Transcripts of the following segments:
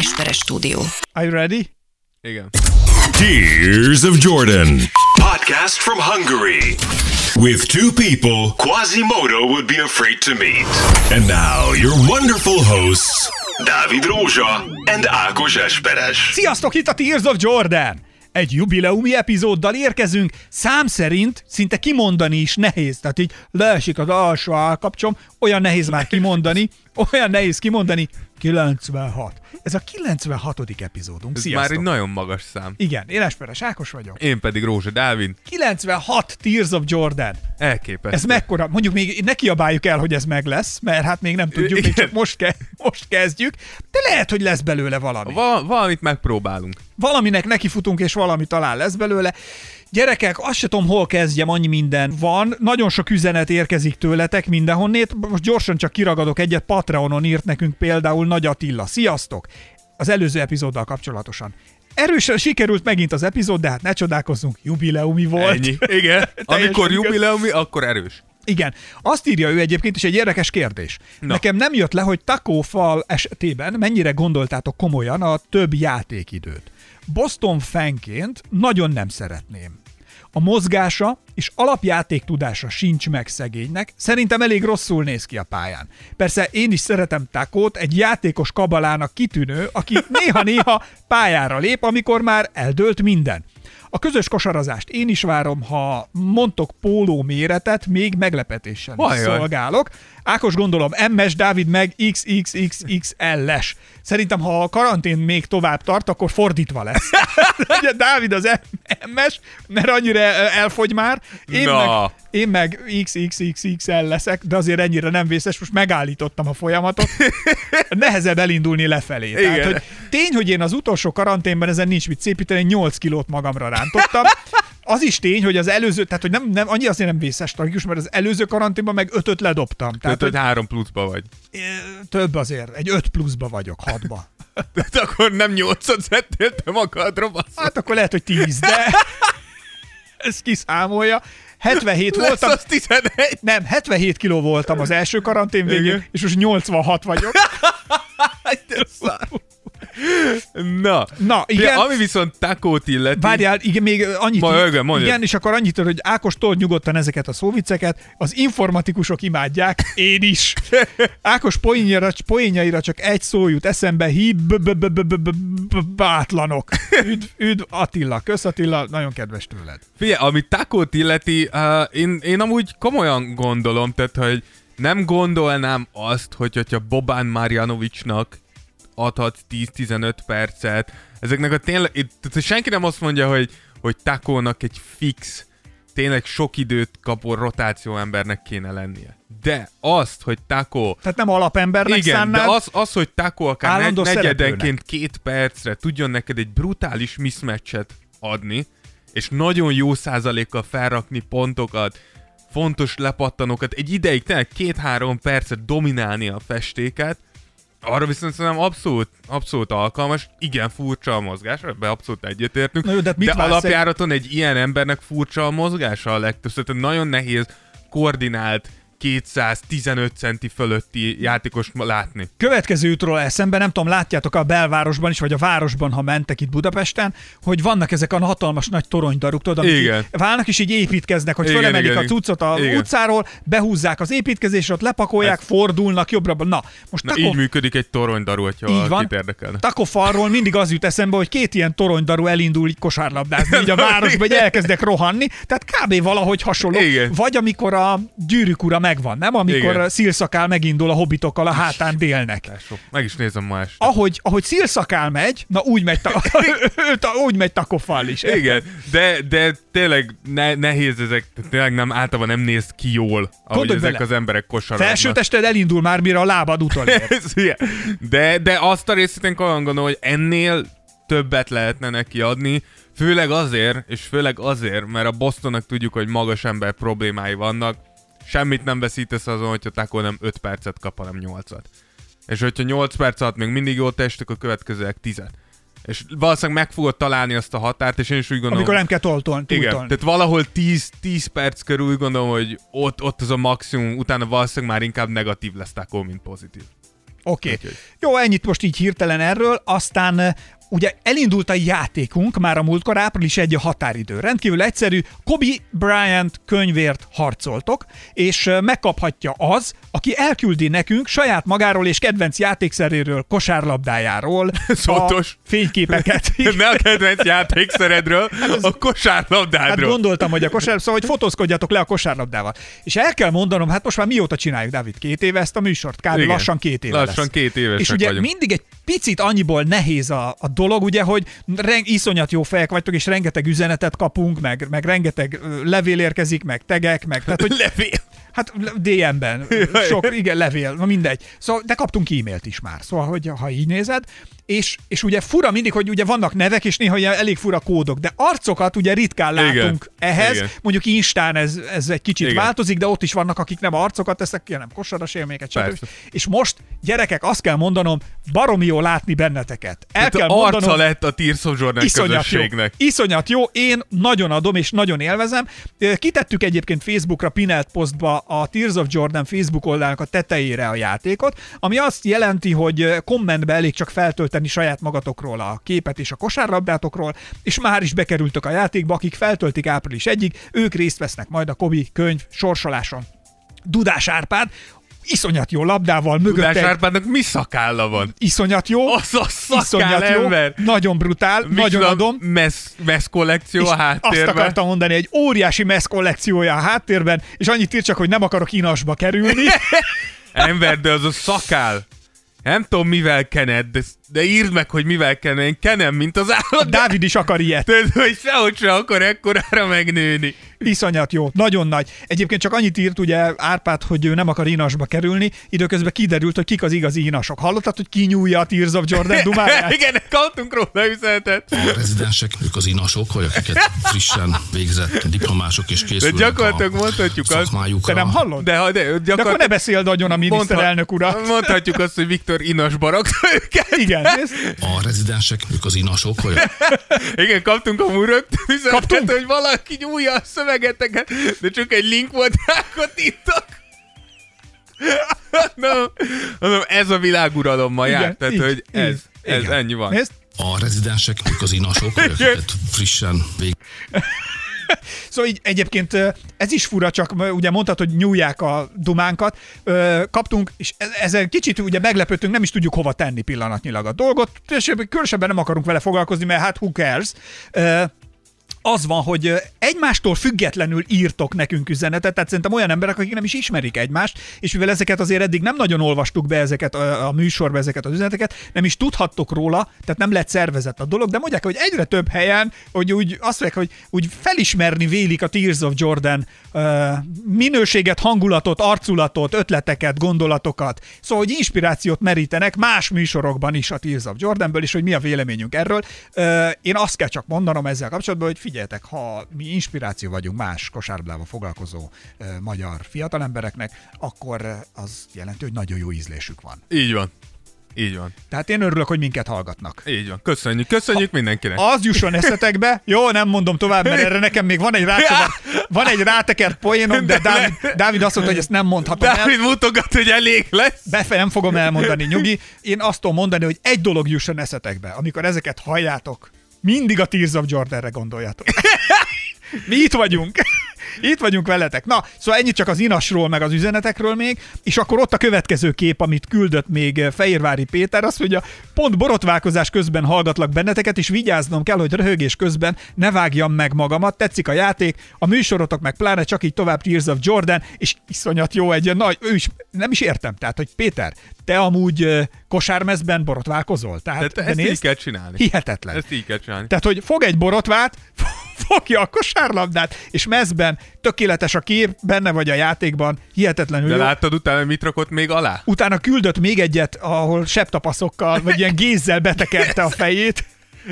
Esperes stúdió. Are you ready? Igen. Tears of Jordan. Podcast from Hungary. With two people. Quasimodo would be afraid to meet. And now, your wonderful hosts, Dávid Rózsa and Ákos Esperes. Sziasztok, itt a Tears of Jordan! Egy jubileumi epizóddal érkezünk, szám szerint szinte kimondani is nehéz, tehát így leesik az alsó állkapcsom, olyan nehéz már kimondani, olyan nehéz kimondani, 96. Ez a 96. epizódunk. Ez Sziasztok! már egy nagyon magas szám. Igen, én Esperes Ákos vagyok. Én pedig Rózsa Dávid. 96 Tears of Jordan. Elképesztő. Ez mekkora? Mondjuk még ne kiabáljuk el, hogy ez meg lesz, mert hát még nem tudjuk, még csak most, ke- most kezdjük, de lehet, hogy lesz belőle valami. Va- valamit megpróbálunk. valaminek nekifutunk, és valami talán lesz belőle. Gyerekek, azt se tudom, hol kezdjem, annyi minden van. Nagyon sok üzenet érkezik tőletek mindenhonnét. Most gyorsan csak kiragadok egyet. Patreonon írt nekünk például Nagy Attila. Sziasztok! Az előző epizóddal kapcsolatosan. Erősen sikerült megint az epizód, de hát ne csodálkozzunk, jubileumi volt. Ennyi. Igen. Amikor jubileumi, akkor erős. Igen. Azt írja ő egyébként, és egy érdekes kérdés. Na. Nekem nem jött le, hogy Takófal esetében mennyire gondoltátok komolyan a több játékidőt. Boston fanként nagyon nem szeretném. A mozgása és alapjáték tudása sincs meg szegénynek, szerintem elég rosszul néz ki a pályán. Persze én is szeretem Takót, egy játékos kabalának kitűnő, aki néha-néha pályára lép, amikor már eldőlt minden. A közös kosarazást én is várom, ha mondtok póló méretet, még meglepetéssel is szolgálok. Ákos gondolom MS, Dávid meg XXXXL-es. Szerintem, ha a karantén még tovább tart, akkor fordítva lesz. Ugye Dávid az MS, mert annyira elfogy már. Én, Na. meg, én meg XXXXL leszek, de azért ennyire nem vészes, most megállítottam a folyamatot. Nehezebb elindulni lefelé. Tehát, Igen. hogy tény, hogy én az utolsó karanténben ezen nincs mit szépíteni, 8 kilót magamra rántottam. Az is tény, hogy az előző, tehát hogy nem, nem annyi azért nem vészes tragikus, mert az előző karanténban meg ötöt ledobtam. Tehát, Tehát, hogy három pluszba vagy. több azért, egy öt pluszba vagyok, hatba. Tehát akkor nem nyolcad szedtél te magadra, basszus. Hát akkor lehet, hogy tíz, de ez kiszámolja. 77 Lesz voltam, az 11. nem, 77 kiló voltam az első karantén végén, Igen. és most 86 vagyok. De szar. Na, Na, igen. ami viszont takót illeti, Várjál, igen, még annyit. Ma, mondjad. igen, és akkor annyit, hogy Ákos told nyugodtan ezeket a szóvicceket, az informatikusok imádják, én is. Ákos poénjaira, poénjaira csak egy szó jut eszembe, bátlanok. Üdv, üdv Attila, kösz Attila, nagyon kedves tőled. Figyelj, ami takót illeti, uh, én, én amúgy komolyan gondolom, tehát, hogy nem gondolnám azt, hogy hogyha Bobán Marjanovicsnak adhat 10-15 percet, ezeknek a tényleg, itt, senki nem azt mondja, hogy, hogy Takónak egy fix, tényleg sok időt kapó rotáció embernek kéne lennie. De azt, hogy Takó Tehát nem alapembernek igen, szánnád, de az, az, hogy Taco akár negy, szereplőnek. negyedenként két percre tudjon neked egy brutális mismatchet adni, és nagyon jó százalékkal felrakni pontokat, fontos lepattanókat, egy ideig tényleg két-három percet dominálni a festéket, arra viszont szerintem abszolút, abszolút alkalmas, igen furcsa a mozgás, ebbe abszolút egyetértünk, Na jó, de hát mit de vársz egy- alapjáraton egy ilyen embernek furcsa a mozgása a legtöbbször, tehát nagyon nehéz koordinált 215 centi fölötti játékost látni. Következő jutról eszembe, nem tudom, látjátok a belvárosban is, vagy a városban, ha mentek itt Budapesten, hogy vannak ezek a hatalmas nagy toronydaruk, tudod, amik Igen. válnak és így építkeznek, hogy Igen, fölemelik igen, a cuccot a igen. utcáról, behúzzák az építkezésre, ott lepakolják, Ez- fordulnak jobbra. Na, most Na, Takov, így működik egy toronydaru, hogyha Így van. érdekelne. Takofalról mindig az jut eszembe, hogy két ilyen toronydarú elindul így kosárlabdázni így a városba, hogy elkezdek rohanni, tehát kb. valahogy hasonló. Igen. Vagy amikor a gyűrűk ura megvan, nem? Amikor Igen. szilszakál megindul a hobbitokkal a hátán délnek. Meg is nézem ma este. ahogy, ahogy szilszakál megy, na úgy megy, ta, úgy megy takofal is. Igen, de, de tényleg ne, nehéz ezek, tényleg nem, általában nem néz ki jól, ahogy Gondolj ezek bele. az emberek kosarolnak. Felső tested elindul már, mire a lábad utolér. De, de azt a részét én olyan gondolom, hogy ennél többet lehetne neki adni, főleg azért, és főleg azért, mert a Bostonnak tudjuk, hogy magas ember problémái vannak, semmit nem veszítesz azon, hogyha Taco nem 5 percet kap, hanem 8-at. És hogyha 8 perc alatt még mindig jól testek, a következőek 10 És valószínűleg meg fogod találni azt a határt, és én is úgy gondolom... Amikor nem kell toltolni, Igen, tehát valahol 10, 10 perc körül úgy gondolom, hogy ott, ott az a maximum, utána valószínűleg már inkább negatív lesz Taco, mint pozitív. Oké. Okay. Jó, ennyit most így hirtelen erről, aztán Ugye elindult a játékunk már a múltkor, április egy a határidő. Rendkívül egyszerű, Kobe Bryant könyvért harcoltok, és megkaphatja az, aki elküldi nekünk saját magáról és kedvenc játékszeréről, kosárlabdájáról Fontos. a fényképeket. Ne a kedvenc játékszeredről, a Hát kosárlabdádról. gondoltam, hogy a kosár, szóval, hogy fotózkodjatok le a kosárlabdával. És el kell mondanom, hát most már mióta csináljuk, Dávid, két éve ezt a műsort? Kb. Igen. lassan két éve Lassan lesz. két évesek És ugye vagyunk. mindig egy picit annyiból nehéz a, a dolog, ugye, hogy reng, iszonyat jó fejek vagytok, és rengeteg üzenetet kapunk, meg, meg rengeteg levél érkezik, meg tegek, meg tehát, hogy Levél. Hát DM-ben, sok, igen, levél, na mindegy. Szóval, de kaptunk e-mailt is már, szóval, hogy ha így nézed, és, és ugye fura mindig, hogy ugye vannak nevek, és néha ilyen elég fura kódok, de arcokat ugye ritkán látunk Igen. ehhez. Igen. Mondjuk Instán ez, ez egy kicsit Igen. változik, de ott is vannak, akik nem arcokat tesznek ki, hanem kosaras élményeket, stb. És most, gyerekek, azt kell mondanom, baromi jó látni benneteket. El Hát kell arca mondanom, lett a Tears of Jordan Iszonyat jó. közösségnek. Iszonyat jó, én nagyon adom és nagyon élvezem. Kitettük egyébként Facebookra Pinelt Postba a Tears of Jordan Facebook oldalnak a tetejére a játékot, ami azt jelenti, hogy kommentbe elég csak feltölteni saját magatokról a képet és a kosárlabdátokról, és már is bekerültök a játékba, akik feltöltik április egyig, ők részt vesznek majd a Kobi könyv sorsoláson. Dudás Árpád, iszonyat jó labdával, mögött Tudás Árpádnak mi szakálla van? iszonyat jó, Az a szakál iszonyat jó, ember. nagyon brutál, nagyon Micsoda adom. Mesz, mesz kollekció És a azt háttérben. akartam mondani, egy óriási mesz kollekciója a háttérben, és annyit ír csak, hogy nem akarok inasba kerülni. Ember, de az a szakál. Nem tudom, mivel kened, de, de írd meg, hogy mivel kened. Én kenem, mint az állat. De, Dávid is akar ilyet. de hogy sehogy se akar ekkorára megnőni. Iszonyat jó, nagyon nagy. Egyébként csak annyit írt ugye Árpád, hogy ő nem akar inasba kerülni, időközben kiderült, hogy kik az igazi inasok. Hallottad, hogy kinyúlja a Tears of Jordan dumáját? Igen, kaptunk róla üzenetet. A rezidensek, ők az inasok, vagy akiket frissen végzett diplomások és De készülnek gyakorlatilag a mondhatjuk azt. Te nem hallod? de, ha- de, De akkor ne gyakorlatilag beszéld agyon a miniszterelnök urat. mondhatjuk azt, hogy Viktor inas barakta őket. Igen. A rezidensek, ők az inasok, vagy Igen, kaptunk a üzenetet, Kaptunk? hogy valaki nyúlja a szövegeteket, de csak egy link volt, rákattintok. no, mondom, ez a világuralom ma jár, tehát így, hogy ez, így. ez Igen. ennyi van. Nézd, a rezidensek, ők az inasok, vagy frissen vég Szóval így egyébként ez is fura, csak ugye mondtad, hogy nyúlják a dumánkat. Kaptunk, és e- ezen kicsit ugye meglepődtünk, nem is tudjuk hova tenni pillanatnyilag a dolgot. És különösebben nem akarunk vele foglalkozni, mert hát who cares. Az van, hogy egymástól függetlenül írtok nekünk üzenetet, tehát szerintem olyan emberek, akik nem is ismerik egymást, és mivel ezeket azért eddig nem nagyon olvastuk be ezeket a, a műsorba, ezeket az üzeneteket, nem is tudhattok róla, tehát nem lett szervezett a dolog, de mondják, hogy egyre több helyen, hogy úgy azt mondják, hogy úgy felismerni vélik a Tears of Jordan minőséget, hangulatot, arculatot, ötleteket, gondolatokat, szóval, hogy inspirációt merítenek más műsorokban is a Tears of Jordanből, és hogy mi a véleményünk erről. Én azt kell csak mondanom ezzel kapcsolatban, hogy figyeljetek, ha mi inspiráció vagyunk más kosárlabdával foglalkozó magyar fiatalembereknek, akkor az jelenti, hogy nagyon jó ízlésük van. Így van. Így van. Tehát én örülök, hogy minket hallgatnak. Így van. Köszönjük. Köszönjük mindenkinek. Az jusson eszetekbe, jó, nem mondom tovább, mert erre nekem még van egy rátekert, van egy rátekert poénom, de Dávid, Dávid azt mondta, hogy ezt nem mondhatom el. Dávid mutogat, hogy elég lesz. Befe nem fogom elmondani, nyugi. Én azt tudom mondani, hogy egy dolog jusson eszetekbe, amikor ezeket halljátok, mindig a Tears of Jordanre gondoljátok. Mi itt vagyunk. Itt vagyunk veletek. Na, szóval ennyit csak az inasról, meg az üzenetekről még, és akkor ott a következő kép, amit küldött még eh, Fehérvári Péter, az, hogy a pont borotválkozás közben hallgatlak benneteket, és vigyáznom kell, hogy röhögés közben ne vágjam meg magamat. Tetszik a játék, a műsorotok meg pláne csak így tovább Tears of Jordan, és iszonyat jó egy nagy, ő is, nem is értem, tehát, hogy Péter, te amúgy eh, kosármezben borotválkozol. Tehát, Tehát ezt így kell csinálni. Hihetetlen. Ezt így kell csinálni. Tehát, hogy fog egy borotvát, fogja a kosárlabdát, és mezben tökéletes a kép, benne vagy a játékban, hihetetlenül De jó. láttad utána, mit rakott még alá? Utána küldött még egyet, ahol septapaszokkal, vagy ilyen gézzel betekerte a fejét.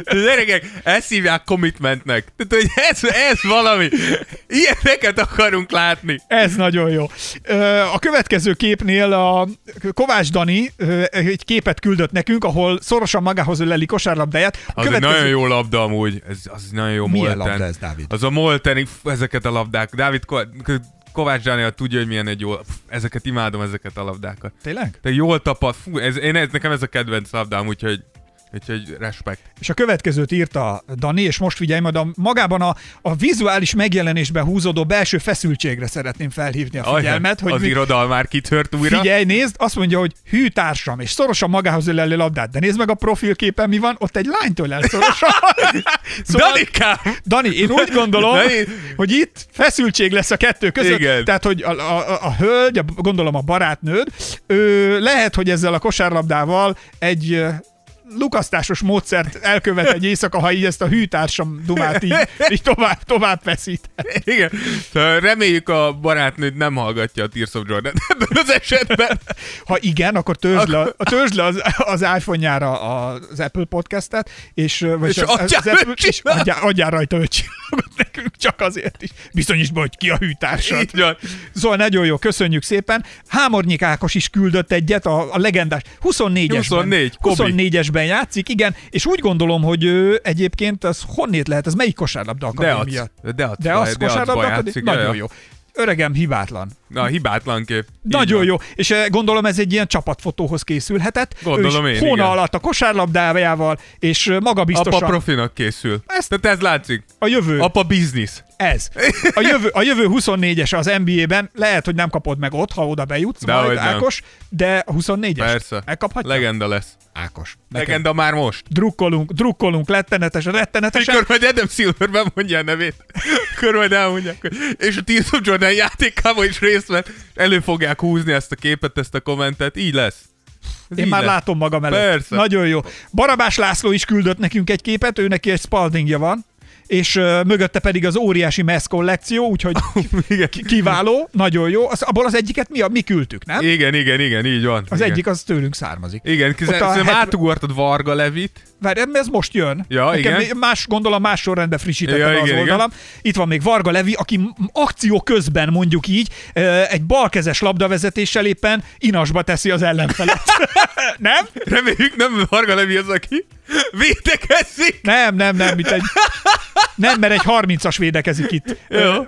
De gyerekek, ezt hívják commitmentnek. Tehát, hogy ez, ez valami. Ilyeneket akarunk látni. Ez nagyon jó. A következő képnél a Kovács Dani egy képet küldött nekünk, ahol szorosan magához öleli kosárlabdáját. A Az egy nagyon jó labda amúgy. Ez, az nagyon jó Milyen molten. labda ez, Dávid? Az a molten, ezeket a labdák. Dávid, Kovács Dániel tudja, hogy milyen egy jó... Pff, ezeket imádom, ezeket a labdákat. Tényleg? Te jól tapad, fú, ez, én, ez, nekem ez a kedvenc labdám, úgyhogy, úgyhogy respekt. És a következőt írta Dani, és most figyelj, majd a, magában a, a vizuális megjelenésben húzódó belső feszültségre szeretném felhívni a figyelmet, Ajaj, hogy az mi, irodal már kitört újra. Figyelj, nézd, azt mondja, hogy hű társam, és szorosan magához ölelő labdát. De nézd meg a profilképen, mi van, ott egy lánytól el szorosan. Danikám! Dani, én úgy gondolom, Dani! hogy itt feszültség lesz a kettő között. Igen. Tehát, hogy a, a, a, a hölgy, a, gondolom a barátnőd, ő, lehet, hogy ezzel a kosárlabdával egy lukasztásos módszert elkövet egy éjszaka, ha így ezt a hűtársam dumát így, így tovább, tovább feszít. Igen. Reméljük a barátnőd nem hallgatja a Tears of Jordan ebben az esetben. Ha igen, akkor törzsd le, a törzsd le az, az iPhone-jára az Apple podcastet, és, vagy És az, adjál az Apple, és adjál, adjál rajta öt csillagot nekünk, csak azért is. Bizonyítsd be, hogy ki a hűtársad. Van. Szóval nagyon jó, köszönjük szépen. Hámornyik Ákos is küldött egyet, a, a legendás 24-esben. 24, Kobi. 24-esben játszik, igen, és úgy gondolom, hogy ő egyébként az honnét lehet, ez melyik kosárlabda De akadémia? az, de az, De az de kosárlabda akadémia? Nagyon jó. Öregem hibátlan. Na, hibátlan kép. Nagyon jó. És eh, gondolom ez egy ilyen csapatfotóhoz készülhetett. Gondolom ő is én, hóna igen. alatt a kosárlabdával, és eh, maga Apa biztosan profinak készül. Ezt- Tehát ez látszik. a jövő. Apa business. Ez. A jövő, a jövő 24-es az NBA-ben, lehet, hogy nem kapod meg ott, ha oda bejutsz, Dehogy majd nem. Ákos, de a 24-es Persze. megkaphatja? Legenda lesz. Ákos. Neked Legenda már most. drukkolunk, drukkolunk lettenetes, rettenetesen. Mikor majd Adam Silver bemondja a nevét, akkor majd elmondják, és a Tears of Jordan játékában is részt vett, elő fogják húzni ezt a képet, ezt a kommentet, így lesz. Ez Én már lesz. látom magam előtt. Persze. Nagyon jó. Barabás László is küldött nekünk egy képet, ő neki egy spaldingja van, és uh, mögötte pedig az óriási MESZ kollekció, úgyhogy Igen. ki- kiváló, nagyon jó. Az, abból az egyiket mi, mi küldtük, nem? Igen, igen, igen, így van. Az igen. egyik az tőlünk származik. Igen, a szerintem hetven- átugortad Varga Levit. Várj, ez most jön. Ja, Nekem igen. Más, gondolom más sorrendben frissítettem Ja, az igen, oldalam. Itt van még Varga Levi, aki akció közben mondjuk így egy balkezes labdavezetéssel éppen inasba teszi az ellenfelet. nem? Reméljük nem Varga Levi az, aki védekezik. Nem, nem, nem, mint egy... Nem, mert egy 30-as védekezik itt.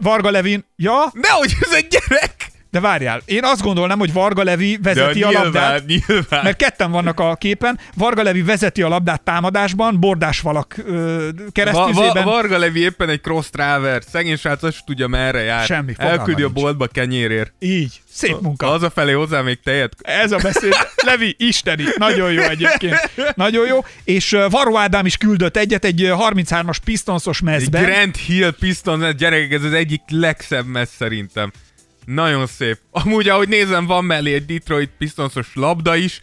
Varga Levin, ja, Nehogy ez egy gyerek. De várjál, én azt gondolnám, hogy Varga Levi De vezeti a nyilván, labdát. nyilván. Mert ketten vannak a képen. Varga Levi vezeti a labdát támadásban, bordásfalak ö, Va- keresztüzében. Va- Varga Levi éppen egy cross traver. Szegény srác azt tudja merre jár. Semmi, Elküldi a nincs. boltba kenyérért. Így, szép munka. Hazafelé hozzá még tejet. Ez a beszéd. Levi, isteni. Nagyon jó egyébként. Nagyon jó. És Varó Ádám is küldött egyet egy ö, 33-as Pistonsos Egy mezben. Grand Hill Piston, gyerekek, ez az egyik legszebb messz szerintem. Nagyon szép. Amúgy, ahogy nézem, van mellé egy Detroit Pistonsos labda is.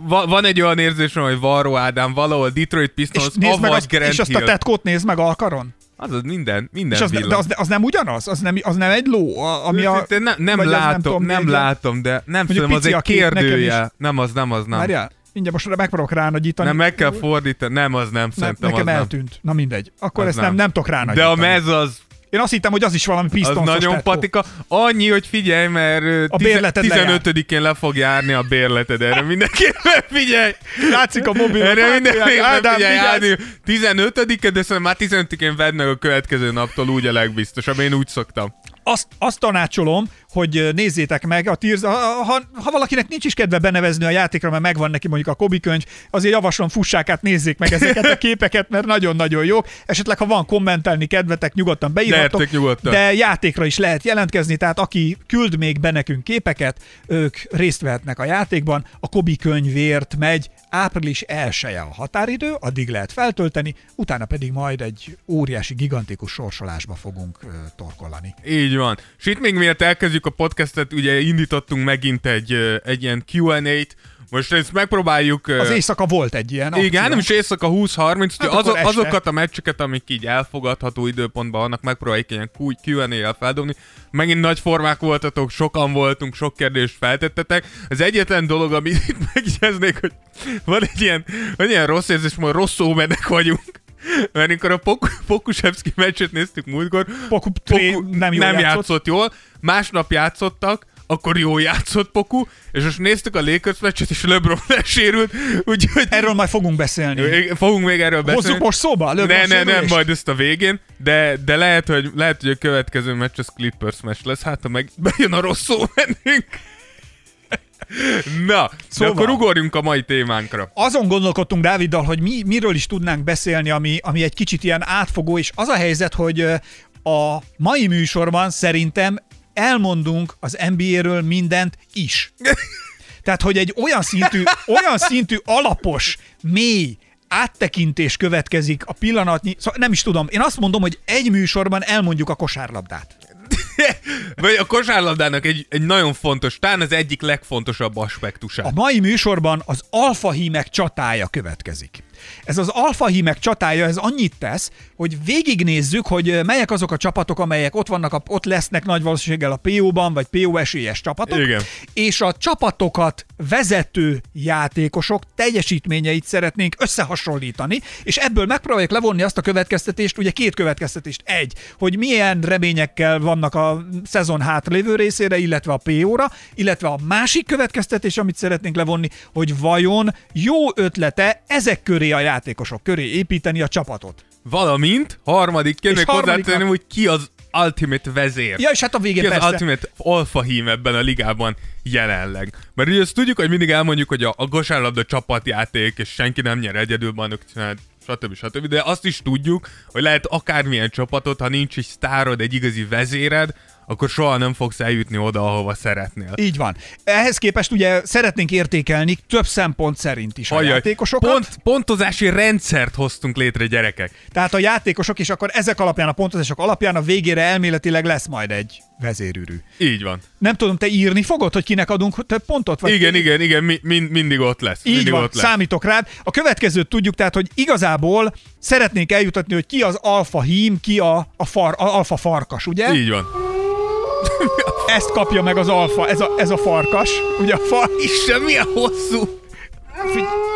Va- van egy olyan érzésem, hogy Varro Ádám valahol Detroit és Pistons, nézd meg azt, Grand és azt a tetkót nézd meg alkaron. Az az minden, minden És az, villan. de az, az, nem ugyanaz? Az nem, az nem egy ló? Ami a, Őszintén nem, nem az látom, nem, tudom, nem látom, de nem tudom, az egy kérdője. Nem az, nem az, nem. Várjál, mindjárt most megpróbálok ránagyítani. Nem, meg kell fordítani. Nem, az nem, nem, szerintem nekem az nem. eltűnt. Na mindegy. Akkor Az ezt nem, nem. nem tudok De ránagyítani. a mez az, Én azt hittem, hogy az is valami az pistonsos nagyon tetkó. patika. Annyi, hogy figyelj, mert A bérleted lejár. 15-én le fog járni a bérleted. Erre mindenképpen figyelj! Látszik a mobil. Erre mindenképpen figyelj, vigyázz! Ádám, 15-e, de szerintem már 15-én vedd meg a következő naptól úgy a legbiztosabb. Én úgy szoktam. Azt, azt tanácsolom, hogy nézzétek meg a Tears, ha, ha, ha valakinek nincs is kedve benevezni a játékra, mert megvan neki mondjuk a Kobi könyv, azért javaslom fussák át, nézzék meg ezeket a képeket, mert nagyon-nagyon jók. Esetleg, ha van kommentelni kedvetek, nyugodtan beírhatok. Lehettek nyugodtan. De játékra is lehet jelentkezni, tehát aki küld még be nekünk képeket, ők részt vehetnek a játékban. A Kobi könyvért megy, április 1 a határidő, addig lehet feltölteni, utána pedig majd egy óriási, gigantikus sorsolásba fogunk ö, torkolani. Így van. És itt még miért elkezdjük a podcastet, ugye indítottunk megint egy, egy ilyen Q&A-t. Most ezt megpróbáljuk... Az éjszaka volt egy ilyen Igen, akció. nem is éjszaka 20-30, Hát azok, azokat a meccseket, amik így elfogadható időpontban vannak, megpróbáljuk ilyen Q&A-jel feldobni. Megint nagy formák voltatok, sokan voltunk, sok kérdést feltettetek. Az egyetlen dolog, amit itt megjegyeznék, hogy van egy ilyen, van ilyen rossz érzés, hogy rossz ómenek vagyunk. Mert amikor a Pok- Pokusevski meccset néztük múltkor, Poku, Poku nem, jól nem játszott. játszott jól, másnap játszottak, akkor jó játszott Poku, és most néztük a Lakers meccset, és LeBron lesérült, úgyhogy Erről majd fogunk beszélni. Fogunk még erről beszélni. Hozzuk most szóba? LeBron Ne, ne, nem, majd ezt a végén, de, de lehet, hogy, lehet, hogy a következő meccs az Clippers meccs lesz, hát ha meg bejön a rossz szó mennünk. Na, szóval. Akkor ugorjunk a mai témánkra. azon gondolkodtunk Dáviddal, hogy mi, miről is tudnánk beszélni, ami, ami egy kicsit ilyen átfogó, és az a helyzet, hogy a mai műsorban szerintem elmondunk az NBA-ről mindent is. Tehát, hogy egy olyan szintű, olyan szintű alapos, mély áttekintés következik a pillanatnyi, szóval nem is tudom, én azt mondom, hogy egy műsorban elmondjuk a kosárlabdát. Vagy a kosárlabdának egy, egy nagyon fontos, talán az egyik legfontosabb aspektusa. A mai műsorban az alfahímek csatája következik. Ez az alfahímek csatája, ez annyit tesz, hogy végignézzük, hogy melyek azok a csapatok, amelyek ott vannak, a- ott lesznek nagy valószínűséggel a PO-ban, vagy PO esélyes csapatok, Igen. és a csapatokat vezető játékosok teljesítményeit szeretnénk összehasonlítani, és ebből megpróbáljuk levonni azt a következtetést, ugye két következtetést. Egy, hogy milyen reményekkel vannak a szezon hátralévő részére, illetve a PO-ra, illetve a másik következtetés, amit szeretnénk levonni, hogy vajon jó ötlete ezek köré a játékosok köré építeni a csapatot. Valamint, még harmadiknak- hozzátenném, hogy ki az Ultimate vezér. Ja, és hát a végén Ki az persze. Ultimate alfa hím ebben a ligában jelenleg? Mert ugye azt tudjuk, hogy mindig elmondjuk, hogy a, a kosárlabda csapatjáték, és senki nem nyer egyedül bajnok csinált, stb. stb. De azt is tudjuk, hogy lehet akármilyen csapatot, ha nincs egy sztárod, egy igazi vezéred, akkor soha nem fogsz eljutni oda, ahova szeretnél. Így van. Ehhez képest ugye szeretnénk értékelni több szempont szerint is a Ajaj, játékosokat. Pont, pontozási rendszert hoztunk létre, gyerekek. Tehát a játékosok, és akkor ezek alapján, a pontozások alapján a végére elméletileg lesz majd egy vezérűrű. Így van. Nem tudom, te írni fogod, hogy kinek adunk több pontot? Vagy Igen, igen, igen, mi, mind, mindig ott lesz. Így mindig van, ott lesz. számítok rád. A következőt tudjuk, tehát, hogy igazából szeretnénk eljutatni, hogy ki az alfa hím, ki a, a, far, a alfa farkas, ugye? Így van. Ezt kapja meg az alfa, ez a, ez a farkas. Ugye a far... Isten, milyen hosszú!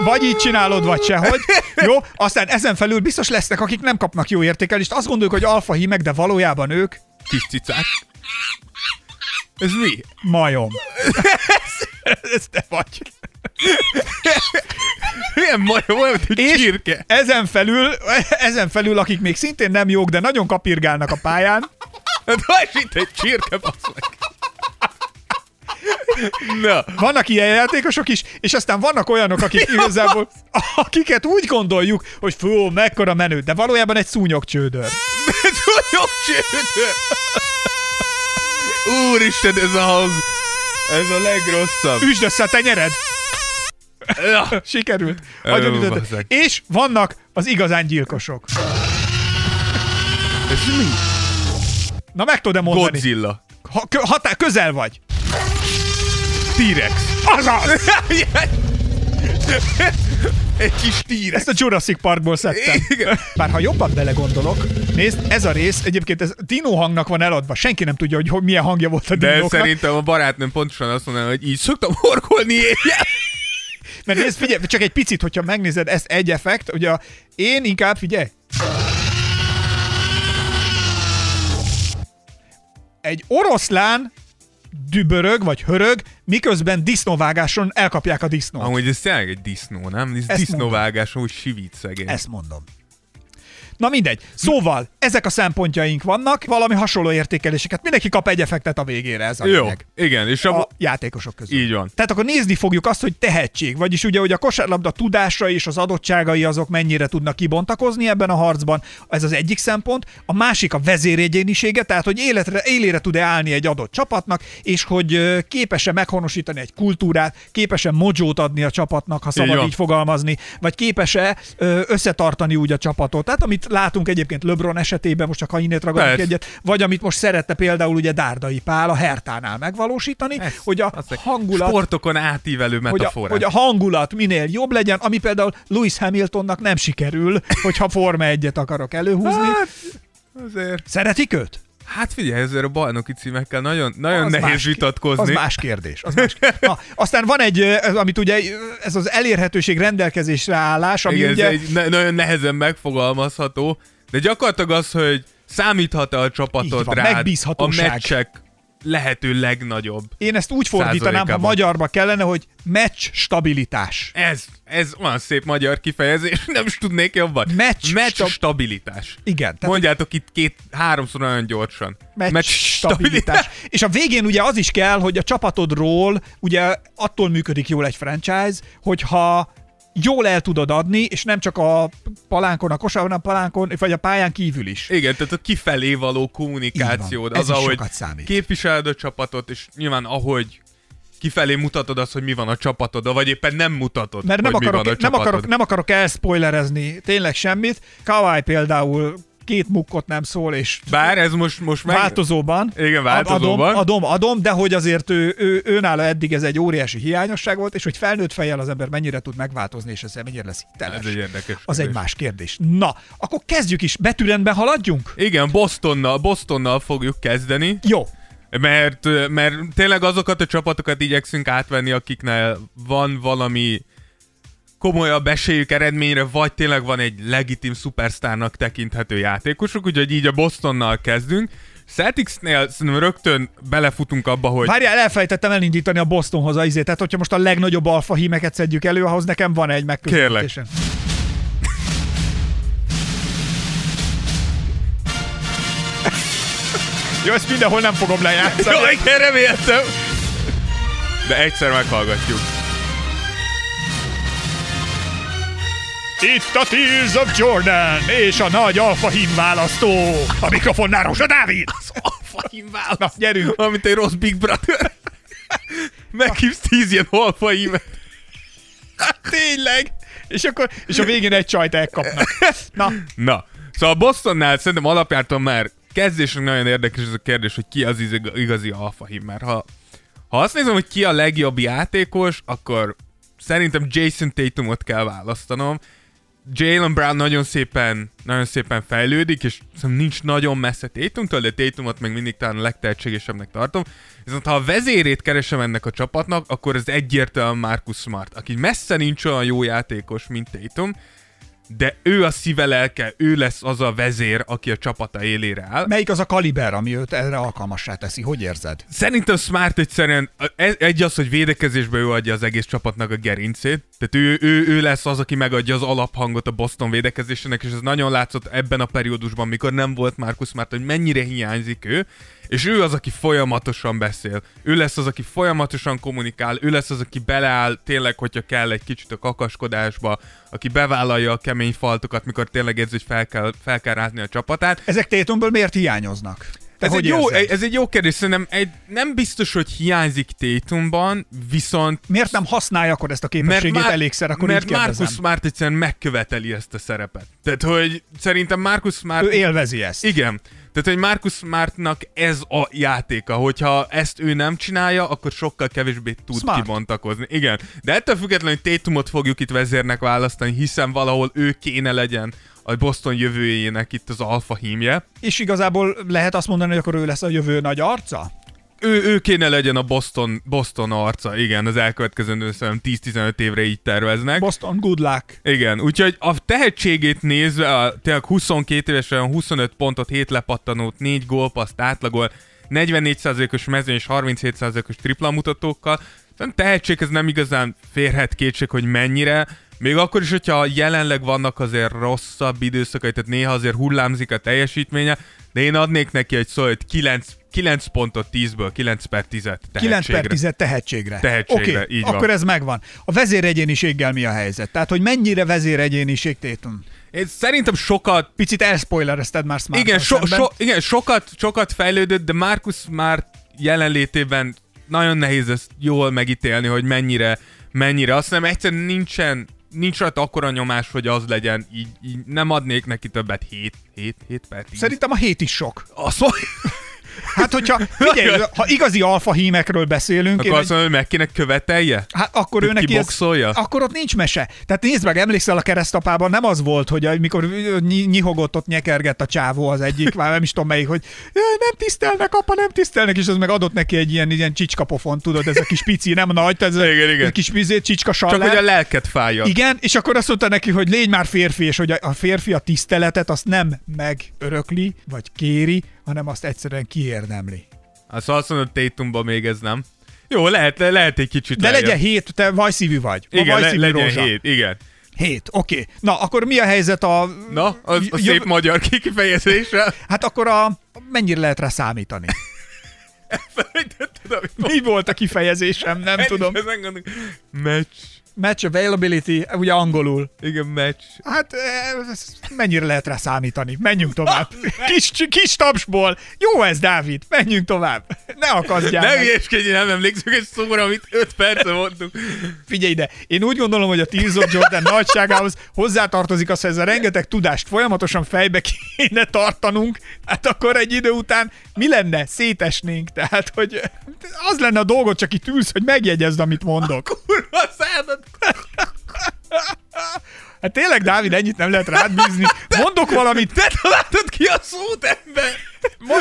Vagy így csinálod, vagy sehogy. Jó, aztán ezen felül biztos lesznek, akik nem kapnak jó értékelést. Azt gondoljuk, hogy alfa hímek, de valójában ők Kis cicák. Ez mi? majom. Ez te vagy. Milyen majom, olyan, hogy És csirke. ezen felül, ezen felül, akik még szintén nem jók, de nagyon kapirgálnak a pályán, vagy itt egy csirke, basz meg. Na, vannak ilyen játékosok is, és aztán vannak olyanok, akik igazából, akiket úgy gondoljuk, hogy fú, mekkora menő, de valójában egy szúnyogcsődör. tudjuk csődör. Úristen, ez a hang. Ez a legrosszabb. Üsd össze a tenyered! Ja. Sikerült. Ö. És vannak az igazán gyilkosok. Ez mi? Na meg tudod mondani? Godzilla. Ha, kö, hatá, közel vagy. T-Rex. Azaz! Egy kis T-Rex. Ezt a Jurassic Parkból szedtem. Igen. Bár ha jobban belegondolok, nézd, ez a rész, egyébként ez Dino hangnak van eladva. Senki nem tudja, hogy, milyen hangja volt a De dinóknak. szerintem a barátnőm pontosan azt mondaná, hogy így szoktam horkolni éjjel. Mert nézd, figyelj, csak egy picit, hogyha megnézed ezt egy effekt, ugye a- én inkább, figyelj, egy oroszlán dübörög, vagy hörög, miközben disznóvágáson elkapják a disznót. Amúgy ez tényleg egy disznó, nem? Ez Ezt disznóvágás, hogy sivít szegény. Ezt mondom. Na mindegy. Szóval, ezek a szempontjaink vannak, valami hasonló értékeléseket. Mindenki kap egy effektet a végére, ez a Jó, lényeg. igen, és a... A játékosok közül. Így van. Tehát akkor nézni fogjuk azt, hogy tehetség, vagyis ugye, hogy a kosárlabda tudása és az adottságai azok mennyire tudnak kibontakozni ebben a harcban. Ez az egyik szempont. A másik a vezéregyénisége, tehát hogy életre, élére tud-e állni egy adott csapatnak, és hogy képes-e meghonosítani egy kultúrát, képes-e mojót adni a csapatnak, ha szabad van. így fogalmazni, vagy képes-e összetartani úgy a csapatot. Tehát amit látunk egyébként LeBron esetében, most csak ha innét ragadunk egyet, vagy amit most szerette például ugye Dárdai Pál a Hertánál megvalósítani, Ez- hogy a hangulat Sportokon átívelő hogy a, hogy a hangulat minél jobb legyen, ami például Lewis Hamiltonnak nem sikerül, hogyha Forma egyet akarok előhúzni. Hát, azért... Szeretik őt? Hát figyelj, ezért a bajnoki címekkel nagyon, nagyon Az nehéz más- vitatkozni. Az más kérdés. Az más kérdés. Na, aztán van egy, ez, amit ugye, ez az elérhetőség rendelkezésre állás, ami Igen, ugye... ez egy ne- nagyon nehezen megfogalmazható, de gyakorlatilag az, hogy számíthat-e a Így csapatot van, rád a meccsek lehető legnagyobb. Én ezt úgy fordítanám, ha magyarba kellene, hogy meccs stabilitás. Ez, ez olyan szép magyar kifejezés, nem is tudnék jobban. Meccs Meccs stab- stabilitás. Igen. Tehát Mondjátok itt két, háromszor olyan gyorsan. meccs stabilitás. És a végén ugye az is kell, hogy a csapatodról ugye attól működik jól egy franchise, hogyha jól el tudod adni, és nem csak a palánkon, a kosárban, a palánkon, vagy a pályán kívül is. Igen, tehát a kifelé való kommunikációd, az, ahogy képviseled a csapatot, és nyilván ahogy kifelé mutatod azt, hogy mi van a csapatod, vagy éppen nem mutatod, Mert nem hogy mi van a akarok, nem, csapatod. akarok, nem akarok elspoilerezni tényleg semmit. Kawai például két mukkot nem szól, és Bár ez most, most meg... változóban. Igen, változóban. Adom, adom, adom, de hogy azért ő, ő, őnála eddig ez egy óriási hiányosság volt, és hogy felnőtt fejjel az ember mennyire tud megváltozni, és ez mennyire lesz hiteles. Ez egy érdekes Az egy kérdés. más kérdés. Na, akkor kezdjük is. Betűrendben haladjunk? Igen, Bostonnal, Bostonnal fogjuk kezdeni, Jó. mert, mert tényleg azokat a csapatokat igyekszünk átvenni, akiknél van valami komolyabb esélyük eredményre, vagy tényleg van egy legitim szupersztárnak tekinthető játékosuk, úgyhogy így a Bostonnal kezdünk. Celticsnél szerintem rögtön belefutunk abba, hogy Várjál, elfelejtettem elindítani a Bostonhoz a izét. Tehát, hogyha most a legnagyobb alfa hímeket szedjük elő, ahhoz nekem van egy megközelítésem. Jó, ezt mindenhol nem fogom lejátszani. Jó, igen, reméltem. De egyszer meghallgatjuk. Itt a Tears of Jordan és a nagy alfa hím választó. A mikrofonnál Rózsa Dávid. Alfa hímválasz. Na, gyerünk. Amit egy rossz Big Brother. Meghívsz tíz ilyen alfa hímet. Tényleg. És akkor, és a végén egy csajt elkapnak. Na, Na, szóval Bostonnál szerintem alapjártan már kezdésnek nagyon érdekes ez a kérdés, hogy ki az igazi alfa hím, mert ha, ha azt nézem, hogy ki a legjobb játékos, akkor szerintem Jason Tatumot kell választanom. Jalen Brown nagyon szépen, nagyon szépen fejlődik, és szerintem nincs nagyon messze Tatumtól, de Tatumot még mindig talán a legtehetségesebbnek tartom. Viszont ha a vezérét keresem ennek a csapatnak, akkor ez egyértelműen Marcus Smart, aki messze nincs olyan jó játékos, mint Tatum, de ő a szíve lelke, ő lesz az a vezér, aki a csapata élére áll. melyik az a kaliber, ami őt erre alkalmassá teszi? Hogy érzed? Szerintem Smart egyszerűen, ez- egy az, hogy védekezésbe ő adja az egész csapatnak a gerincét, tehát ő, ő, ő lesz az, aki megadja az alaphangot a Boston védekezésének, és ez nagyon látszott ebben a periódusban, mikor nem volt Marcus Smart, hogy mennyire hiányzik ő, és ő az, aki folyamatosan beszél. Ő lesz az, aki folyamatosan kommunikál, ő lesz az, aki beleáll tényleg, hogyha kell egy kicsit a kakaskodásba, aki bevállalja a kemény faltokat, mikor tényleg érzi, hogy fel kell, fel kell rázni a csapatát. Ezek Tatumból miért hiányoznak? Te Ez egy, jó, ez egy jó kérdés, szerintem egy, nem biztos, hogy hiányzik Tatumban, viszont Miért nem használja akkor ezt a képességét elégszer, akkor mert. Marcus Smart egyszerűen megköveteli ezt a szerepet. Tehát, hogy szerintem Marcus Smart... Ő élvezi ezt. Igen. Tehát, hogy Marcus Smartnak ez a játéka, hogyha ezt ő nem csinálja, akkor sokkal kevésbé tud Smart. kibontakozni. Igen. De ettől függetlenül, hogy Tatumot fogjuk itt vezérnek választani, hiszen valahol ő kéne legyen a Boston jövőjének itt az alfa hímje. És igazából lehet azt mondani, hogy akkor ő lesz a jövő nagy arca? Ő, ő kéne legyen a Boston, Boston arca, igen, az elkövetkező szerintem 10-15 évre így terveznek. Boston, good luck. Igen, úgyhogy a tehetségét nézve, a, tényleg 22 évesen 25 pontot, 7 lepattanót, 4 gólpaszt átlagol, 44%-os mezőny és 37%-os tripla mutatókkal. Szerintem tehetség ez nem igazán férhet kétség, hogy mennyire. Még akkor is, hogyha jelenleg vannak azért rosszabb időszakai, tehát néha azért hullámzik a teljesítménye, de én adnék neki egy szó, hogy 9, 9 pontot 10-ből, 9 per 10 tehetségre. 9 per 10 tehetségre. Tehetségre, Oké, így van. akkor ez megvan. A vezéregyéniséggel mi a helyzet? Tehát, hogy mennyire vezéregyéniség Tatum? Én szerintem sokat Picit elspoilerezted már smart igen, so, so, igen sokat, sokat fejlődött, de Marcus már jelenlétében nagyon nehéz ezt jól megítélni, hogy mennyire, mennyire. Azt hiszem egyszerűen nincsen, nincs rajta akkora nyomás, hogy az legyen, így, így nem adnék neki többet 7, 7, 7 per 10. Szerintem a hét is sok. Azt mondja, Hát, hogyha, figyelj, ha igazi alfa hímekről beszélünk, akkor én azt mondja, hogy meg kéne követelje? Hát akkor Hogy ő neki ez, kiboxolja? akkor ott nincs mese. Tehát nézd meg, emlékszel a keresztapában, nem az volt, hogy amikor ny- nyihogott, ott nyekergett a csávó az egyik, már nem is tudom melyik, hogy "Jaj, nem tisztelnek, apa, nem tisztelnek, és az meg adott neki egy ilyen, ilyen csicskapofon, tudod, ez a kis pici, nem nagy, ez Igen, igen. egy kis pizé, csicska Csak hogy a sallár. lelket fájja. Igen, és akkor azt mondta neki, hogy légy már férfi, és hogy a férfi a tiszteletet azt nem megörökli, vagy kéri, hanem azt egyszerűen kiérdemli. Szóval azt mondod, Tatumban még ez nem. Jó, lehet, lehet egy kicsit De lejjebb. legyen hét, te vajszívű vagy. Ma Igen, le, vajszívű legyen rózsa. hét, igen. Hét, oké. Okay. Na, akkor mi a helyzet a... Na, az a szép magyar kifejezéssel. Hát akkor a... Mennyire lehet rá számítani? Felejtetted, amit Mi volt a kifejezésem? Nem tudom. Ezen gondolok. Meccs. Match availability, ugye angolul. Igen, meccs. Hát ez- mennyire lehet rá számítani? Menjünk tovább. Kis, kis tapsból. Jó ez, Dávid. Menjünk tovább. Ne akadjál Ne hülyeskedj, nem emlékszem egy szóra, amit 5 perce mondtunk. Figyelj ide, én úgy gondolom, hogy a Tears of Jordan nagyságához hozzátartozik az, hogy ez a rengeteg tudást folyamatosan fejbe kéne tartanunk, hát akkor egy idő után mi lenne? Szétesnénk. Tehát, hogy az lenne a dolgot, csak itt ülsz, hogy megjegyezd, amit mondok. Kurva szádat. Hát tényleg, Dávid, ennyit nem lehet rád bízni. Mondok valamit, Te találtad ki a szót, ember!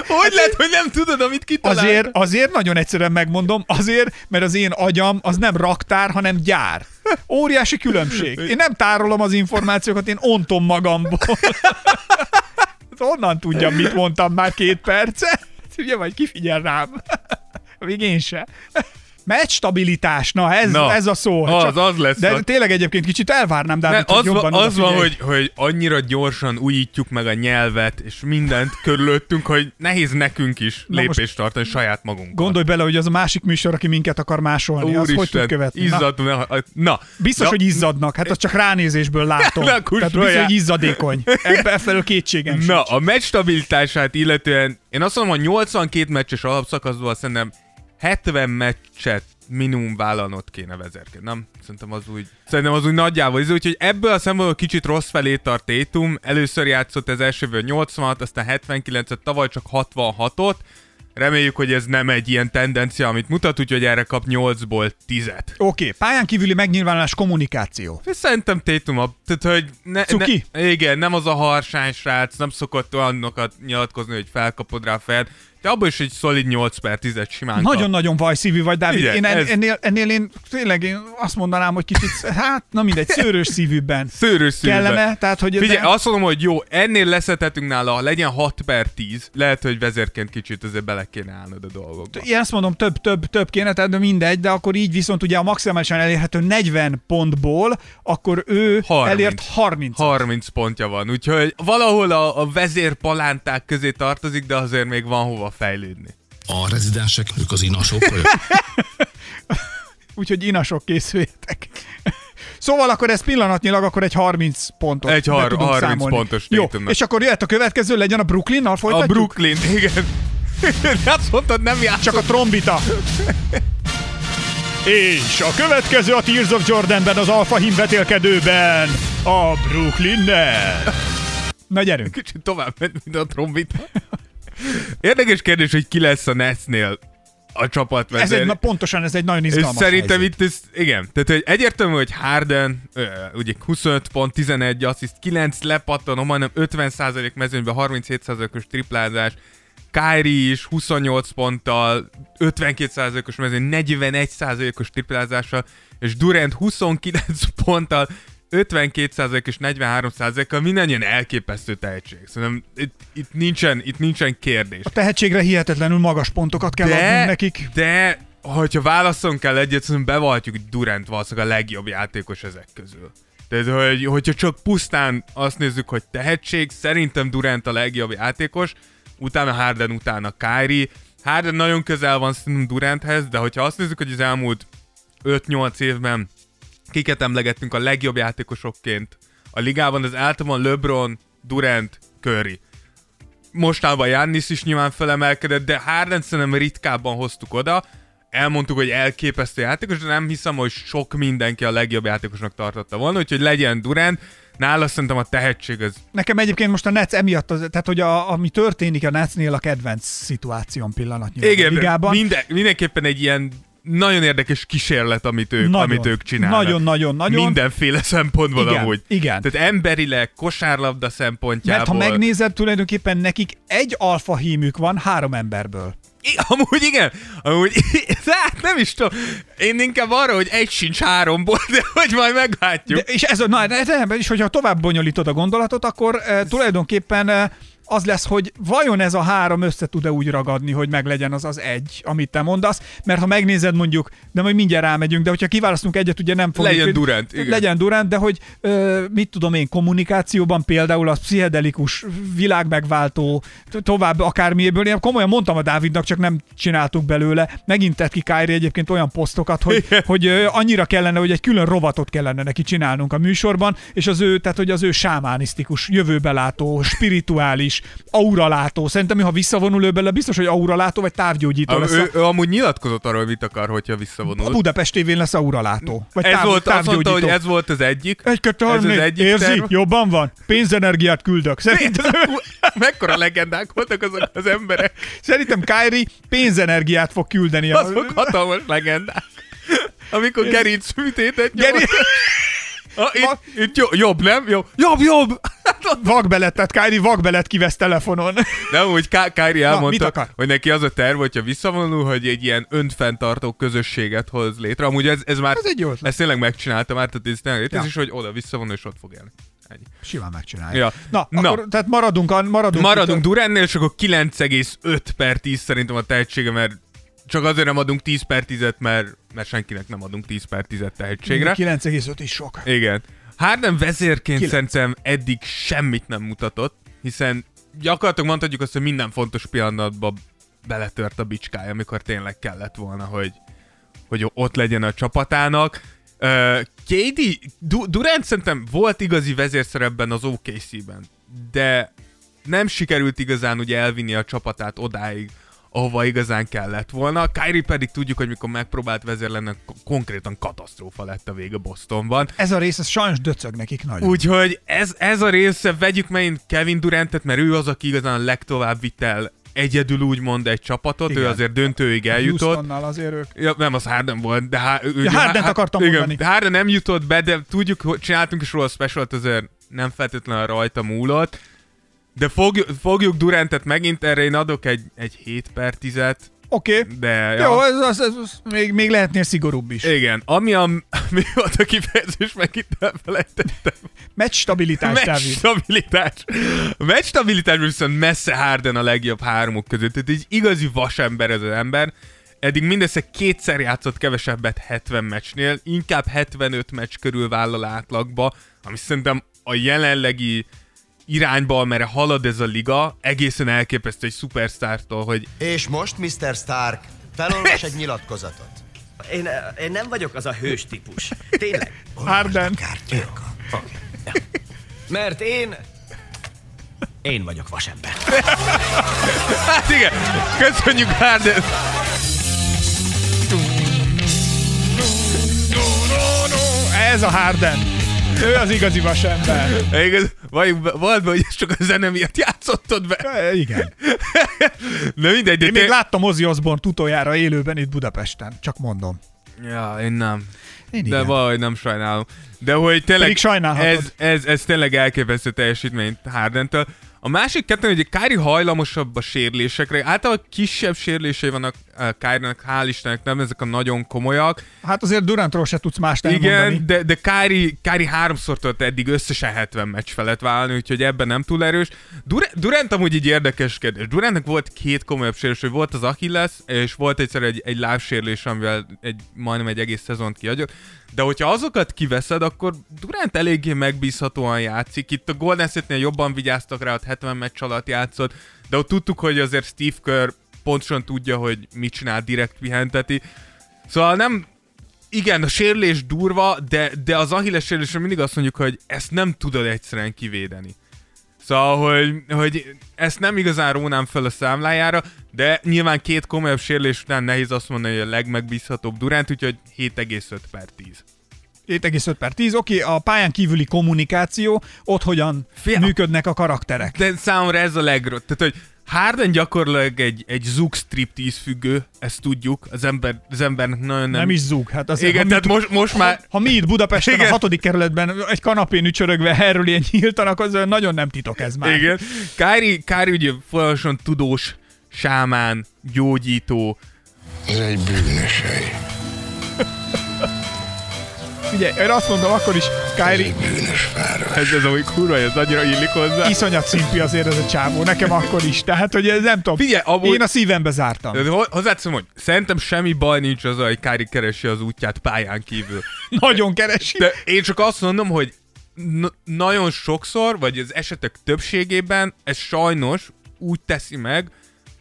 Hogy lehet, hogy nem tudod, amit kitaláltad? Azért, azért nagyon egyszerűen megmondom, azért, mert az én agyam az nem raktár, hanem gyár. Óriási különbség. Én nem tárolom az információkat, én ontom magamból. Honnan tudjam, mit mondtam már két perce? Ugye, vagy kifigyel rám. Még én se. Meccs stabilitás, na ez, Na, ez a szó. az, az lesz De a- tényleg egyébként kicsit elvárnám, Dávid, Ne, hogy az, jobban az van, hogy, hogy annyira gyorsan újítjuk meg a nyelvet, és mindent körülöttünk, hogy nehéz nekünk is Na lépést tartani saját magunkkal. Gondolj bele, hogy az a másik műsor, aki minket akar másolni, az hogy tud követni. Izzad, na, na, Biztos, na, hogy izzadnak, hát azt csak ránézésből látom. Na, Tehát biztos, hogy izzadékony. Ebben felől kétségem Na, sincs. a meccs stabilitását illetően én azt mondom, hogy 82 meccses alapszakaszból szerintem 70 meccset minimum vállalnot kéne vezérként, nem? Szerintem az úgy, szerintem az úgy nagyjából izé, úgyhogy ebből a szempontból kicsit rossz felé tart Tatum, először játszott az elsőből 80 aztán 79-et, tavaly csak 66-ot, reméljük, hogy ez nem egy ilyen tendencia, amit mutat, úgyhogy erre kap 8-ból 10-et. Oké, okay, pályán kívüli megnyilvánulás kommunikáció. Szerintem Tatum a, tehát, hogy ne, Cuki? ne, igen, nem az a harsány srác, nem szokott olyanokat nyilatkozni, hogy felkapod rá a De abban is egy szolid 8 per 10-et simán. Nagyon-nagyon vajszívű vagy, Dávid. Igen, én en, ez- ennél, ennél én tényleg én azt mondanám, hogy kicsit, hát, na mindegy, szőrös szívűbben. Szőrös szívben. Kellene, tehát hogy... Figyelj, de- azt mondom, hogy jó, ennél leszethetünk nála, legyen 6 per 10, lehet, hogy vezérként kicsit azért bele kéne állnod a dolgokba. Én azt mondom, több, több, több kéne, tehát de mindegy, de akkor így viszont ugye a maximálisan elérhető 40 pontból, akkor ő 30. elért 30. 30 pontja van, úgyhogy valahol a, a vezér palánták közé tartozik, de azért még van hova fejlődni. A rezidensek, ők az inasok, vagy Úgyhogy inasok készüljetek. Szóval akkor ez pillanatnyilag akkor egy 30 pontot Egy har- tudunk 30 számolni. pontos Jó, és akkor jöhet a következő, legyen a Brooklynnal A folytatjuk? Brooklyn, igen. Azt mondtad, nem játszott. Csak a trombita. És a következő a Tears of Jordanben, az Alpha Him vetélkedőben, a Brooklynnel. Na gyerünk. Kicsit tovább ment, mint a trombita. Érdekes kérdés, hogy ki lesz a Netsnél a csapatvezető. Ez egy, na, pontosan ez egy nagyon És izgalmas szerintem helyzet. itt ez, igen, tehát hogy egyértelmű, hogy Harden, ö, ugye 25 pont, 11 assziszt, 9 lepattanó, majdnem 50% mezőnyben, 37%-os triplázás, Kyrie is 28 ponttal, 52%-os mezőny, 41%-os triplázással, és Durant 29 ponttal, 52% és 43%-kal mindannyian elképesztő tehetség. Szerintem itt, itt, nincsen, itt nincsen kérdés. A tehetségre hihetetlenül magas pontokat kell adnunk nekik. De, hogyha válaszolunk kell egyet, szerintem bevallhatjuk, hogy Durant valószínűleg a legjobb játékos ezek közül. Tehát, hogy, hogyha csak pusztán azt nézzük, hogy tehetség, szerintem Durant a legjobb játékos, utána Harden, utána Kyrie. Harden nagyon közel van szerintem Duranthez, de hogyha azt nézzük, hogy az elmúlt 5-8 évben kiket emlegettünk a legjobb játékosokként a ligában, az általában LeBron, Durant, Curry mostában Jannis is nyilván felemelkedett, de Harden szerintem ritkábban hoztuk oda. Elmondtuk, hogy elképesztő játékos, de nem hiszem, hogy sok mindenki a legjobb játékosnak tartotta volna, úgyhogy legyen Durant. Nála szerintem a tehetség az Nekem egyébként most a Nets emiatt, az, tehát hogy a, ami történik a Netsnél a kedvenc szituáción pillanatnyilag a igen, ligában. minden, mindenképpen egy ilyen nagyon érdekes kísérlet, amit ők, Nagyon. amit ők csinálnak. Nagyon, nagyon, nagyon. Mindenféle szempontból Igen, amúgy. igen. Tehát emberileg, kosárlabda szempontjából. Mert ha megnézed, tulajdonképpen nekik egy alfa hímük van három emberből. I- amúgy igen, amúgy hát nem is tudom. Én inkább arra, hogy egy sincs háromból, de hogy majd meglátjuk. De, és ez a, na, de, de, és hogyha tovább bonyolítod a gondolatot, akkor e, tulajdonképpen e, az lesz, hogy vajon ez a három össze tud-e úgy ragadni, hogy meglegyen az az egy, amit te mondasz, mert ha megnézed mondjuk, de majd mindjárt rámegyünk, de hogyha kiválasztunk egyet, ugye nem fog Legyen. Durant, igen. Legyen Durant, de hogy ö, mit tudom én, kommunikációban például az pszichedelikus, világmegváltó, tovább akármilyből, én komolyan mondtam a Dávidnak, csak nem csináltuk belőle. Megint tett ki Kyrie egyébként olyan posztokat, hogy, hogy ö, annyira kellene, hogy egy külön rovatot kellene neki csinálnunk a műsorban, és az ő, tehát hogy az ő sámánisztikus, jövőbelátó, spirituális, auralátó. Szerintem, ha visszavonul ő belőle, biztos, hogy auralátó vagy távgyógyító A, lesz. ő, A, ő, amúgy nyilatkozott arról, mit akar, hogyha visszavonul. a Budapest tévén lesz auralátó. Vagy ez táv, volt, azt mondta, hogy ez volt az egyik. Egy, kettő, ez az egyik Érzi? terv. Jobban van? Pénzenergiát küldök. Szerintem, Mekkora legendák voltak azok az emberek. szerintem Kyrie pénzenergiát fog küldeni. Azok hatalmas legendák. Amikor gerinc műtétet nyomott. Geri- Ah, itt, itt jo- jobb, nem? Jobb, jobb, jobb! Vakbelet, tehát Kyrie vakbelet kivesz telefonon. De úgy Kyrie mit elmondta, akar? hogy neki az a terv, hogyha visszavonul, hogy egy ilyen önfenntartó közösséget hoz létre. Amúgy ez, ez már, Ez egy jó ezt tényleg megcsinálta már, tehát ez tényleg létezik, Ja. és hogy oda visszavonul, és ott fog élni. Ennyi. Simán megcsinálja. Ja. Na, Na. akkor, tehát maradunk, a- maradunk, Maradunk itt, Duránnél, és akkor 9,5 per 10 szerintem a tehetsége, mert csak azért nem adunk 10 per 10-et, mert, mert senkinek nem adunk 10 per 10-et tehetségre. 9,5 is sok. Igen. Harden vezérként Kilenc. szerintem eddig semmit nem mutatott, hiszen gyakorlatilag mondhatjuk azt, hogy minden fontos pillanatban beletört a bicskája, amikor tényleg kellett volna, hogy, hogy ott legyen a csapatának. Uh, du- Durant szerintem volt igazi vezérszerepben az OKC-ben, de nem sikerült igazán ugye elvinni a csapatát odáig, ahova igazán kellett volna. Kyrie pedig tudjuk, hogy mikor megpróbált vezér lenni, k- konkrétan katasztrófa lett a vége Bostonban. Ez a rész, ez sajnos döcög nekik nagyon. Úgyhogy ez, ez a része, vegyük megint Kevin Durantet, mert ő az, aki igazán legtovább vitt el egyedül úgymond egy csapatot, Igen. ő azért döntőig eljutott. Houstonnal azért ők. Ja, nem, az Harden volt, de há, ő, Ja, Hardent akartam igen, mondani. de Harden nem jutott be, de tudjuk, hogy csináltunk is róla specialt, azért nem feltétlenül rajta múlott. De fogjuk, fogjuk Durantet megint, erre én adok egy, egy 7 per 10-et, Oké. Okay. de... Ja. Jó, ez, ez, ez, ez még, még lehetnél szigorúbb is. Igen, ami a... Mi volt a kifejezés, megint elfelejtettem. Meccs stabilitás, Meccs stabilitás. Meccs stabilitás viszont messze Harden a legjobb hármuk között. Tehát egy igazi vasember ez az ember. Eddig mindössze kétszer játszott kevesebbet 70 meccsnél, inkább 75 meccs körül vállal átlagba, ami szerintem a jelenlegi irányba, amerre halad ez a liga, egészen elképesztő egy szupersztártól, hogy És most, Mr. Stark, felolvas egy nyilatkozatot. Én, én nem vagyok az a hős típus. Tényleg. Harden. Mert én... Én vagyok vasember. hát igen, köszönjük Harden! Ez a Harden. Ő az igazi vasember. Igaz, vagy volt hogy csak a zene miatt játszottad be. E, Igen. Na mindegy, de Én még té- láttam Ozzy Osbourne utoljára élőben itt Budapesten. Csak mondom. Ja, én nem. Én De igen. valahogy nem sajnálom. De hogy tényleg ez, ez, ez tényleg elképesztő teljesítmény Hardentől. A másik kettő, hogy Kári hajlamosabb a sérülésekre. Általában kisebb sérülései vannak Kárinak, hál' Istennek, nem ezek a nagyon komolyak. Hát azért Durantról se tudsz mást elmondani. Igen, de, de Kári, Kári háromszor tudott eddig összesen 70 meccs felett válni, úgyhogy ebben nem túl erős. Dur- Durant amúgy egy érdekes kérdés. Durantnak volt két komolyabb sérülés, hogy volt az Achilles, és volt egyszer egy, egy lábsérülés, amivel egy, majdnem egy egész szezont kiadott. De hogyha azokat kiveszed, akkor Durant eléggé megbízhatóan játszik. Itt a Golden State-nél jobban vigyáztak rá, ott 70 meccs alatt játszott, de ott tudtuk, hogy azért Steve Kerr pontosan tudja, hogy mit csinál, direkt pihenteti. Szóval nem, igen, a sérülés durva, de, de az Achilles sérülésre mindig azt mondjuk, hogy ezt nem tudod egyszerűen kivédeni. Szóval, hogy, hogy ezt nem igazán rónám fel a számlájára, de nyilván két komolyabb sérülés után nehéz azt mondani, hogy a legmegbízhatóbb Durant, úgyhogy 7,5 per 10. 7,5 per 10. Oké, a pályán kívüli kommunikáció, ott hogyan Fia- működnek a karakterek. De számomra ez a legrott. Tehát, hogy Harden gyakorlatilag egy, egy Zook striptease függő, ezt tudjuk, az, ember, az embernek nagyon nem... Nem is zúg. Hát azért, Igen, ha tehát mi- most, most már... Ha mi itt Budapesten Igen. a hatodik kerületben egy kanapén ücsörögve erről ilyen nyíltan, akkor az nagyon nem titok ez már. Igen. Kári, Kári ugye folyamatosan tudós, sámán, gyógyító, Ez egy bűnös hely. Figyelj, én azt mondom, akkor is Kyrie Ez az, ami kurva, ez annyira illik hozzá. iszonyat szimpi azért ez a csávó, nekem akkor is. Tehát, hogy ez nem tudom, Figyelj, amúgy- én a szívembe zártam. Hozzáteszem, hogy szerintem semmi baj nincs az, hogy Kári keresi az útját pályán kívül. Nagyon keresi. De én csak azt mondom, hogy n- nagyon sokszor, vagy az esetek többségében ez sajnos úgy teszi meg,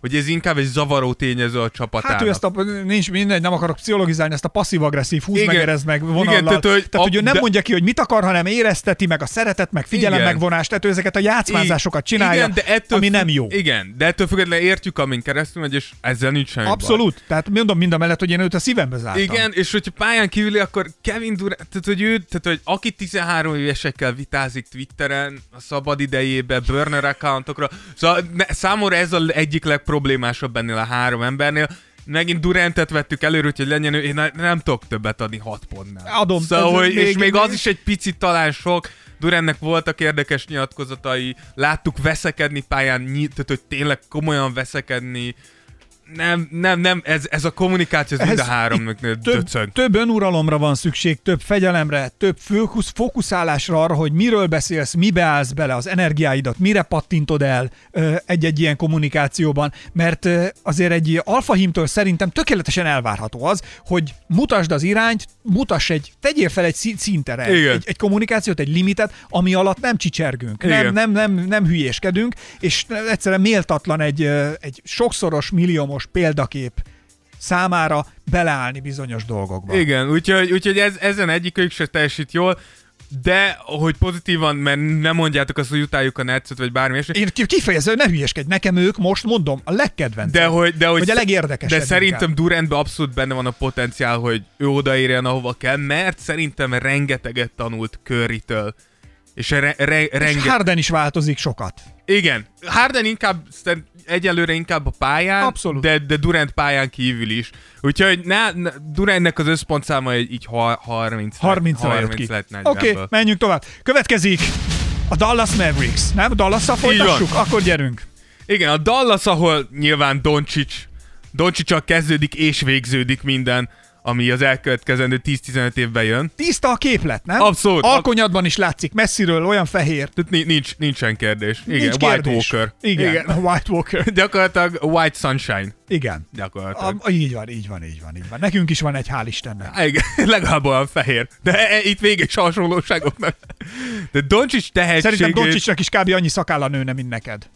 hogy ez inkább egy zavaró tényező a csapatának. Hát ő ezt a, nincs mindegy, nem akarok pszichologizálni, ezt a passzív-agresszív húz meg, erez meg vonallal. Igen, tehát, hogy tehát, hogy ő nem de- mondja ki, hogy mit akar, hanem érezteti meg a szeretet, meg figyelem Igen. megvonást, tehát ő ezeket a játszmázásokat csinálja, igen, de ettől ami nem jó. Igen, de ettől függetlenül értjük, amin keresztül megy, és ezzel nincs semmi baj. Abszolút. Tehát mondom mind a mellett, hogy én őt a szívembe zártam. Igen, és hogyha pályán kívüli, akkor Kevin Durant, tehát hogy ő, tehát hogy aki 13 évesekkel vitázik Twitteren, a szabad idejébe, burner accountokra, szóval ne, számomra ez az egyik legproblémásabb ennél a három embernél, megint Durantet vettük előre, hogy legyen ő, én ne- nem tudok többet adni 6 pontnál. Adom, Szóval, hogy, és még még- az is egy picit talán sok, Durantnek voltak érdekes nyilatkozatai, láttuk veszekedni pályán, tehát hogy tényleg komolyan veszekedni, nem, nem, nem, ez, ez a kommunikáció, ez, mind a háromnak több, döcög. több önuralomra van szükség, több fegyelemre, több fókusz, fókuszálásra arra, hogy miről beszélsz, mibe állsz bele az energiáidat, mire pattintod el egy-egy ilyen kommunikációban, mert azért egy alfahímtől szerintem tökéletesen elvárható az, hogy mutasd az irányt, mutass egy, tegyél fel egy szí- szintere, Igen. egy, egy kommunikációt, egy limitet, ami alatt nem csicsergünk, nem, Igen. nem, nem, nem hülyéskedünk, és egyszerűen méltatlan egy, egy sokszoros, milliómos példakép számára beleállni bizonyos dolgokba. Igen, úgyhogy, úgyhogy ez, ezen egyikük se teljesít jól, de hogy pozitívan, mert nem mondjátok azt, hogy utáljuk a netszet, vagy bármi ilyesmi. Én ki- kifejező, ne hülyeskedj, nekem ők most mondom, a legkedvencem. De hogy, de hogy, Vagy a legérdekesebb De szerintem. Durantben abszolút benne van a potenciál, hogy ő odaérjen, ahova kell, mert szerintem rengeteget tanult Curry-től. És re, re, És renge... Harden is változik sokat. Igen, Harden inkább, egyelőre inkább a pályán, Abszolút. De, de Durant pályán kívül is. Úgyhogy ne, ne, Durantnek az összpontszáma egy így ha, 30, 30 ra jött 30 ki. lett Oké, 40-ből. okay, menjünk tovább. Következik a Dallas Mavericks, nem? Van. folytassuk? Akkor gyerünk. Igen, a Dallas, ahol nyilván Doncic, Doncsicsal kezdődik és végződik minden, ami az elkövetkezendő 10-15 évben jön. Tiszta a képlet, nem? Abszolút. Alkonyatban is látszik, messziről olyan fehér. Tehát ni- nincs, nincsen kérdés. Igen, Nincs White kérdés. Walker. Igen, Igen. White Walker. Gyakorlatilag White Sunshine. Igen. Gyakorlatilag. A, így van, így van, így van, így van. Nekünk is van egy, hál' Istennek. Igen, legalább olyan fehér. De e, itt vége is hasonlóságoknak. De Doncsics tehetségét... Szerintem Doncsicsnak is kb. annyi szakálla nőne, mint neked.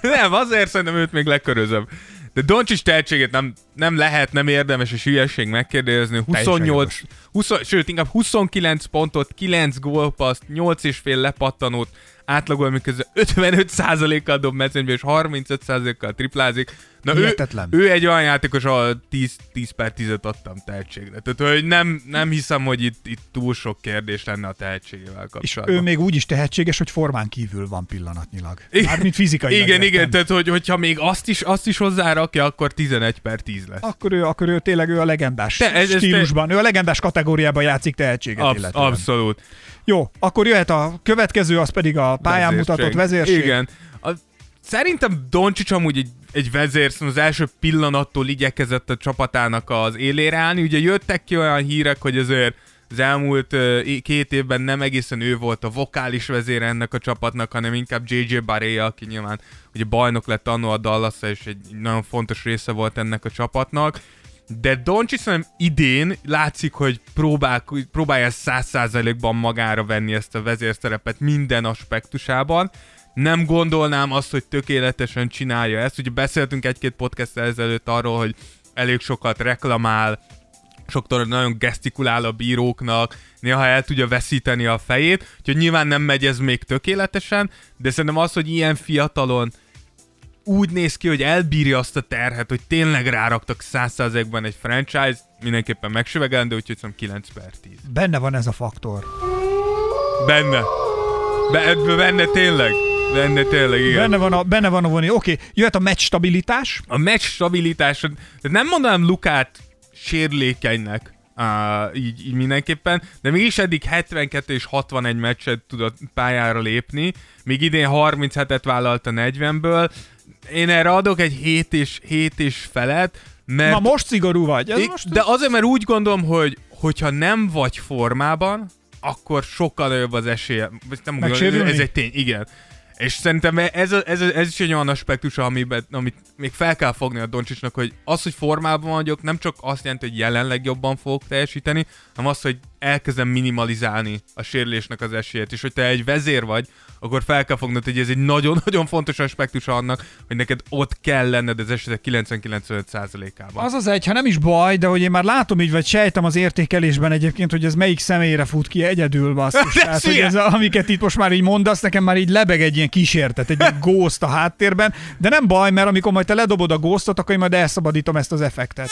Nem, azért szerintem őt még lekörözöm. De Doncsics tehetségét nem, nem lehet, nem érdemes és hülyeség megkérdezni. 28, jogos. 20, sőt, inkább 29 pontot, 9 gólpaszt, 8 és fél lepattanót átlagol, miközben 55%-kal dob mezőnybe és 35%-kal triplázik. Na ő, Hihetetlen. ő egy olyan játékos, ahol 10, 10 per 10 adtam tehetségre. Tehát, hogy nem, nem hiszem, hogy itt, itt túl sok kérdés lenne a tehetségével És kapcsolatban. ő még úgy is tehetséges, hogy formán kívül van pillanatnyilag. Mármint fizikai. Igen, igen, tehát hogy, hogyha még azt is, azt is hozzárakja, akkor 11 per 10 lesz. Akkor ő, akkor ő tényleg ő a legendás Te- ez- ez- stílusban, ő a legendás kategóriában játszik tehetséget Absz- illetően. abszolút. Jó, akkor jöhet a következő, az pedig a pályán Vezérség. mutatott vezérség. Igen. Szerintem Doncsics amúgy egy, egy vezér, szóval az első pillanattól igyekezett a csapatának az élére állni. Ugye jöttek ki olyan hírek, hogy azért az elmúlt két évben nem egészen ő volt a vokális vezér ennek a csapatnak, hanem inkább JJ Barea, aki nyilván ugye bajnok lett annó a dallas és egy nagyon fontos része volt ennek a csapatnak. De Doncsics szerintem idén látszik, hogy próbál, próbálja száz százalékban magára venni ezt a vezérszerepet minden aspektusában. Nem gondolnám azt, hogy tökéletesen csinálja ezt. Ugye beszéltünk egy-két podcast ezelőtt arról, hogy elég sokat reklamál, sokszor nagyon gesztikulál a bíróknak, néha el tudja veszíteni a fejét, úgyhogy nyilván nem megy ez még tökéletesen, de szerintem az, hogy ilyen fiatalon úgy néz ki, hogy elbírja azt a terhet, hogy tényleg ráraktak 100%-ban egy franchise, mindenképpen megsüvegelendő, úgyhogy szerintem 9 per 10. Benne van ez a faktor. Benne. Be, benne tényleg. Benne tényleg, igen. Benne van a, benne van a voni. Oké, jöhet a meccs stabilitás. A meccs stabilitása, tehát nem mondanám Lukát sérülékenynek, uh, így, így mindenképpen, de mégis eddig 72 és 61 meccset tudott pályára lépni, még idén 37-et vállalt a 40-ből, én erre adok egy 7 és, 7 és felet, Mert Ma most szigorú vagy. Ez most de azért, mert úgy gondolom, hogy hogyha nem vagy formában, akkor sokkal nagyobb az esélye. Nem gondolom, ez egy tény, igen. És szerintem ez, ez, ez is egy olyan aspektus, amiben, amit még fel kell fogni a Doncsicsnak, hogy az, hogy formában vagyok, nem csak azt jelenti, hogy jelenleg jobban fogok teljesíteni, hanem az, hogy elkezdem minimalizálni a sérülésnek az esélyét. És hogy te egy vezér vagy, akkor fel kell fognod, hogy ez egy nagyon-nagyon fontos aspektus annak, hogy neked ott kell lenned az esetek 90-95%-ában. Az az egy, ha nem is baj, de hogy én már látom így, vagy sejtem az értékelésben egyébként, hogy ez melyik személyre fut ki egyedül, basszus. Tehát, hogy ez, a, amiket itt most már így mondasz, nekem már így lebeg egy ilyen kísértet, egy ilyen ghost a háttérben, de nem baj, mert amikor majd te ledobod a ghostot, akkor én majd elszabadítom ezt az effektet.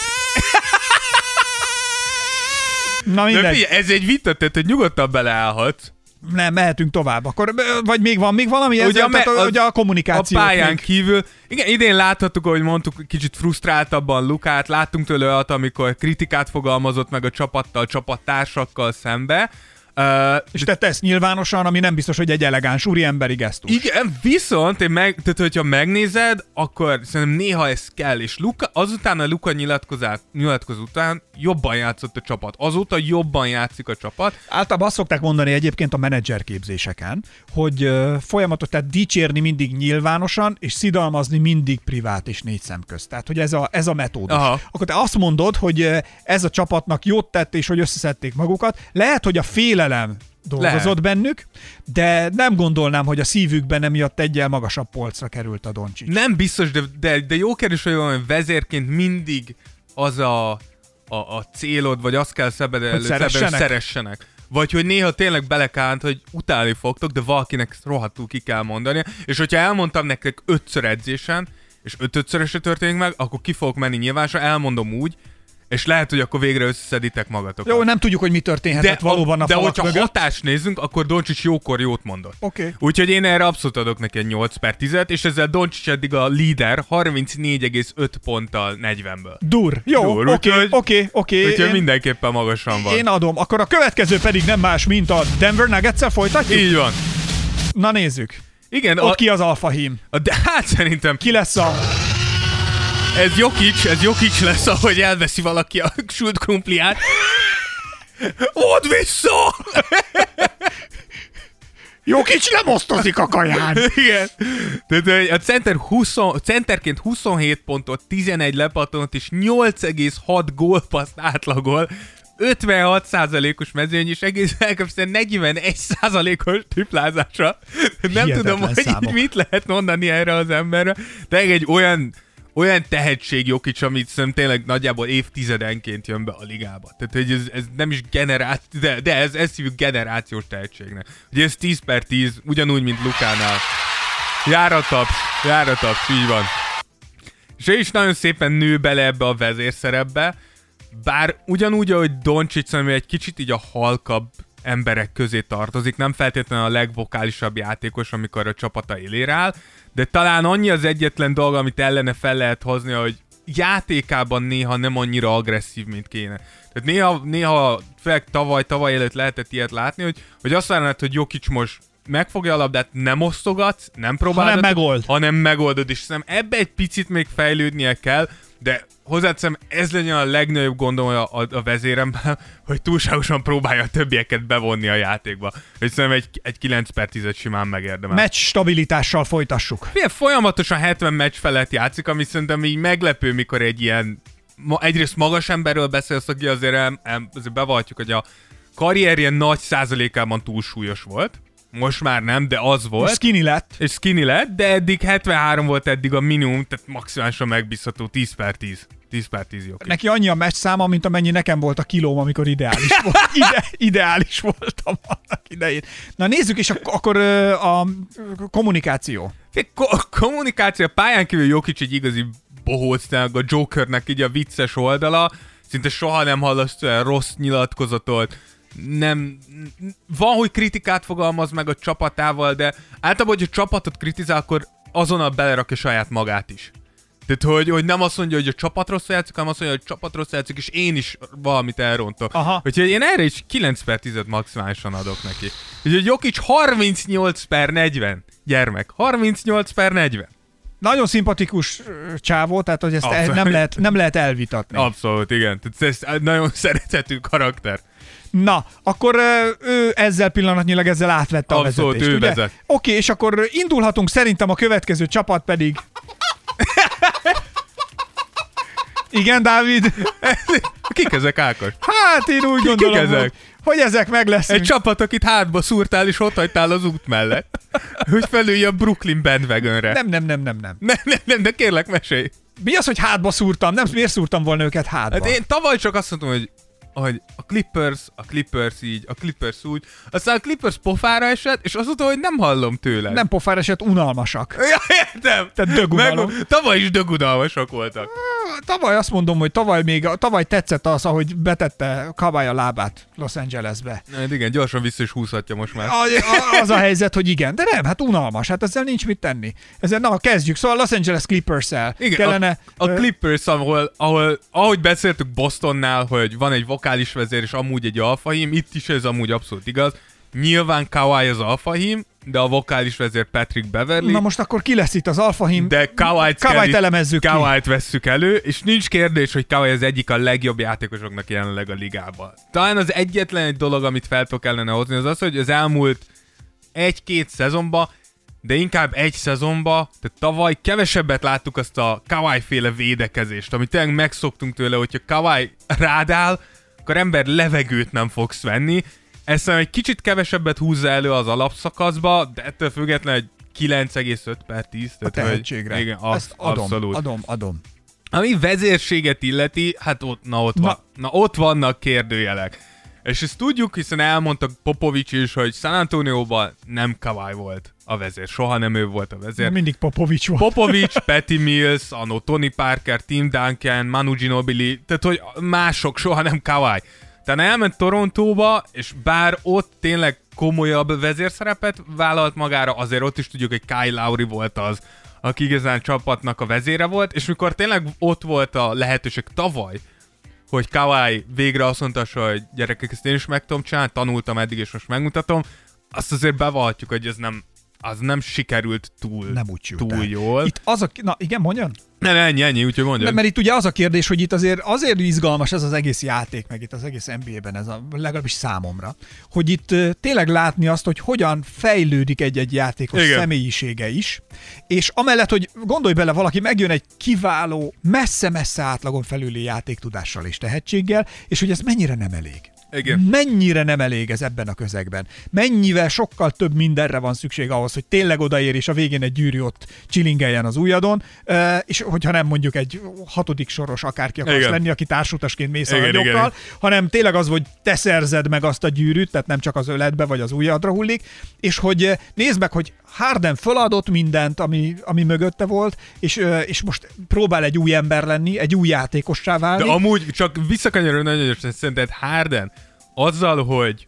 Na De mindegy, figyelj, ez egy vita, tehát hogy nyugodtan beleállhatsz. nem, mehetünk tovább. Akkor, vagy még van még valami Ugye ezzel, a me- tehát, az- hogy a kommunikáció. A pályán kívül. Igen, idén láthattuk, ahogy mondtuk, kicsit frusztráltabban Lukát, láttunk tőle olyat, amikor kritikát fogalmazott meg a csapattal, csapattársakkal szembe. Uh, És tette ezt nyilvánosan, ami nem biztos, hogy egy elegáns úriemberi gesztus. igen, viszont én meg, tehát hogyha megnézed, akkor szerintem néha ez kell, és Luka, azután a Luka nyilatkozás, nyilatkozó után jobban játszott a csapat. Azóta jobban játszik a csapat. Általában azt szokták mondani egyébként a menedzserképzéseken, hogy ö, folyamatos, tehát dicsérni mindig nyilvánosan, és szidalmazni mindig privát és négy szem közt. Tehát, hogy ez a, ez a metódus. Aha. Akkor te azt mondod, hogy ez a csapatnak jót tett, és hogy összeszedték magukat. Lehet, hogy a félelem dolgozott Lehet. bennük, de nem gondolnám, hogy a szívükben emiatt egyel magasabb polcra került a Doncsics. Nem biztos, de, de, de jó kérdés, hogy hogy vezérként mindig az a, a, a célod, vagy azt kell szebed elő, szeressenek? szeressenek. Vagy hogy néha tényleg belekánt, hogy utálni fogtok, de valakinek ezt rohadtul ki kell mondani. És hogyha elmondtam nektek ötször edzésen, és ötötszörösre történik meg, akkor ki fogok menni nyilvánosra, elmondom úgy, és lehet, hogy akkor végre összeszeditek magatokat. Jó, nem tudjuk, hogy mi történhetett valóban a de hogyha mögött. hatást nézzünk, akkor Doncsics jókor jót mondott. Oké. Úgyhogy én erre abszolút adok neki egy 8 per 10-et, és ezzel Doncsics eddig a líder 34,5 ponttal 40-ből. Dur. Jó, oké, oké, oké. Úgyhogy Én- mindenképpen magasan van. Én adom. Akkor a következő pedig nem más, mint a Denver Nuggets-el folytatjuk? Így van. Na nézzük. Igen, Ott a, ki az alfahím? a, de hát szerintem Ki lesz a... ez Jokic, ez Jokic lesz, ahogy elveszi valaki a sült krumpliát. Odd vissza! Jó kicsi nem osztozik a kaján. Igen. Tehát a center 20, centerként 27 pontot, 11 lepattonot és 8,6 gólpaszt átlagol. 56%-os mezőny és egész elképesztően 41%-os triplázása. Nem Hihetetlen tudom, hogy számok. mit lehet mondani erre az emberre. De egy olyan olyan tehetség Jokic, amit szerintem tényleg nagyjából évtizedenként jön be a ligába. Tehát, hogy ez, ez nem is generáció, de, de ez, ez hívjuk generációs tehetségnek. Ugye ez 10 per 10, ugyanúgy, mint Lukánál. Jár a taps, jár a taps, így van. És ő is nagyon szépen nő bele ebbe a vezérszerepbe, bár ugyanúgy, ahogy Doncsics szerintem egy kicsit így a halkabb emberek közé tartozik, nem feltétlenül a legvokálisabb játékos, amikor a csapata élére áll, de talán annyi az egyetlen dolog, amit ellene fel lehet hozni, hogy játékában néha nem annyira agresszív, mint kéne. Tehát néha, néha főleg tavaly, tavaly előtt lehetett ilyet látni, hogy, hogy azt várnád, hogy Jokic most megfogja a labdát, nem osztogatsz, nem próbálod, Hanem megold. hanem megoldod, és szerintem ebbe egy picit még fejlődnie kell, de hozzáteszem, ez legyen a legnagyobb gondom a, a, a vezéremben, hogy túlságosan próbálja a többieket bevonni a játékba. És szerintem egy, egy 9 per 10 simán megérdemel. Meccs stabilitással folytassuk. Figyelj, folyamatosan 70 meccs felett játszik, ami szerintem így meglepő, mikor egy ilyen, ma, egyrészt magas emberről beszélsz, aki azért, el, el, azért bevallhatjuk, hogy a karrierje nagy százalékában túlsúlyos volt. Most már nem, de az volt. Skinny lett. És skinny lett, de eddig 73 volt eddig a minimum, tehát maximálisan megbízható 10 per 10. 10 per 10 jó. Neki annyi a meccs száma, mint amennyi nekem volt a kilóm, amikor ideális, volt, ide, ideális voltam annak idején. Na nézzük is ak- akkor ö, a kommunikáció. Ko- kommunikáció a pályán kívül jó kicsi egy igazi bohócnak, a Jokernek így a vicces oldala, szinte soha nem hallasz tőle rossz nyilatkozatot, nem, van, hogy kritikát fogalmaz meg a csapatával, de általában, hogy a csapatot kritizál, akkor azonnal belerakja saját magát is. Tehát, hogy, hogy nem azt mondja, hogy a csapat rosszul játszik, hanem azt mondja, hogy a csapat rosszul játszik, és én is valamit elrontok. Aha. Úgyhogy én erre is 9 per 10 maximálisan adok neki. Úgyhogy Jokic 38 per 40. Gyermek, 38 per 40. Nagyon szimpatikus csávó, tehát hogy ezt el, nem, lehet, nem lehet elvitatni. Abszolút, igen. Tehát ez nagyon szerethető karakter. Na, akkor ő ezzel pillanatnyilag ezzel átvette a Abszolút, vezetést, ő ugye? vezet. Oké, és akkor indulhatunk szerintem a következő csapat pedig... Igen, Dávid? Kik ezek, Ákos? Hát én úgy gondolom, ezek? hogy, hogy ezek meg leszünk. Egy csapat, akit hátba szúrtál és ott hagytál az út mellett. Hogy felülj a Brooklyn bandwagonre. Nem, nem, nem, nem, nem. nem, nem, nem, de kérlek, mesélj. Mi az, hogy hátba szúrtam? Nem, miért szúrtam volna őket hátba? Hát én tavaly csak azt mondtam, hogy hogy a Clippers, a Clippers így, a Clippers úgy, aztán a Clippers pofára esett, és azóta, hogy nem hallom tőled. Nem pofár eset, unalmasak. Ja, értem. Tehát dögunalom. Meg, tavaly is dögunalmasak voltak. Tavaly azt mondom, hogy tavaly még, tavaly tetszett az, ahogy betette Kawai a lábát Los Angelesbe. Hát igen, gyorsan vissza is húzhatja most már. A, a, az a helyzet, hogy igen, de nem, hát unalmas, hát ezzel nincs mit tenni. Ezzel, na, kezdjük. Szóval Los Angeles Clippers-el Igen, kellene... a, a Clippers, ahol, ahol, ahogy beszéltük Bostonnál, hogy van egy vokális vezér, és amúgy egy alfahím, itt is ez amúgy abszolút igaz. Nyilván Kawhi az alfahím, de a vokális vezér Patrick Beverly. Na most akkor ki lesz itt az alfahim? De Kawhi-t, Kawhi-t elemezzük ki. Kawhi-t vesszük elő, és nincs kérdés, hogy Kawhi az egyik a legjobb játékosoknak jelenleg a ligában. Talán az egyetlen egy dolog, amit fel tudok kellene hozni, az az, hogy az elmúlt egy-két szezonban, de inkább egy szezonba, tehát tavaly kevesebbet láttuk azt a Kawhi féle védekezést, amit tényleg megszoktunk tőle, hogyha Kawhi rád áll, akkor ember levegőt nem fogsz venni. Ezt egy kicsit kevesebbet húzza elő az alapszakaszba, de ettől függetlenül egy 9,5 per 10. a Tehát, tehetségre. Hogy, igen, az, Ezt adom, abszolút. adom, adom. Ami vezérséget illeti, hát ott, na ott, Na. Van, na ott vannak kérdőjelek. És ezt tudjuk, hiszen elmondta Popovics is, hogy San Antonioban nem Kawhi volt a vezér. Soha nem ő volt a vezér. Mindig Popovics volt. Popovics, Patty Mills, Anno Tony Parker, Tim Duncan, Manu Ginobili, tehát hogy mások, soha nem Kawhi. Tehát elment Torontóba, és bár ott tényleg komolyabb vezérszerepet vállalt magára, azért ott is tudjuk, hogy Kyle Lowry volt az, aki igazán csapatnak a vezére volt, és mikor tényleg ott volt a lehetőség tavaly, hogy Kawhi végre azt mondta, hogy gyerekek, ezt én is meg tudom csinálni, tanultam eddig, és most megmutatom, azt azért bevallhatjuk, hogy ez nem, az nem sikerült túl, Nem úgy túl el. jól. Itt az a... Na igen, mondjon? Nem, ennyi, ennyi, úgyhogy mondja. Mert, mert itt ugye az a kérdés, hogy itt azért azért izgalmas ez az egész játék, meg itt az egész NBA-ben, ez a, legalábbis számomra, hogy itt tényleg látni azt, hogy hogyan fejlődik egy-egy játékos Igen. személyisége is, és amellett, hogy gondolj bele, valaki megjön egy kiváló, messze-messze átlagon felüli játéktudással és tehetséggel, és hogy ez mennyire nem elég. Igen. Mennyire nem elég ez ebben a közegben. Mennyivel sokkal több mindenre van szükség ahhoz, hogy tényleg odaér, és a végén egy gyűrű ott csilingeljen az ujjadon, és hogyha nem mondjuk egy hatodik soros akárki akarsz Igen. lenni, aki társutasként mész a Igen, igen, nagyokkal, igen. hanem tényleg az, hogy te szerzed meg azt a gyűrűt, tehát nem csak az öletbe vagy az ujjadra hullik, és hogy nézd meg, hogy Harden föladott mindent, ami, ami mögötte volt, és, és most próbál egy új ember lenni, egy új játékossá válni. De amúgy csak visszakanyarul nagyon gyorsan, szerinted Harden azzal, hogy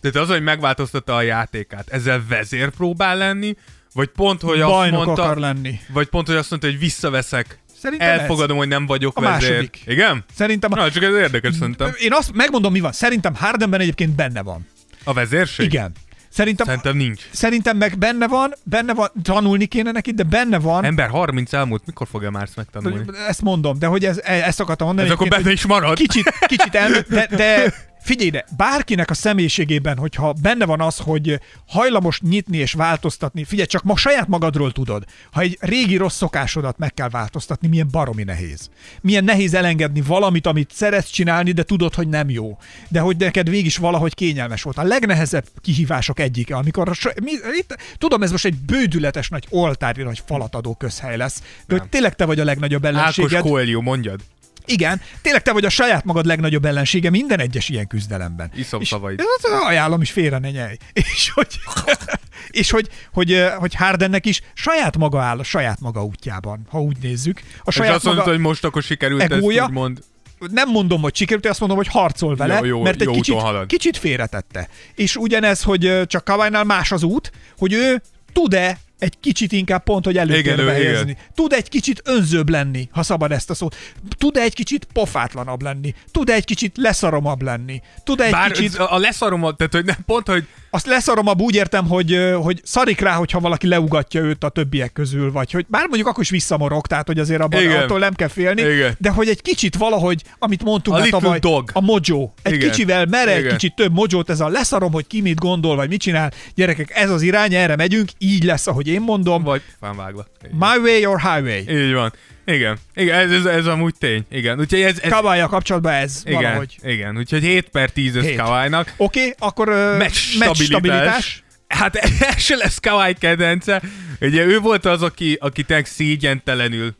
tehát az, hogy megváltoztatta a játékát, ezzel vezér próbál lenni, vagy pont, hogy azt Bajnok mondta, akar lenni. vagy pont, hogy azt mondta, hogy visszaveszek, Szerintem elfogadom, hogy nem vagyok A vezér. második. Igen? Szerintem a, Na, csak ez érdekes szerintem. Én azt megmondom, mi van. Szerintem Hardenben egyébként benne van. A vezérség? Igen. Szerintem, Szerintem nincs. szerintem meg benne van, benne van, tanulni kéne neki, de benne van. Ember 30 elmúlt, mikor fogja már ezt megtanulni? Ezt mondom, de hogy ez, ezt akartam mondani. Ez akkor benne is marad. Kicsit, kicsit el, de, de figyelj ide, bárkinek a személyiségében, hogyha benne van az, hogy hajlamos nyitni és változtatni, figyelj, csak ma saját magadról tudod, ha egy régi rossz szokásodat meg kell változtatni, milyen baromi nehéz. Milyen nehéz elengedni valamit, amit szeretsz csinálni, de tudod, hogy nem jó. De hogy neked végig is valahogy kényelmes volt. A legnehezebb kihívások egyike, amikor a, mi, itt, tudom, ez most egy bődületes nagy oltári nagy falatadó közhely lesz, de hogy tényleg te vagy a legnagyobb Ákos ellenséged. Coelho, mondjad. Igen, tényleg te vagy a saját magad legnagyobb ellensége minden egyes ilyen küzdelemben. Iszom és, szavaid. Ajánlom is félre ne nyelj. És hogy, és hogy, hogy, hogy Hardennek is saját maga áll a saját maga útjában, ha úgy nézzük. A És saját azt mondta, hogy most akkor sikerült egója. ezt úgymond. nem mondom, hogy sikerült, azt mondom, hogy harcol vele, Jó, jó, mert egy jó kicsit, kicsit félretette. És ugyanez, hogy csak Kawai-nál más az út, hogy ő tud-e egy kicsit inkább pont, hogy előtérbe helyezni. Tud egy kicsit önzőbb lenni, ha szabad ezt a szót. Tud egy kicsit pofátlanabb lenni. Tud egy kicsit leszaromabb lenni. Tud egy Bár kicsit... a a leszarom, tehát hogy nem, pont, hogy azt leszarom, abba úgy értem, hogy, hogy szarik rá, hogyha valaki leugatja őt a többiek közül, vagy hogy bár mondjuk akkor is visszamorog, tehát hogy azért abban Igen. attól nem kell félni, Igen. de hogy egy kicsit valahogy, amit mondtunk A már tavaly, dog. a mojo. Egy Igen. kicsivel mere, egy kicsit több mojót, ez a leszarom, hogy ki mit gondol, vagy mit csinál. Gyerekek, ez az irány, erre megyünk, így lesz, ahogy én mondom. Vagy fánvágva. My way or highway. Így van. Igen. Igen, ez, ez, ez amúgy tény. Igen. Úgyhogy ez, ez Kabálya kapcsolatban ez igen, valahogy. igen. Úgyhogy 7 per 10 ez. Kawai-nak. Oké, okay, akkor uh, Meccs stabilitás. Hát ez se lesz Kawai kedvence. Ugye ő volt az, aki, aki tényleg szégyentelenül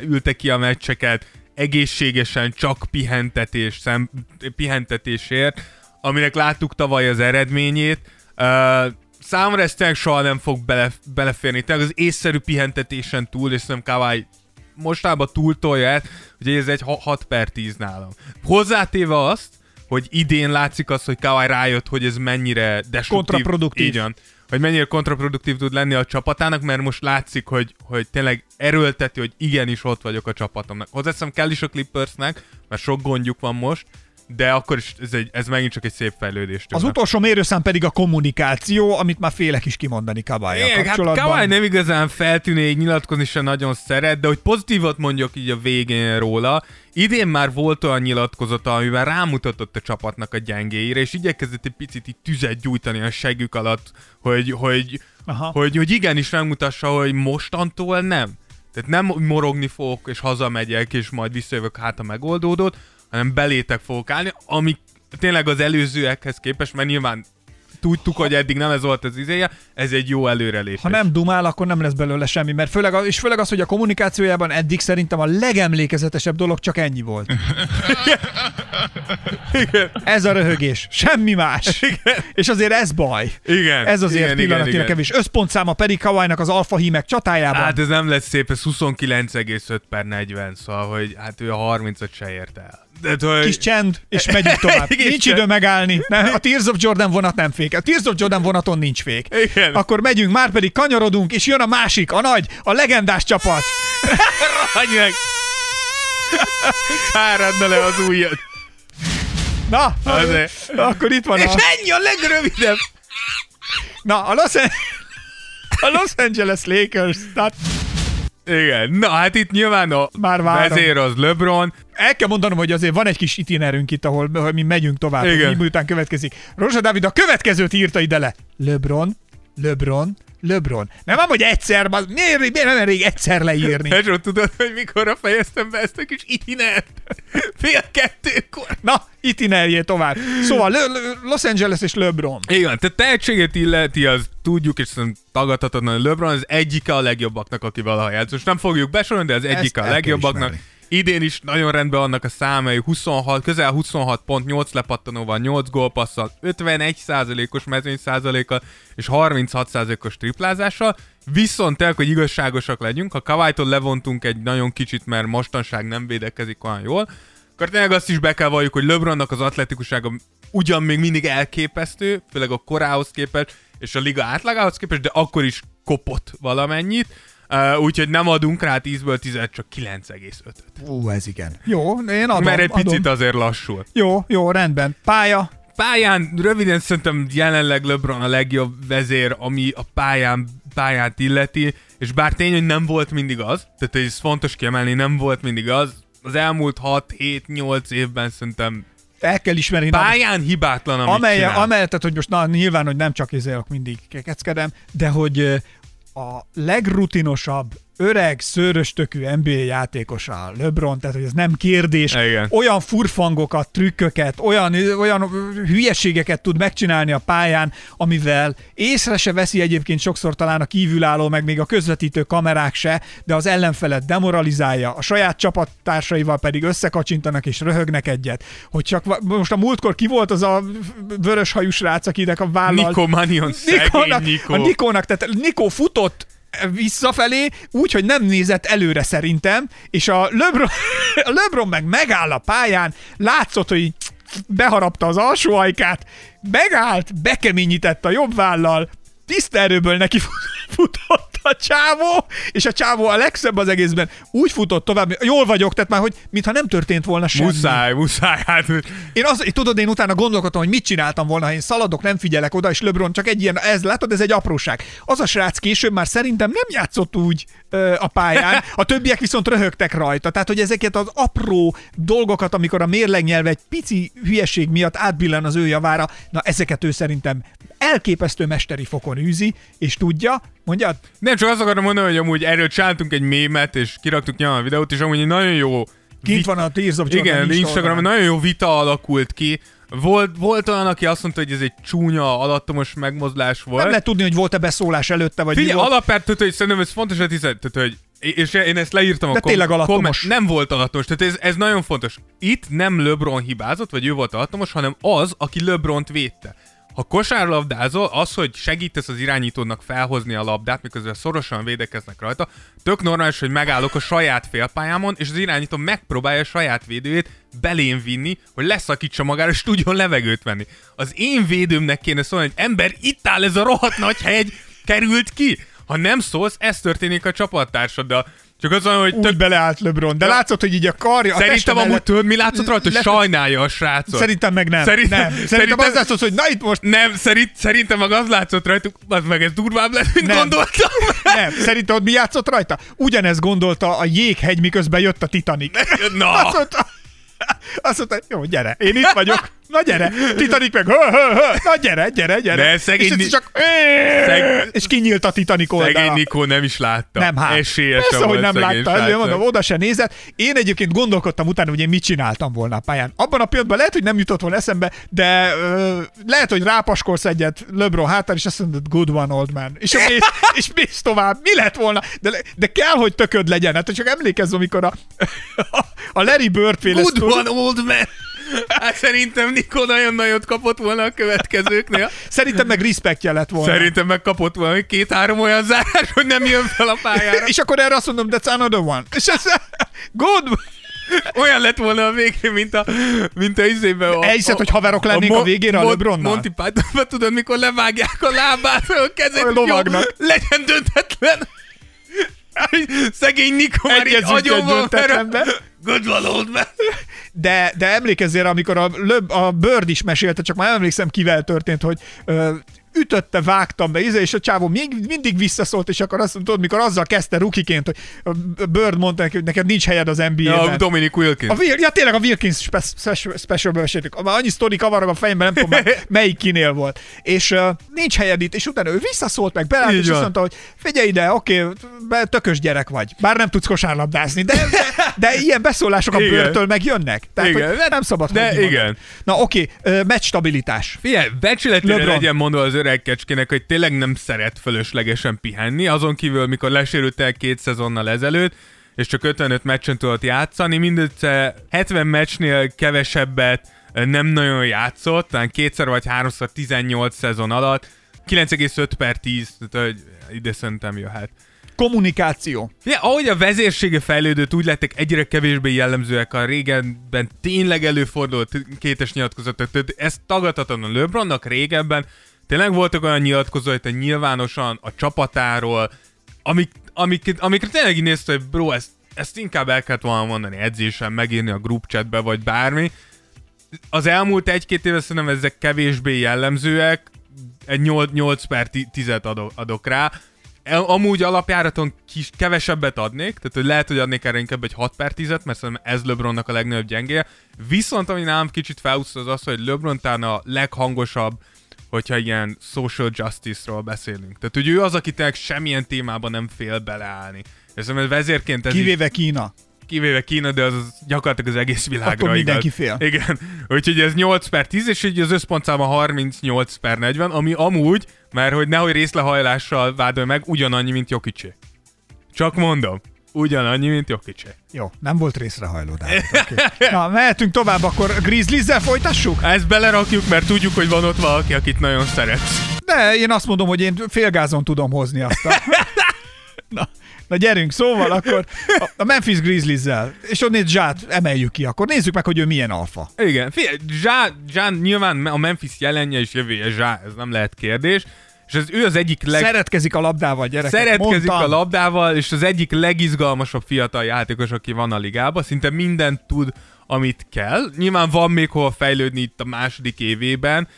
ülte ki a meccseket, egészségesen, csak pihentetés, szem, pihentetésért, aminek láttuk tavaly az eredményét. Uh, számomra ez tényleg soha nem fog bele, beleférni. Tényleg az észszerű pihentetésen túl, és szerintem Kawai mostában túltolja ezt, hogy ez egy 6 per 10 nálam. Hozzátéve azt, hogy idén látszik az, hogy Kawai rájött, hogy ez mennyire destruktív. Kontraproduktív. Így van. Hogy mennyire kontraproduktív tud lenni a csapatának, mert most látszik, hogy, hogy tényleg erőlteti, hogy igenis ott vagyok a csapatomnak. Hozzáteszem kell is a Clippersnek, mert sok gondjuk van most, de akkor is ez, egy, ez megint csak egy szép fejlődés. Az tőle. utolsó mérőszám pedig a kommunikáció, amit már félek is kimondani Igen, hát kapcsolatban. Kawai nem igazán feltűnő, így nyilatkozni sem nagyon szeret, de hogy pozitívat mondjak így a végén róla, idén már volt olyan nyilatkozata, amivel rámutatott a csapatnak a gyengéire, és igyekezett egy picit így tüzet gyújtani a segük alatt, hogy, hogy, Aha. hogy, hogy igenis megmutassa, hogy mostantól nem. Tehát nem morogni fogok, és hazamegyek, és majd visszajövök, hát a megoldódott, hanem belétek fogok állni, ami tényleg az előzőekhez képest, mert nyilván tudtuk, hogy eddig nem ez volt az izéje, ez egy jó előrelépés. Ha nem dumál, akkor nem lesz belőle semmi, mert főleg, a- és főleg az, hogy a kommunikációjában eddig szerintem a legemlékezetesebb dolog csak ennyi volt. Ez a röhögés, semmi más. És azért ez baj. Igen, Ez azért igen, pillanatilag igen, igen. kevés. Összpontszáma pedig Kawainak az alfa hímek csatájában. Hát ez nem lesz szép, ez 29,5 per 40, szóval, hogy hát ő a 30-at se ért el. De, hogy... Kis csend, és megyünk tovább. Kis nincs idő megállni. Ne, a Tears of Jordan vonat nem fék. A Tears of Jordan vonaton nincs fék. Igen. Akkor megyünk, már pedig kanyarodunk, és jön a másik, a nagy, a legendás csapat. Hagyj meg! Száradna le az ujjad. Na, Azért. akkor itt van És a... ennyi a legrövidebb! Na, a Los, a Los Angeles Lakers. Tehát Igen, na hát itt nyilván a Már várom. vezér az LeBron. el kell mondanom, hogy azért van egy kis itinerünk itt, ahol ahol mi megyünk tovább, Igen. mi után következik. Rosa Dávid a következőt írta ide le. LeBron, LeBron, LeBron. Nem ám, hogy egyszer, baz- miért, miért nem elég egyszer leírni? Pedro, tudod, hogy mikorra fejeztem be ezt a kis itinert? Fél kettőkor. Na, itinerjé tovább. Szóval Le- Le- Los Angeles és LeBron. Igen, tehát tehetséget illeti, az tudjuk, és szerintem tagadhatatlan, hogy LeBron az egyike a legjobbaknak, aki valaha játszott. Most nem fogjuk besorolni, de az egyike a legjobbaknak. ismerni. Idén is nagyon rendben vannak a számai, 26, közel 26 pont, 8 lepattanóval, 8 gólpasszal, 51%-os mezőny százalékkal és 36%-os triplázással. Viszont tényleg, hogy igazságosak legyünk, ha Kawai-tól levontunk egy nagyon kicsit, mert mostanság nem védekezik olyan jól, akkor tényleg azt is be kell valljuk, hogy LeBronnak az atletikusága ugyan még mindig elképesztő, főleg a korához képest, és a liga átlagához képest, de akkor is kopott valamennyit. Uh, úgyhogy nem adunk rá 10-ből 10 csak 9,5-öt. Ú, ez igen. Jó, én adom. Mert egy picit adom. azért lassul. Jó, jó, rendben. Pálya, Pályán röviden szerintem jelenleg LeBron a legjobb vezér, ami a pályán, pályát illeti, és bár tény, hogy nem volt mindig az, tehát ez fontos kiemelni, nem volt mindig az, az elmúlt 6-7-8 évben szerintem el kell ismerni. na, pályán hibátlan, amit amely, amellett, tehát, hogy most na, nyilván, hogy nem csak izélok mindig kekeckedem, de hogy a legrutinosabb, öreg, szőröstökű NBA játékosa, LeBron, tehát hogy ez nem kérdés, Igen. olyan furfangokat, trükköket, olyan, olyan hülyeségeket tud megcsinálni a pályán, amivel észre se veszi egyébként sokszor talán a kívülálló, meg még a közvetítő kamerák se, de az ellenfelet demoralizálja, a saját csapattársaival pedig összekacsintanak és röhögnek egyet. Hogy csak most a múltkor ki volt az a vörös hajú srác, akinek a vállal... Nikó Manion, Nikónak, Nikó. a Nikónak, tehát Nikó futott visszafelé, úgy, hogy nem nézett előre szerintem, és a LeBron, a LeBron meg megáll a pályán, látszott, hogy beharapta az alsó ajkát, megállt, bekeményített a jobb vállal, tiszta erőből neki futott a csávó, és a csávó a legszebb az egészben úgy futott tovább, jól vagyok, tehát már, hogy mintha nem történt volna semmi. Muszáj, muszáj, hát Én az, én tudod, én utána gondolkodtam, hogy mit csináltam volna, ha én szaladok, nem figyelek oda, és LeBron csak egy ilyen, ez látod, ez egy apróság. Az a srác később már szerintem nem játszott úgy ö, a pályán, a többiek viszont röhögtek rajta. Tehát, hogy ezeket az apró dolgokat, amikor a mérlegnyelv egy pici hülyeség miatt átbillen az ő javára, na ezeket ő szerintem elképesztő mesteri fokon űzi, és tudja, mondjad? Nem, csak azt akarom mondani, hogy amúgy erről csináltunk egy mémet, és kiraktuk nyilván a videót, és amúgy egy nagyon jó Kint van a Tears of Jordan Igen, Insta Instagramon nagyon jó vita alakult ki. Volt, volt olyan, aki azt mondta, hogy ez egy csúnya, alattomos megmozdulás volt. Nem lehet tudni, hogy volt-e beszólás előtte, vagy mi Figyelj, volt. alapját, tehát, hogy szerintem ez fontos, hogy, hiszed, tehát, hogy és én ezt leírtam De a tényleg alattomos. Nem volt alattomos, tehát ez, ez nagyon fontos. Itt nem LeBron hibázott, vagy ő volt alattomos, hanem az, aki LeBront védte. Ha kosárlabdázol, az, hogy segítesz az irányítódnak felhozni a labdát, miközben szorosan védekeznek rajta, tök normális, hogy megállok a saját félpályámon, és az irányító megpróbálja a saját védőjét belém vinni, hogy leszakítsa magára, és tudjon levegőt venni. Az én védőmnek kéne szólni, hogy ember, itt áll ez a rohadt nagy hegy, került ki. Ha nem szólsz, ez történik a csapattársaddal. Csak az van, hogy Úgy tök beleállt LeBron, de Ja. látszott, hogy így a karja, a Szerintem amúgy mellett- tudod, mi látszott rajta, hogy sajnálja a srácot. Szerintem meg nem. Szerintem- nem. Szerintem, szerintem- az látszott, hogy na itt most Nem, szerint, szerintem meg az látszott rajtuk, az meg ez durvább lett, mint Nem. gondoltam. nem. Szerintem ott mi játszott rajta? Ugyanezt gondolta a jéghegy, miközben jött a Titanic. Na, Azt mondta, azt mondta, jó, gyere, én itt vagyok. Na gyere, Titanic meg, hö, hö, hö. na gyere, gyere, gyere. De szegény és csak, Szeg- és kinyílt a Titanic szegény oldala. Nikó nem is látta. Nem, hát. Esélyes Persze, hogy nem szegény látta, ezért mondom, oda se nézett. Én egyébként gondolkodtam utána, hogy én mit csináltam volna a pályán. Abban a pillanatban lehet, hogy nem jutott volna eszembe, de ö, lehet, hogy rápaskolsz egyet LeBron hátán, és azt mondod, good one, old man. És, mész, és mész tovább. Mi lett volna? De, de kell, hogy tököd legyen. Hát csak emlékezz, amikor a, a Larry Bird féle Good sztori- one, old man. Hát szerintem Nikó nagyon nagyot kapott volna a következőknél. Szerintem meg respektje lett volna. Szerintem megkapott volna hogy két-három olyan zárás, hogy nem jön fel a pályára. És akkor erre azt mondom, that's another one. És ez, good. Olyan lett volna a végén, mint a, mint a izében. A, Elhiszed, hogy haverok lennénk a végére a Mon- LeBronnal? Monty Pythonban tudod, mikor levágják a lábát, a kezét, A lovagnak. Jó, legyen döntetlen. Szegény Nikó már így agyon van, Good one, old man. De, de emlékezzél, amikor a, Löb, a Bird is mesélte, csak már emlékszem kivel történt, hogy ütötte, vágtam be, íze, és a csávó még, mindig visszaszólt, és akkor azt tudod, mikor azzal kezdte rukiként, hogy Bird mondta neki, hogy neked nincs helyed az NBA-ben. Ja, Dominic Wilkins. A Will, ja tényleg a Wilkins spe- special, meséltük. Már annyi sztori kavarog a fejemben, nem tudom már, melyik kinél volt. És uh, nincs helyed itt, és utána ő visszaszólt meg, belállt, és azt mondta, hogy figyelj ide, oké, be- tökös gyerek vagy. Bár nem tudsz kosárlabdázni, de, de, de ilyen beszólások a bőrtől meg jönnek. Tehát, Igen. hogy nem szabad De magad. igen. Na oké, uh, meccs stabilitás. Figyelj, becsületére legyen mondva az öreg kecskének, hogy tényleg nem szeret fölöslegesen pihenni, azon kívül, mikor lesérült el két szezonnal ezelőtt, és csak 55 meccsen tudott játszani, mindössze 70 meccsnél kevesebbet nem nagyon játszott, talán kétszer vagy háromszor 18 szezon alatt, 9,5 per 10, tehát hogy ide szerintem jöhet. Kommunikáció. Ja, ahogy a vezérsége fejlődött, úgy lettek egyre kevésbé jellemzőek a régenben tényleg előfordult kétes nyilatkozatok. Tehát ez tagadhatatlan LeBronnak régebben tényleg voltak olyan nyilatkozatok, hogy nyilvánosan a csapatáról, amik, amik, amikre tényleg így nézte, hogy bro, ezt, ezt inkább el kellett volna mondani edzésen, megírni a group chatbe, vagy bármi. Az elmúlt egy-két éve szerintem ezek kevésbé jellemzőek, egy 8, 8 per 10 adok, adok rá. Amúgy alapjáraton kis, kevesebbet adnék, tehát hogy lehet, hogy adnék erre inkább egy 6 per 10 mert szerintem ez LeBronnak a legnagyobb gyengéje. Viszont ami nálam kicsit felúszta az az, hogy LeBron talán a leghangosabb, hogyha ilyen social justice-ról beszélünk. Tehát, hogy ő az, aki tényleg semmilyen témában nem fél beleállni. És szerintem vezérként ez Kivéve Kína. kivéve Kína, de az, az gyakorlatilag az egész világra Attól mindenki igaz. fél. Igen. Úgyhogy ez 8 per 10, és így az összpontszáma 38 per 40, ami amúgy, mert hogy nehogy részlehajlással vádolj meg, ugyanannyi, mint Jokicsé. Csak mondom, ugyanannyi, mint Jokicsé. Jó, nem volt részrehajló. Dávid, Okay. Na, mehetünk tovább, akkor Grizzlies-zel folytassuk? Ezt belerakjuk, mert tudjuk, hogy van ott valaki, akit nagyon szeretsz. De én azt mondom, hogy én félgázon tudom hozni azt a... Na, na gyerünk, szóval akkor a- a Memphis Grizzlies-zel, és onnét Zsát emeljük ki, akkor nézzük meg, hogy ő milyen alfa. Igen, figyelj, Zsá, Zsá, nyilván a Memphis jelenje és jövője Zsá, ez nem lehet kérdés. És az ő az egyik leg... Szeretkezik a labdával, gyerekek. Szeretkezik Mondtam. a labdával, és az egyik legizgalmasabb fiatal játékos, aki van a ligában, szinte mindent tud, amit kell. Nyilván van még hol fejlődni itt a második évében,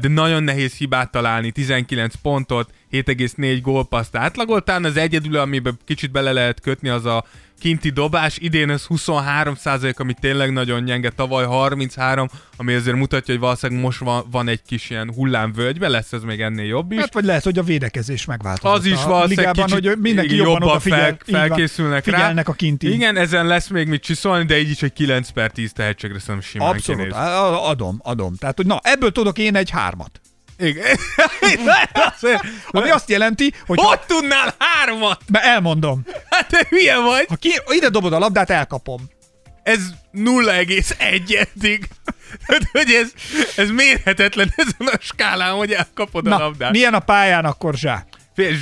de nagyon nehéz hibát találni, 19 pontot, 7,4 gólpaszt átlagolt, talán az egyedül, amiben kicsit bele lehet kötni, az a kinti dobás, idén ez 23 ami tényleg nagyon gyenge, tavaly 33, ami azért mutatja, hogy valószínűleg most van, van egy kis ilyen hullámvölgybe, lesz ez még ennél jobb is. Hát vagy lehet, hogy a védekezés megváltozott Az is valószínűleg ligában, kicsit hogy mindenki jobban, figyel, fel, így van, felkészülnek rá. figyelnek a kinti. Igen, ezen lesz még mit csiszolni, de így is egy 9 per 10 tehetségre szerintem simán Abszolút, kinéz. adom, adom. Tehát, hogy na, ebből tudok én egy hármat. Igen. Ami azt jelenti, hogy Hogy tudnál hármat? Be elmondom. Hát te hülye vagy. Ha ki, ide dobod a labdát, elkapom. Ez 0,1 eddig. Tehát, hogy ez, ez mérhetetlen ezen a skálán, hogy elkapod a Na, labdát. milyen a pályán akkor zsá?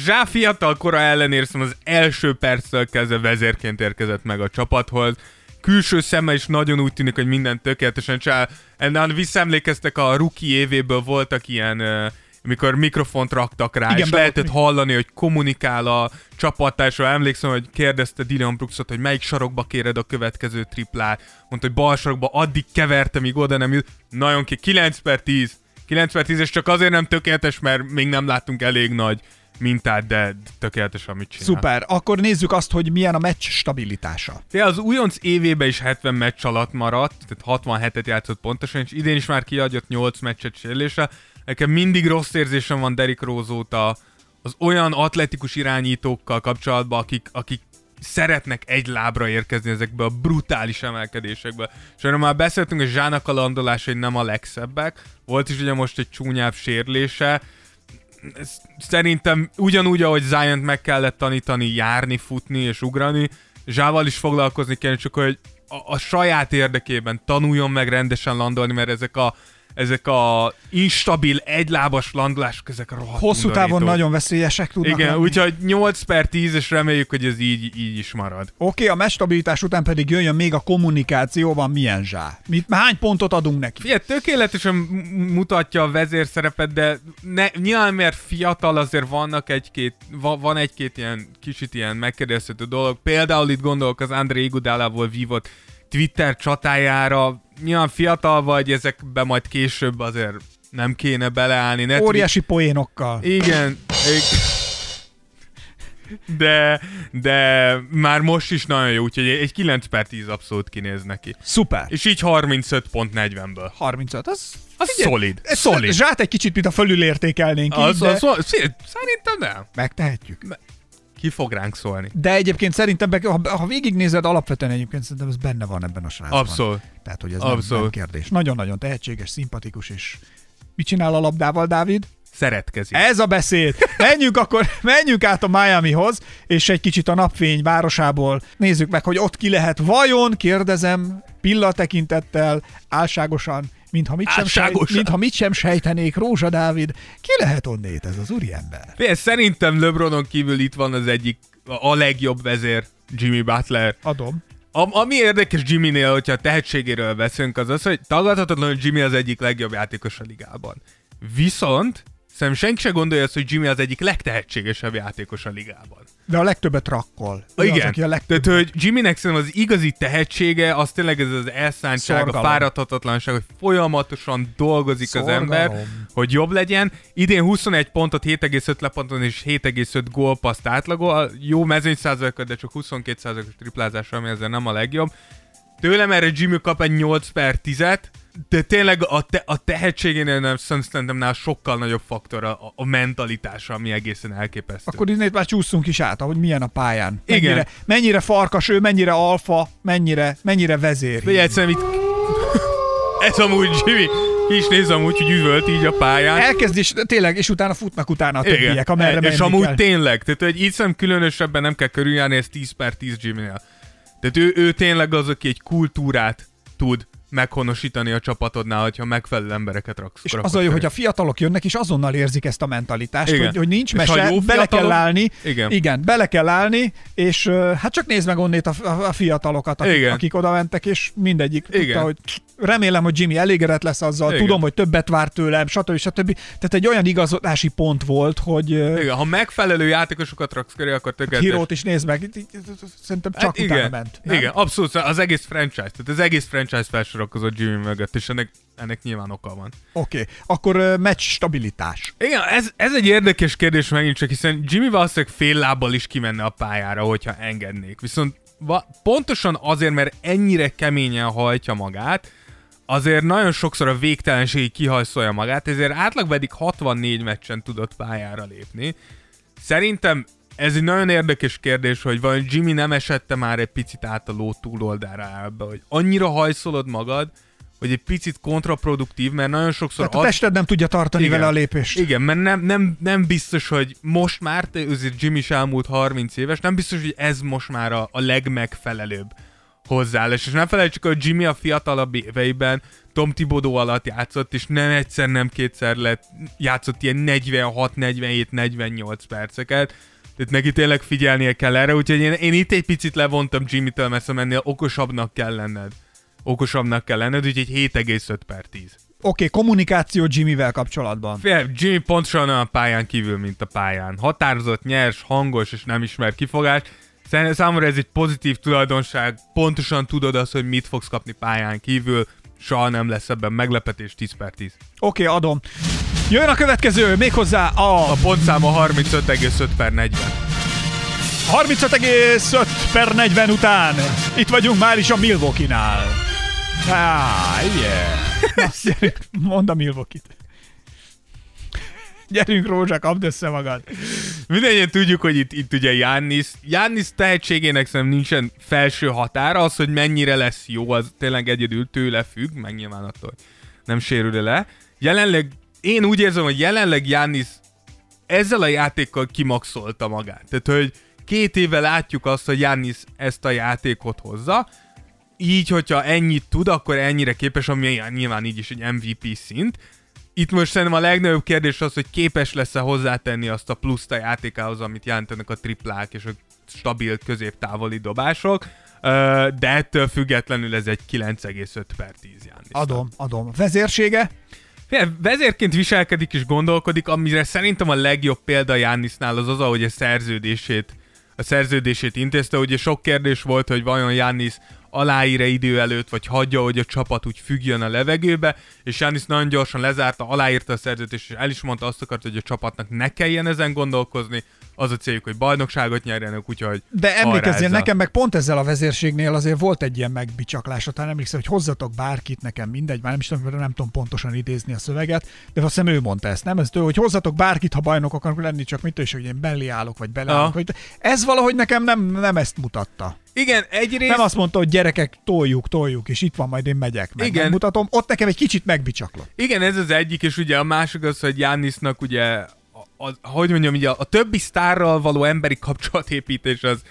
Zsá fiatal kora ellenére az első perccel kezdve vezérként érkezett meg a csapathoz. Külső szemmel is nagyon úgy tűnik, hogy minden tökéletesen csinál. Ennél visszaemlékeztek a rookie évéből voltak ilyen uh, mikor mikrofont raktak rá, Igen, és be- lehetett hallani, hogy kommunikál a csapattársról. Emlékszem, hogy kérdezte Dylan Brooksot, hogy melyik sarokba kéred a következő triplát. Mondta, hogy bal sarokba addig keverte, míg oda nem jut. Nagyon ki, 9 per 10. 9 per 10, és csak azért nem tökéletes, mert még nem láttunk elég nagy mintát, de tökéletes, amit csinál. Szuper. Akkor nézzük azt, hogy milyen a meccs stabilitása. De az újonc évében is 70 meccs alatt maradt, tehát 67-et játszott pontosan, és idén is már kiadott 8 meccset sérülésre. Nekem mindig rossz érzésem van Derrick Rose óta az olyan atletikus irányítókkal kapcsolatban, akik, akik szeretnek egy lábra érkezni ezekbe a brutális emelkedésekbe. És erről már beszéltünk, hogy Zsának a landolásai nem a legszebbek. Volt is ugye most egy csúnyább sérülése. Szerintem ugyanúgy, ahogy Zion meg kellett tanítani járni, futni és ugrani, Zsával is foglalkozni kell, csak hogy a, a saját érdekében tanuljon meg rendesen landolni, mert ezek a ezek a instabil, egylábas landolások, ezek rohadt Hosszú távon nagyon veszélyesek tudnak Igen, lenni. úgyhogy 8 per 10, és reméljük, hogy ez így, így is marad. Oké, a meccs stabilitás után pedig jöjjön még a kommunikációban milyen zsá. Mit, hány pontot adunk neki? Figyelj, tökéletesen mutatja a vezérszerepet, de ne, nyilván mert fiatal azért vannak egy-két, va, van egy-két ilyen kicsit ilyen megkérdezhető dolog. Például itt gondolok az André Iguodalával vívott Twitter csatájára. Nyilván fiatal vagy, ezekbe majd később azért nem kéne beleállni. Ne Óriási poénokkal. Igen. ig- De, de már most is nagyon jó, úgyhogy egy 9 per 10 abszolút kinéz neki. Szuper. És így 35 pont 40-ből. 35, az, Az szolid. ez Szolid. Zsát egy kicsit, mint a fölülértékelnénk Az, így, de az, az, szerintem nem. megtehetjük. Ki fog ránk szólni? De egyébként szerintem, ha, ha végignézed, alapvetően egyébként szerintem ez benne van ebben a srácban. Abszolút. Tehát, hogy ez nem, Abszolút. nem kérdés. Nagyon-nagyon tehetséges, szimpatikus, és mit csinál a labdával, Dávid? Szeretkezik. Ez a beszéd. Menjünk akkor, menjünk át a Miamihoz, és egy kicsit a napfény városából nézzük meg, hogy ott ki lehet. Vajon, kérdezem, pillatekintettel, álságosan, mintha mit, sem, sejt, mintha mit sem sejtenék, Rózsa Dávid, ki lehet onnét ez az úriember? Figyelj, Szerintem LeBronon kívül itt van az egyik, a legjobb vezér, Jimmy Butler. Adom. A, ami érdekes Jimmynél, hogyha a tehetségéről beszélünk, az az, hogy tagadhatatlan, hogy Jimmy az egyik legjobb játékos a ligában. Viszont szerintem senki se gondolja azt, hogy Jimmy az egyik legtehetségesebb játékos a ligában. De a legtöbbet trakkol. Ő Igen, Az, aki a legtöbbet. tehát hogy Jimmynek szerintem az igazi tehetsége, az tényleg ez az elszántság, Szorgalom. a fáradhatatlanság, hogy folyamatosan dolgozik Szorgalom. az ember, hogy jobb legyen. Idén 21 pontot, 7,5 leponton és 7,5 gólpaszt átlagol, jó mezőny százalékot, de csak 22 százalékos triplázása, ami ezzel nem a legjobb. Tőlem erre Jimmy kap egy 8 per 10-et, de tényleg a, te, a tehetségénél nem, szerintem nála sokkal nagyobb faktor a, a mentalitása, ami egészen elképesztő. Akkor innét már csúszunk is át, ahogy milyen a pályán. Igen. Mennyire, mennyire farkas ő, mennyire alfa, mennyire, mennyire vezér. Vagy egyszerűen itt... Ez amúgy Jimmy, is néz amúgy, hogy üvölt így a pályán. Elkezd is, tényleg, és utána futnak utána a többiek, amerre és menni amúgy kell. tényleg, tehát hogy így szem különösebben nem kell körüljárni, ez 10 per 10 Jimmy-nél. Tehát ő, ő tényleg az, aki egy kultúrát tud meghonosítani a csapatodnál, hogyha megfelelő embereket raksz. És az a jó, hogy a fiatalok jönnek, és azonnal érzik ezt a mentalitást, Igen. hogy, hogy nincs És mese, jó bele kell állni. Igen. Igen, bele kell állni, és hát csak nézd meg onnét a, a, a fiatalokat, akik, Igen. akik oda mentek, és mindegyik Igen. tudta, hogy remélem, hogy Jimmy elégedett lesz azzal, Igen. Tudom, hogy többet vár tőlem, stb. stb. Tehát egy olyan igazodási pont volt, hogy Igen, ha megfelelő játékosokat raksz köré, akkor tökéletes. Hírót is nézd meg, szerintem csak Hát utána igen, ment. nem? igen, abszolút, az egész franchise, tehát az egész franchise felsorakozott Jimmy mögött, és ennek, ennek nyilván oka van. Oké, okay. akkor ö, meccs stabilitás. Igen, ez, ez egy érdekes kérdés megint csak, hiszen Jimmy valószínűleg fél lábbal is kimenne a pályára, hogyha engednék. Viszont va- pontosan azért, mert ennyire keményen hajtja magát, azért nagyon sokszor a végtelenségig kihajszolja magát, ezért átlag pedig 64 meccsen tudott pályára lépni. Szerintem ez egy nagyon érdekes kérdés, hogy vajon Jimmy nem esette már egy picit át a ló túloldára ebbe, hogy annyira hajszolod magad, hogy egy picit kontraproduktív, mert nagyon sokszor Tehát a tested nem tudja tartani Igen. vele a lépést. igen, mert nem, nem, nem biztos, hogy most már, te azért Jimmy is elmúlt 30 éves, nem biztos, hogy ez most már a, a legmegfelelőbb hozzáállás. És nem felejtsük, hogy Jimmy a fiatalabb éveiben Tom Thibodeau alatt játszott, és nem egyszer, nem kétszer lett, játszott ilyen 46, 47, 48 perceket. Tehát neki tényleg figyelnie kell erre, úgyhogy én, én itt egy picit levontam Jimmy-től, mert szóval ennél okosabbnak kell lenned. Okosabbnak kell lenned, úgyhogy 7,5 per 10. Oké, okay, kommunikáció Jimmyvel kapcsolatban. Fél, Jimmy pontosan olyan a pályán kívül, mint a pályán. Határozott, nyers, hangos és nem ismer kifogás. Számomra ez egy pozitív tulajdonság, pontosan tudod azt, hogy mit fogsz kapni pályán kívül, soha nem lesz ebben meglepetés 10 per 10. Oké, okay, adom. Jöjjön a következő, méghozzá a A pontszáma 35,5 per 40. 35,5 per 40 után. Itt vagyunk már is a Milwaukee-nál. Ah, yeah. Na, gyerünk, mondd a Milwaukee-t. Gyerünk, Rózsa, kapd össze magad. Mindennyien tudjuk, hogy itt, itt ugye Jannis, Jannis tehetségének szerintem nincsen felső határa, az, hogy mennyire lesz jó, az tényleg egyedül tőle függ, meg nyilván attól, nem sérül le. Jelenleg, én úgy érzem, hogy jelenleg Jannis ezzel a játékkal kimaxolta magát. Tehát, hogy két éve látjuk azt, hogy Jannis ezt a játékot hozza, így, hogyha ennyit tud, akkor ennyire képes, ami nyilván így is egy MVP szint. Itt most szerintem a legnagyobb kérdés az, hogy képes lesz-e hozzátenni azt a pluszt a játékához, amit jelentenek a triplák és a stabil középtávoli dobások, de ettől függetlenül ez egy 9,5 per 10 Giannis. Adom, adom. Vezérsége? Vezérként viselkedik és gondolkodik, amire szerintem a legjobb példa Jánisznál az az, ahogy a szerződését, a szerződését intézte. Ugye sok kérdés volt, hogy vajon Jánisz aláír idő előtt, vagy hagyja, hogy a csapat úgy függjön a levegőbe, és Jánisz nagyon gyorsan lezárta, aláírta a szerződést, és el is mondta azt akart, hogy a csapatnak ne kelljen ezen gondolkozni, az a céljuk, hogy bajnokságot nyerjenek, úgyhogy De emlékezzél, nekem meg pont ezzel a vezérségnél azért volt egy ilyen megbicsaklás, talán emlékszem, hogy hozzatok bárkit, nekem mindegy, már nem is tudom, nem tudom pontosan idézni a szöveget, de azt hiszem ő mondta ezt, nem? Ez ő, hogy hozzatok bárkit, ha bajnok akarunk lenni, csak mit is, hogy én belé állok, vagy beleállok. Hogy ez valahogy nekem nem, nem ezt mutatta. Igen, egyrészt... Nem azt mondta, hogy gyerekek, toljuk, toljuk, és itt van, majd én megyek. Meg Igen. Megmutatom. Ott nekem egy kicsit megbicsaklott. Igen, ez az egyik, és ugye a másik az, hogy Jánisznak ugye, a, a, hogy mondjam, ugye a, a többi sztárral való emberi kapcsolatépítés az,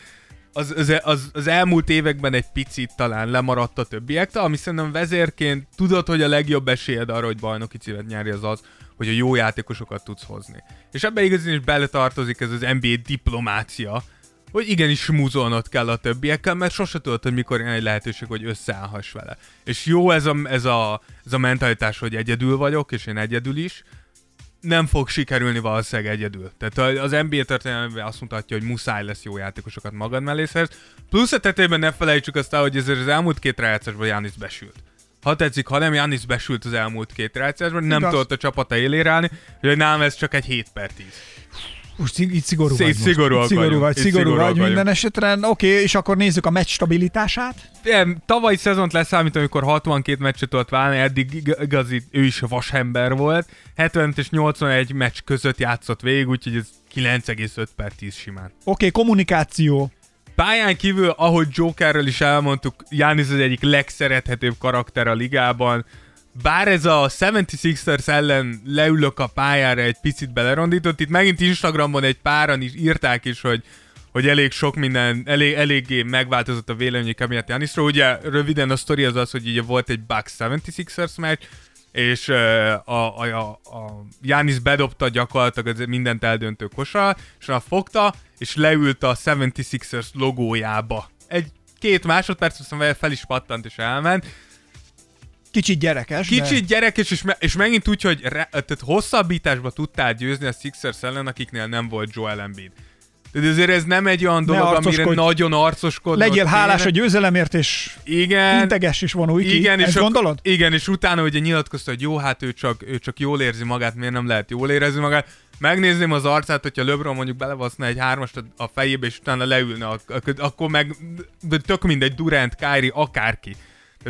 az, az, az, az elmúlt években egy picit talán lemaradt a többiektől, ami szerintem vezérként tudod, hogy a legjobb esélyed arra, hogy bajnoki címet nyerj az az, hogy a jó játékosokat tudsz hozni. És ebbe igazán is beletartozik ez az NBA diplomácia, hogy igenis smúzolnod kell a többiekkel, mert sose tudod, hogy mikor jön egy lehetőség, hogy összeállhass vele. És jó ez a, ez a, ez a mentalitás, hogy egyedül vagyok, és én egyedül is, nem fog sikerülni valószínűleg egyedül. Tehát az NBA történelemben azt mutatja, hogy muszáj lesz jó játékosokat magad mellé szerz. Plusz a tetejében ne felejtsük azt hogy ezért az elmúlt két rájátszásban Jánisz besült. Ha tetszik, ha nem, Jánisz besült az elmúlt két rájátszásban, nem tudott a csapata élére állni, hogy nálam ez csak egy 7 per 10. Most így szigorú Szép vagy. most. szigorúak Itt szigorú vagy, szigorú vagy minden esetre. Oké, és akkor nézzük a meccs stabilitását. Figyelj, Tavalyi szezont leszámít, amikor 62 meccset tudott válni, eddig ig- igazi, ő is vasember volt. 75 és 81 meccs között játszott végig, úgyhogy ez 9,5 per 10 simán. Oké, kommunikáció. Pályán kívül, ahogy Jokerről is elmondtuk, Jánisz az egyik legszerethetőbb karakter a ligában. Bár ez a 76ers ellen leülök a pályára egy picit belerondított, itt megint Instagramon egy páran is írták is, hogy hogy elég sok minden, elég, eléggé megváltozott a véleményük emiatt Jániszról. Ugye röviden a sztori az az, hogy ugye volt egy Bucks 76ers meccs, és a, a, a, a Jánisz bedobta gyakorlatilag az mindent eldöntő kosar, és a fogta, és leült a 76ers logójába. Egy két másodperc, aztán fel is pattant és elment. Kicsit gyerekes, de... Kicsit gyerekes, és, me- és megint úgy, hogy re- tehát hosszabbításba tudtál győzni a Sixers ellen, akiknél nem volt Joel Embiid. Tehát azért ez nem egy olyan dolog, amire nagyon arcoskodnod Legyél hálás a kéne. győzelemért, és Igen. integes is vonulj ki. Igen, és Ezt ak- gondolod? Igen, és utána ugye nyilatkozta, hogy jó, hát ő csak, ő csak jól érzi magát, miért nem lehet jól érezni magát. Megnézném az arcát, hogyha LeBron mondjuk belevaszna egy hármast a- a fejébe, és utána leülne, ak- ak- akkor meg de tök mindegy, Durant, Kyrie, akárki.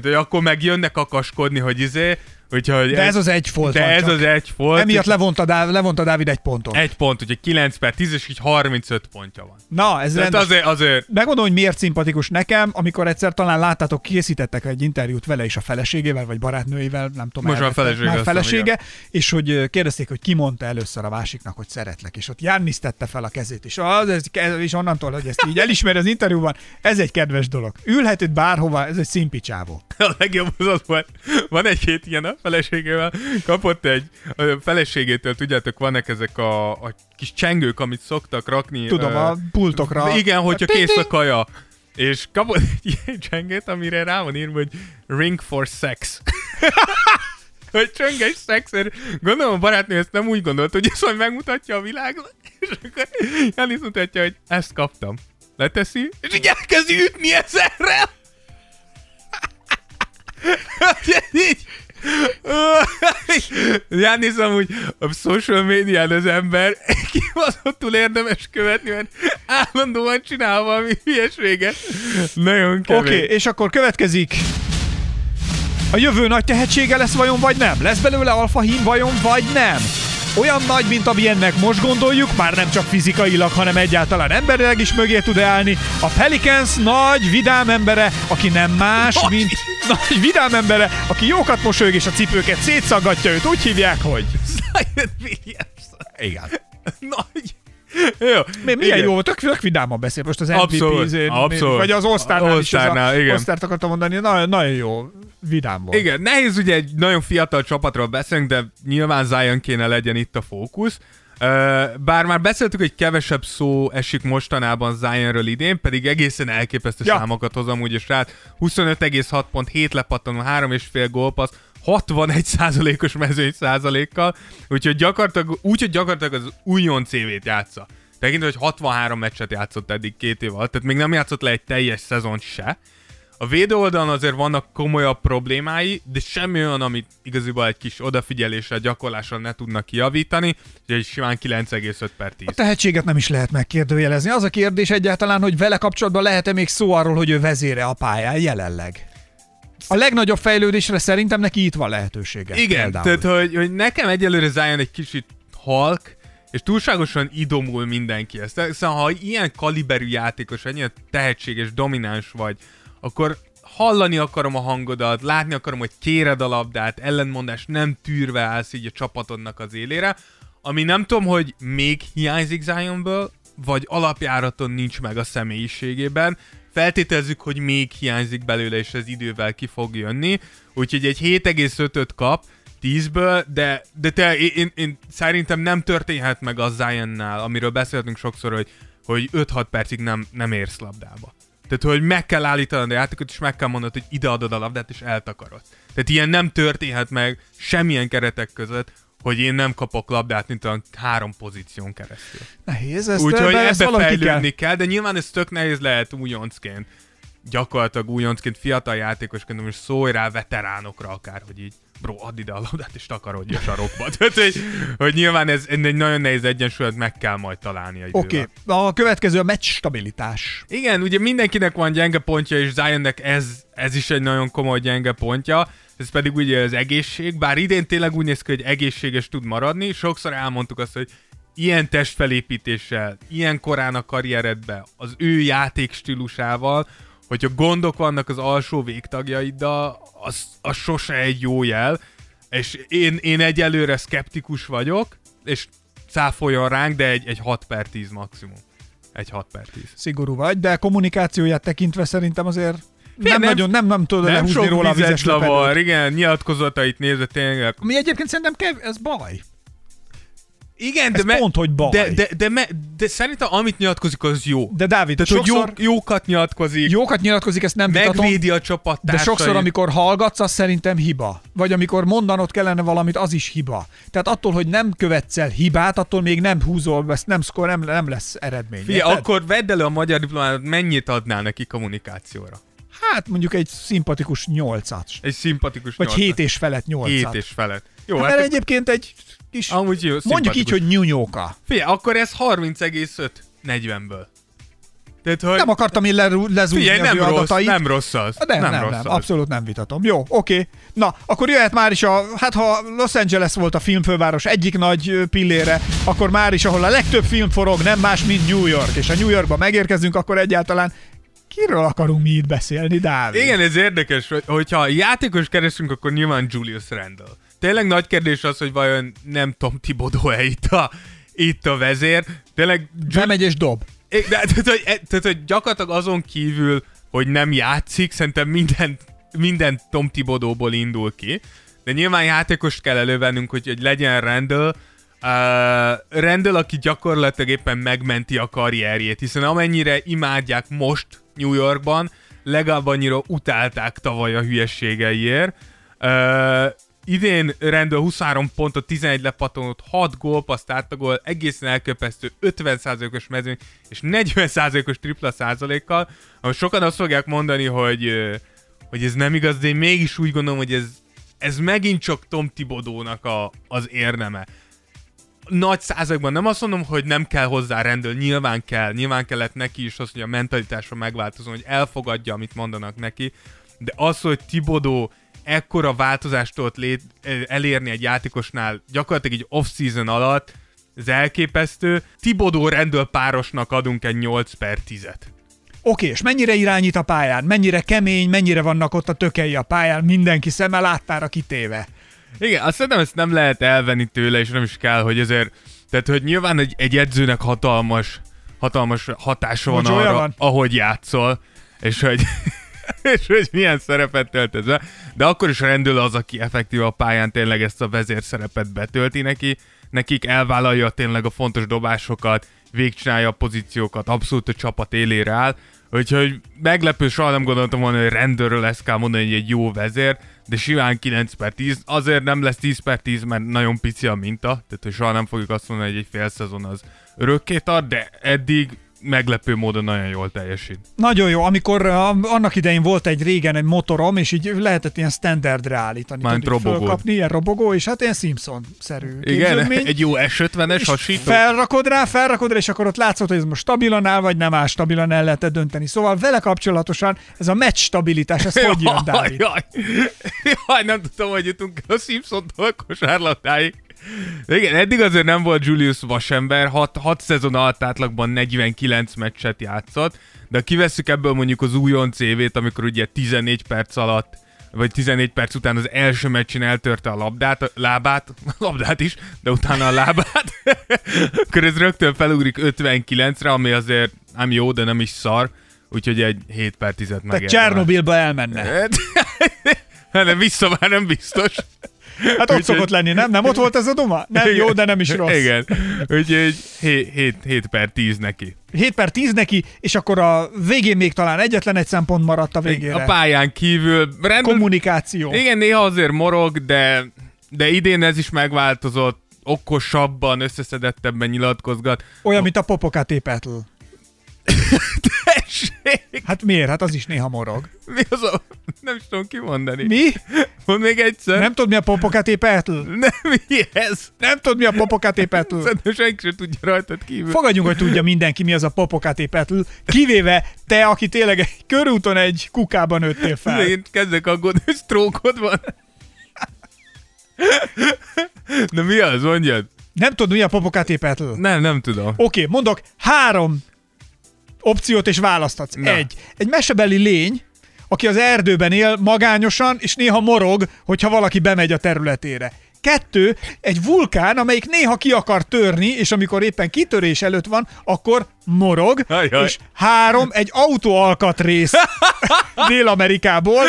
Tehát, hogy akkor meg jönnek kakaskodni, hogy izé, Úgyhogy De ez az egy volt De ez csak. az egy volt. Emiatt levonta, Dáv, levonta Dávid egy pontot. Egy pont, ugye 9 per 10, és így 35 pontja van. Na, ez Tehát rendes. azért, azért Megmondom, hogy miért szimpatikus nekem, amikor egyszer talán láttátok, készítettek egy interjút vele és a feleségével, vagy barátnőivel, nem tudom. Most már elvettek. felesége, Már felesége, és hogy kérdezték, hogy ki mondta először a másiknak, hogy szeretlek, és ott Jannis tette fel a kezét, és, az, ez, ez, és onnantól, hogy ezt így elismeri az interjúban, ez egy kedves dolog. Ülhet itt bárhova, ez egy szimpicsávó. a legjobb az az volt, van egy-két ilyen a feleségével, kapott egy, a feleségétől, tudjátok, vannak ezek a, a kis csengők, amit szoktak rakni. Tudom, ö, a pultokra. Igen, hogyha A ting, kész a kaja. És kapott egy ilyen csengőt, amire rá van írva, hogy ring for sex. hogy csönges szexer. Gondolom a barátnő ezt nem úgy gondolt, hogy ezt majd megmutatja a világnak. És akkor Janis mutatja, hogy ezt kaptam. Leteszi, és így elkezdi ütni ezerrel. így. Jánisz amúgy a social médián az ember kibaszottul érdemes követni, mert állandóan csinál valami hülyeséget. Nagyon kemény. Oké, okay, és akkor következik a jövő nagy tehetsége lesz vajon, vagy nem? Lesz belőle alfa hím vajon, vagy nem? Olyan nagy, mint amilyennek most gondoljuk, már nem csak fizikailag, hanem egyáltalán emberileg is mögé tud állni. A Pelicans nagy, vidám embere, aki nem más, Nagy. mint nagy, vidám embere, aki jókat mosolyog és a cipőket szétszaggatja őt. Úgy hívják, hogy... Zion Williamson. Igen. Nagy. Jó. Mi, milyen igen. jó, tök, tök vidáman beszél most az MVP Abszolút, izén, abszolút. vagy az Osztárnál is. Az a, igen. Osztárt akartam mondani, nagyon, nagyon jó, vidám volt. Igen, nehéz ugye egy nagyon fiatal csapatról beszélünk, de nyilván Zion kéne legyen itt a fókusz. Bár már beszéltük, hogy kevesebb szó esik mostanában Zionről idén, pedig egészen elképesztő ja. számokat hoz amúgy is rá. 25,6 pont, 7 lepattanó, 3,5 gólpassz, 61%-os mezőny százalékkal, úgyhogy gyakorlatilag, úgyhogy gyakorlatilag az újon CV-t játsza. Tekintve, hogy 63 meccset játszott eddig két év alatt, tehát még nem játszott le egy teljes szezont se. A védő oldalon azért vannak komolyabb problémái, de semmi olyan, amit igaziból egy kis odafigyeléssel, gyakorlással ne tudnak kijavítani, úgyhogy simán 9,5 per 10. A tehetséget nem is lehet megkérdőjelezni. Az a kérdés egyáltalán, hogy vele kapcsolatban lehet-e még szó arról, hogy ő vezére a pályán jelenleg. A legnagyobb fejlődésre szerintem neki itt van lehetősége. Igen, például. tehát hogy, hogy nekem egyelőre Zion egy kicsit halk, és túlságosan idomul mindenki ezt. Szóval, ha ilyen kaliberű játékos, ennyire tehetséges, domináns vagy, akkor hallani akarom a hangodat, látni akarom, hogy kéred a labdát, ellentmondás nem tűrve állsz így a csapatodnak az élére, ami nem tudom, hogy még hiányzik Zionből, vagy alapjáraton nincs meg a személyiségében. Feltételezzük, hogy még hiányzik belőle, és ez idővel ki fog jönni. Úgyhogy egy 7,5-öt kap 10-ből, de, de te, én, én, én, szerintem nem történhet meg a Zionnál, amiről beszéltünk sokszor, hogy, hogy 5-6 percig nem, nem érsz labdába. Tehát, hogy meg kell állítanod a játékot, és meg kell mondanod, hogy ide adod a labdát, és eltakarod. Tehát ilyen nem történhet meg semmilyen keretek között, hogy én nem kapok labdát, mint a három pozíción keresztül. Nehéz, ezt, Úgyhogy ebbe, ebbe fejlődni kell. kell. de nyilván ez tök nehéz lehet újoncként. Gyakorlatilag újoncként, fiatal játékosként, most szólj rá veteránokra akár, hogy így bro, add ide a labdát és takarodj a sarokba. Tehát, hogy, hogy nyilván ez egy nagyon nehéz egyensúlyt meg kell majd találni Oké, okay. a következő a meccs stabilitás. igen, ugye mindenkinek van gyenge pontja, és Zionnek ez, ez is egy nagyon komoly gyenge pontja, ez pedig ugye az egészség, bár idén tényleg úgy néz ki, hogy egészséges tud maradni, sokszor elmondtuk azt, hogy ilyen testfelépítéssel, ilyen korán a karrieredbe, az ő játékstílusával, hogyha gondok vannak az alsó végtagjaiddal, az, az sose egy jó jel, és én, én egyelőre szkeptikus vagyok, és cáfoljon ránk, de egy, egy 6 per 10 maximum. Egy 6 per 10. Szigorú vagy, de kommunikációját tekintve szerintem azért nem, nem- nagyon, nem, nem tudod Nem lehúzni róla a vizes lavar, igen, nyilatkozatait nézve tényleg. Ami egyébként szerintem kev, ez baj. Igen, de, Ez pont, hogy baj. De, de, de, me, de szerintem amit nyilatkozik, az jó. De Dávid, Tehát, hogy sokszor jó, jókat nyilatkozik, jókat nyilatkozik, ezt nem vitatom, megvédi a de csapattársait. sokszor, amikor hallgatsz, az szerintem hiba. Vagy amikor mondanod kellene valamit, az is hiba. Tehát attól, hogy nem követsz el hibát, attól még nem húzol, ezt nem szkor, nem, nem lesz eredmény. Érted? akkor vedd elő a magyar diplomát, mennyit adnál neki kommunikációra? Hát mondjuk egy szimpatikus nyolcat. Egy szimpatikus Vagy nyolcat. hét és felett nyolcat. Hét és felett. Jó, Hát, hát mert egyébként egy kis, amúgy jó, mondjuk így, hogy nyúnyóka. Figyelj, akkor ez 30,5 40-ből. Tehát, hogy... Nem akartam én lerú- lezúzni Figyelj, az nem ő rossz, adatait. nem rossz az. Nem, nem, nem, rossz nem, az. abszolút nem vitatom. Jó, oké. Na, akkor jöhet már is a, hát ha Los Angeles volt a filmfőváros egyik nagy pillére, akkor már is, ahol a legtöbb film forog, nem más, mint New York. És ha New Yorkba megérkezünk, akkor egyáltalán kiről akarunk mi itt beszélni, Dávid? Igen, ez érdekes, hogy, hogyha játékos keresünk, akkor nyilván Julius Randle. Tényleg nagy kérdés az, hogy vajon nem Tom Thibodeau-e itt a, itt a vezér. Tényleg Bemegy és dob. De, tehát, hogy, e- tehát, hogy gyakorlatilag azon kívül, hogy nem játszik, szerintem minden, minden Tom Thibodeau-ból indul ki. De nyilván játékost kell elővennünk, hogy, hogy legyen Randall. Uh, Randall, aki gyakorlatilag éppen megmenti a karrierjét, hiszen amennyire imádják most New Yorkban, legalább annyira utálták tavaly a hülyességeiért. Uh, idén Randall 23 pontot, 11 lepattonot, 6 gólpaszt átlagol, egészen elköpesztő 50%-os mezőny és 40%-os tripla százalékkal, ahol sokan azt fogják mondani, hogy, hogy ez nem igaz, de én mégis úgy gondolom, hogy ez, ez megint csak Tom Thibodeau-nak a, az érdeme nagy százalékban nem azt mondom, hogy nem kell hozzá rendel, nyilván kell, nyilván kellett neki is az, hogy a mentalitása megváltozon, hogy elfogadja, amit mondanak neki, de az, hogy Tibodó ekkora változást tudott lét, elérni egy játékosnál gyakorlatilag egy off-season alatt, ez elképesztő. Tibodó rendel párosnak adunk egy 8 per 10-et. Oké, és mennyire irányít a pályán? Mennyire kemény, mennyire vannak ott a tökei a pályán? Mindenki szeme láttára kitéve. Igen, azt szerintem ezt nem lehet elvenni tőle, és nem is kell, hogy ezért... Tehát, hogy nyilván egy, egy edzőnek hatalmas, hatalmas hatása van Mocsója arra, van? ahogy játszol, és hogy, és hogy milyen szerepet töltesz be, de akkor is rendül az, aki effektív a pályán tényleg ezt a vezér szerepet betölti neki, nekik elvállalja tényleg a fontos dobásokat, végcsinálja a pozíciókat, abszolút a csapat élére áll, úgyhogy meglepő, soha nem gondoltam volna, hogy rendőről ezt kell mondani, hogy egy jó vezér, de simán 9 per 10, azért nem lesz 10 per 10, mert nagyon pici a minta, tehát hogy soha nem fogjuk azt mondani, hogy egy fél szezon az örökké tart, de eddig meglepő módon nagyon jól teljesít. Nagyon jó, amikor annak idején volt egy régen egy motorom, és így lehetett ilyen standardre állítani. Robogó. fölkapni, ilyen robogó, és hát ilyen Simpson-szerű Igen, egy jó S50-es és hasító. felrakod rá, felrakod rá, és akkor ott látszott, hogy ez most stabilan áll, vagy nem áll stabilan, el lehetett dönteni. Szóval vele kapcsolatosan ez a meccs stabilitás, ez hogy jön, Dávid? Jaj, jaj, nem tudtam, hogy jutunk a Simpson-tól kosárlatáig. De igen, eddig azért nem volt Julius vasember, 6, 6 szezon alatt átlagban 49 meccset játszott, de kivesszük ebből mondjuk az újon CV-t, amikor ugye 14 perc alatt vagy 14 perc után az első meccsen eltörte a labdát, a lábát, a labdát is, de utána a lábát, akkor ez rögtön felugrik 59-re, ami azért nem jó, de nem is szar, úgyhogy egy 7 per 10-et Tehát megérdemel. Csernobilba elmenne. Hát nem vissza már nem biztos. Hát ott szokott lenni, nem? Nem ott volt ez a duma? Nem jó, de nem is rossz. Igen. Úgyhogy 7, 7 per 10 neki. 7 per 10 neki, és akkor a végén még talán egyetlen egy szempont maradt a végére. A pályán kívül rendben, Kommunikáció. igen, néha azért morog, de, de idén ez is megváltozott, okosabban, összeszedettebben nyilatkozgat. Olyan, mint a Popocatépetl. Tessék! Hát miért? Hát az is néha morog. Mi az a... Nem is tudom kimondani. Mi? Mondd még egyszer. Nem tudod, mi a Popocatépetl? Nem, mi ez? Nem tudod, mi a Popocatépetl? Szerintem senki sem tudja rajtad kívül. Fogadjunk, hogy tudja mindenki, mi az a Popocatépetl, kivéve te, aki tényleg egy körúton egy kukában nőttél fel. Én kezdek aggódni, hogy sztrókod van. Na mi az, mondjad? Nem tudod, mi a Popocatépetl? Nem, nem tudom. Oké, mondok három opciót, és választhatsz. Na. Egy. Egy mesebeli lény, aki az erdőben él magányosan, és néha morog, hogyha valaki bemegy a területére. Kettő, egy vulkán, amelyik néha ki akar törni, és amikor éppen kitörés előtt van, akkor morog. Ajaj. És három, egy autóalkatrész Dél-Amerikából,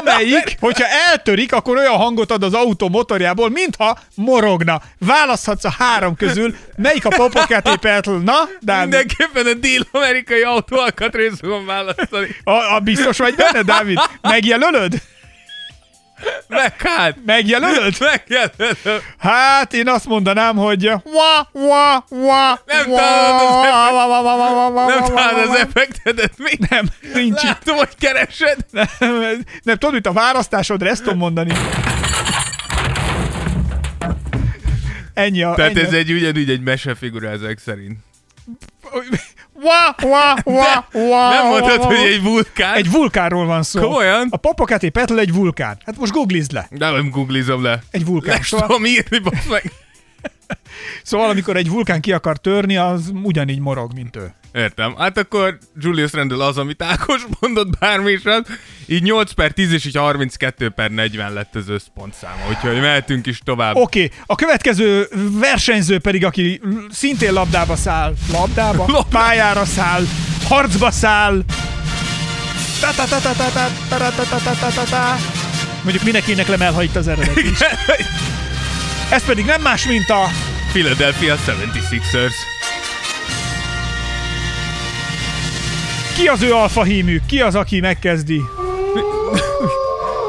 amelyik, hogyha eltörik, akkor olyan hangot ad az autó motorjából, mintha morogna. Választhatsz a három közül, melyik a Popocatépetl? Na, Dávid, Mindenképpen a dél-amerikai autó alkatrész fogom választani. a, a biztos vagy benne, Dávid? Megjelölöd? Meg hát! Megjelölöd? Megjelölöm. Hát én azt mondanám, hogy wa, wa, wa, Nem találod az effektedet mi? Nem, nincs itt. Látom, hogy keresed. Nem, nem tudod, itt a választásodra ezt tudom mondani. Ennyi a... Tehát ennyi ez egy ugyanúgy egy mesefigura ezek szerint. Wa, wa, wa, wa, Nem mondtad, hogy egy vulkán. Egy vulkánról van szó. Komolyan? A Popocatépetl egy vulkán. Hát most googlizd le. De nem googlizom le. Egy vulkán. Le Szóval, tudom írni, meg. szóval amikor egy vulkán ki akar törni, az ugyanígy morog, mint ő. Értem. Hát akkor Julius Randle az, amit Ákos mondott bármi is az. Így 8 per 10 és így 32 per 40 lett az összpontszáma, úgyhogy mehetünk is tovább. Oké, okay. a következő versenyző pedig, aki szintén labdába száll, labdába, Labdá... pályára száll, harcba száll, Mondjuk mindenkinek lemel, ha itt az eredet is. Ez pedig nem más, mint a Philadelphia 76ers. Ki az ő alfa hímű, ki az, aki megkezdi.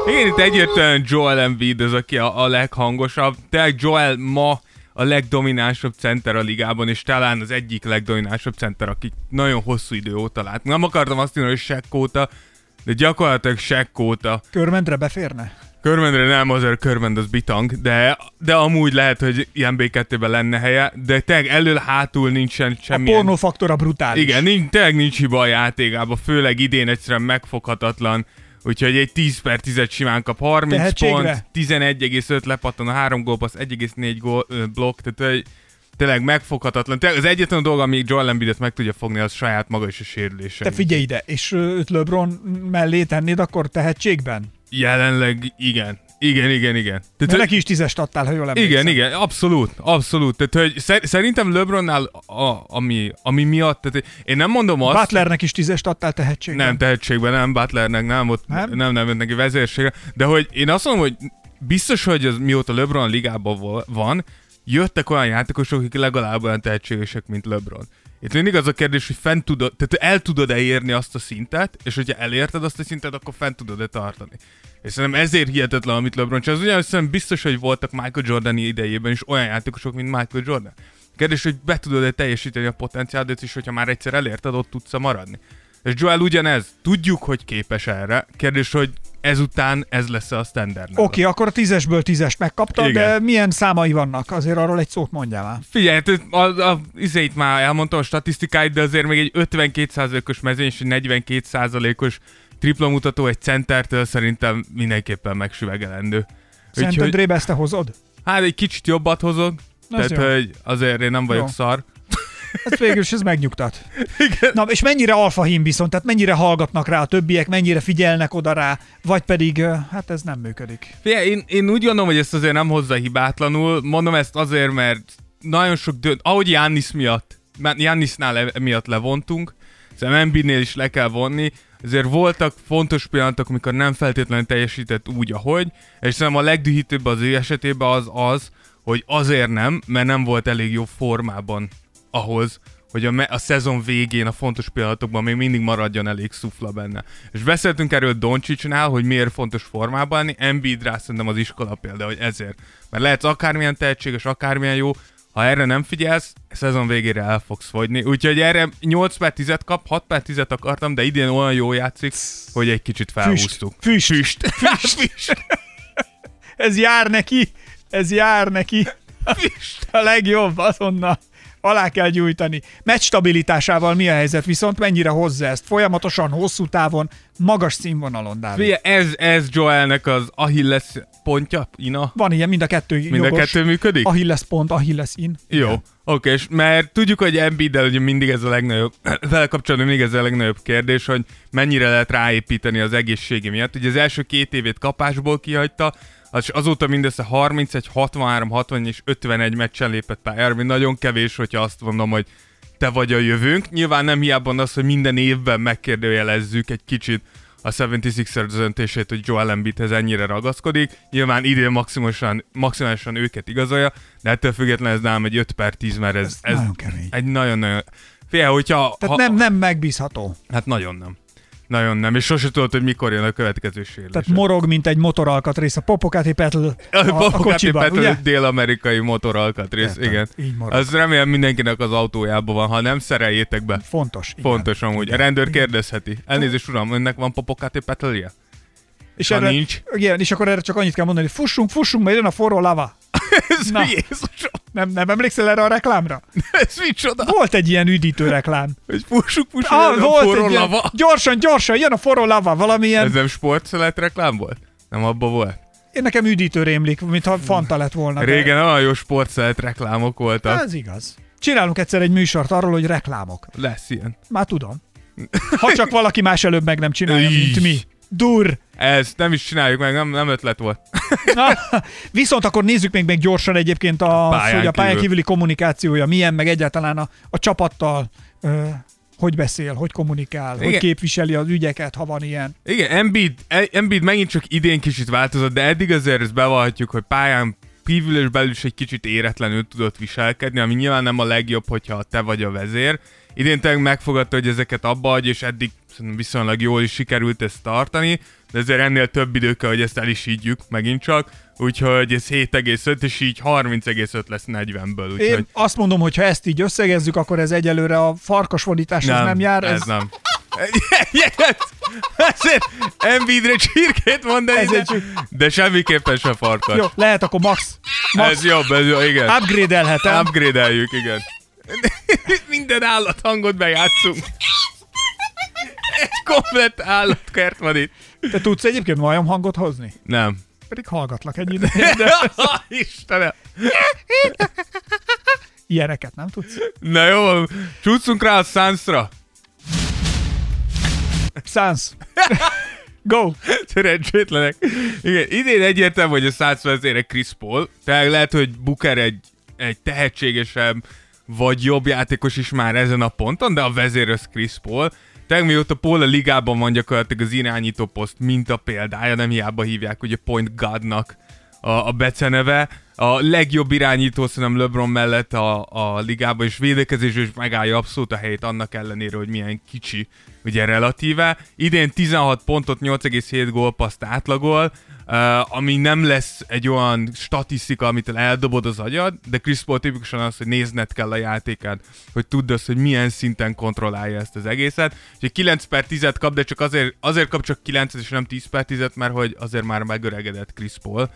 Igen, itt egyértelműen Joel Embiid az, aki a, a leghangosabb. Tényleg Joel ma a legdominánsabb center a ligában, és talán az egyik legdominánsabb center, aki nagyon hosszú idő óta lát. Nem akartam azt mondani, hogy Shaq óta, de gyakorlatilag Shaq óta. Körmendre beférne? Körmendre nem, azért Körmend az bitang, de, de amúgy lehet, hogy ilyen B2-ben lenne helye, de tényleg elől-hátul nincsen A semmilyen... pornófaktora brutális. Igen, nincs, tényleg nincs hiba a játékában, főleg idén egyszerűen megfoghatatlan. Úgyhogy egy 10 per 10 simán kap 30 Tehetségre? pont, 11,5 lepattan a 3 gólpassz, 1,4 gól, ö, blokk, tehát hogy tényleg megfoghatatlan. Tényleg az egyetlen dolga, ami Joel Embiidet meg tudja fogni, az saját maga és a sérülése. Te figyelj ide, és őt LeBron mellé tennéd akkor tehetségben? Jelenleg igen. Igen, igen, igen. Tehát, Mert hogy- neki is tízest adtál, ha jól emlékszem. Igen, igen, abszolút, abszolút. Tehát, hogy szer- szerintem LeBronnál, a, ami, ami miatt, tehát én nem mondom azt, Butlernek is tízest adtál tehetségben? nem tehetségben, nem Butlernek, nem, ott Nem? nem, nem, nem neki vezérsége, de hogy én azt mondom, hogy biztos, hogy az mióta LeBron a ligában van, jöttek olyan játékosok, akik legalább olyan tehetségesek, mint LeBron. Itt mindig az a kérdés, hogy fent tudod, tehát el tudod-e érni azt a szintet, és hogyha elérted azt a szintet, akkor fent tudod-e tartani. És szerintem ezért hihetetlen, amit LeBron csinál. Az ugyanúgy szerintem biztos, hogy voltak Michael Jordan idejében is olyan játékosok, mint Michael Jordan. Kérdés, hogy be tudod-e teljesíteni a potenciálodat, és hogyha már egyszer elérted, ott tudsz maradni. És Joel ugyanez. Tudjuk, hogy képes erre. Kérdés, hogy ezután ez lesz a standard. Oké, akkor a tízesből tízest megkapta, Igen. de milyen számai vannak? Azért arról egy szót mondjál már. Figyelj, hát a, a, a izét már elmondtam a statisztikáit, de azért még egy 52%-os mezőny és egy 42%-os tripla mutató egy centertől szerintem mindenképpen megsüvegelendő. Szent Úgyhogy, Andrébe ezt te hozod? hát egy kicsit jobbat hozok, Az tehát jó. hogy azért én nem vagyok Jó. szar. Ez végül is ez megnyugtat. Na, és mennyire alfahím viszont, tehát mennyire hallgatnak rá a többiek, mennyire figyelnek oda rá, vagy pedig, hát ez nem működik. Figyelj, én, én úgy gondolom, hogy ezt azért nem hozza hibátlanul. Mondom ezt azért, mert nagyon sok dönt, ahogy Jannis miatt, már Jannisnál le, miatt levontunk, szerintem Embiidnél is le kell vonni, ezért voltak fontos pillanatok, amikor nem feltétlenül teljesített úgy, ahogy, és szerintem a legdühítőbb az ő esetében az az, hogy azért nem, mert nem volt elég jó formában ahhoz, hogy a, me- a szezon végén, a fontos pillanatokban még mindig maradjon elég szufla benne. És beszéltünk erről Doncsicsnál, hogy miért fontos formában lenni, Embiid rá szerintem az iskola példa, hogy ezért. Mert lehetsz akármilyen tehetséges, akármilyen jó, ha erre nem figyelsz, a szezon végére el fogsz fogyni. Úgyhogy erre 8 per 10 kap, 6 per 10 akartam, de idén olyan jó játszik, hogy egy kicsit felhúztuk. Füst. Füst. Füst. Füst. Ez jár neki, ez jár neki. A legjobb, azonnal alá kell gyújtani. Meccs stabilitásával mi a helyzet, viszont mennyire hozza ezt? Folyamatosan, hosszú távon, magas színvonalon, Dávid. Figyelj, ez, ez Joelnek az Achilles pontja, Ina? Van ilyen, mind a kettő Mind a jogos. kettő működik? Achilles pont, Achilles in. Jó, oké, és mert tudjuk, hogy Embiid-del ugye mindig ez a legnagyobb, vele kapcsolatban mindig ez a legnagyobb kérdés, hogy mennyire lehet ráépíteni az egészségi miatt. Ugye az első két évét kapásból kihagyta, az, azóta mindössze 31, 63, 60 és 51 meccsen lépett pályára, ami nagyon kevés, hogyha azt mondom, hogy te vagy a jövőnk. Nyilván nem hiába az, hogy minden évben megkérdőjelezzük egy kicsit a 76ers döntését, hogy Joel Embiidhez ennyire ragaszkodik. Nyilván idén maximálisan, maximálisan őket igazolja, de ettől függetlenül ez nálam egy 5 per 10, mert ez, ez nagyon kemény. egy nagyon-nagyon... Fél, hogyha... Tehát ha, nem, nem megbízható. Hát nagyon nem. Nagyon nem, és sose tudod, hogy mikor jön a következő sérülés. Tehát morog, mint egy motoralkatrész a Popocati Petl a, a, Popocati kocsiban, Petl, ugye? dél-amerikai motoralkatrész, Értem, igen. így marad. Az remélem mindenkinek az autójában van, ha nem szereljétek be. Fontos. Igen. Fontos amúgy. A rendőr kérdezheti. Elnézést, uram, önnek van Popocati Petlje? És Ha erre, nincs. Igen, és akkor erre csak annyit kell mondani, hogy fussunk, fussunk, mert jön a forró lava. Ez Na. Jézusom, Nem, nem emlékszel erre a reklámra? ez micsoda? Volt egy ilyen üdítő reklám. Hogy fussuk, fussuk, Ah, ez a volt forró egy ilyen, lava. gyorsan, gyorsan, jön a forró lava, valamilyen, Ez nem sportszelet reklám volt? Nem abba volt? én nekem üdítő rémlik, mintha Fanta lett volna. de- Régen olyan jó sportszelet reklámok voltak. Ez igaz. Csinálunk egyszer egy műsort arról, hogy reklámok. Lesz ilyen. Már tudom. Ha csak valaki más előbb meg nem csinálja, mint mi. Dur! Ez nem is csináljuk meg, nem, nem ötlet volt. Na, viszont akkor nézzük még meg gyorsan egyébként a, Pályán hogy a pályán kívül. kívüli kommunikációja milyen, meg egyáltalán a, a csapattal ö, hogy beszél, hogy kommunikál, Igen. hogy képviseli az ügyeket, ha van ilyen. Igen, Embiid, Embiid megint csak idén kicsit változott, de eddig azért ezt bevallhatjuk, hogy pályán kívül és belül is egy kicsit éretlenül tudott viselkedni, ami nyilván nem a legjobb, hogyha te vagy a vezér. Idén tényleg megfogadta, hogy ezeket abba adj, és eddig viszonylag jól is sikerült ezt tartani, de ezért ennél több idő kell, hogy ezt el is higgyük megint csak, úgyhogy ez 7,5, és így 30,5 lesz 40-ből, úgyhogy Én azt mondom, hogy ha ezt így összegezzük, akkor ez egyelőre a farkasvodításhoz nem, nem jár. ez, Ez, nem. Ezért Embiidre csirkét mondani, de, Ezért de semmiképpen sem farkas. Jó, lehet akkor max, max Ez jobb, ez jó, igen. upgrade-elhetem. Upgrade-eljük, igen. Minden állathangot bejátszunk. Egy komplett állatkert van itt. Te tudsz egyébként majom hangot hozni? Nem. Pedig hallgatlak egy ideje, de Istenem. ilyeneket nem tudsz. Na jó, csúszunk rá a Sunsra. Sans. Go! Szerencsétlenek. Igen, idén egyértelmű, hogy a Suns vezére Chris Paul. Tehát lehet, hogy Booker egy, egy tehetségesebb vagy jobb játékos is már ezen a ponton, de a vezér az Chris Paul. Tehát mióta Paul a ligában van gyakorlatilag az irányító poszt, mint a példája, nem hiába hívják ugye Point Godnak a, a beceneve. A legjobb irányító szerintem LeBron mellett a, a ligában, és védekezésben is megállja abszolút a helyét annak ellenére, hogy milyen kicsi, ugye relatíve. Idén 16 pontot, 8,7 gólpaszt átlagol, ami nem lesz egy olyan statisztika, amit eldobod az agyad, de Chris Paul tipikusan az, hogy nézned kell a játékát, hogy tudd azt, hogy milyen szinten kontrollálja ezt az egészet. Úgyhogy 9 per 10 kap, de csak azért, azért kap csak 9 és nem 10 per 10 mert hogy azért már megöregedett Chris Paul.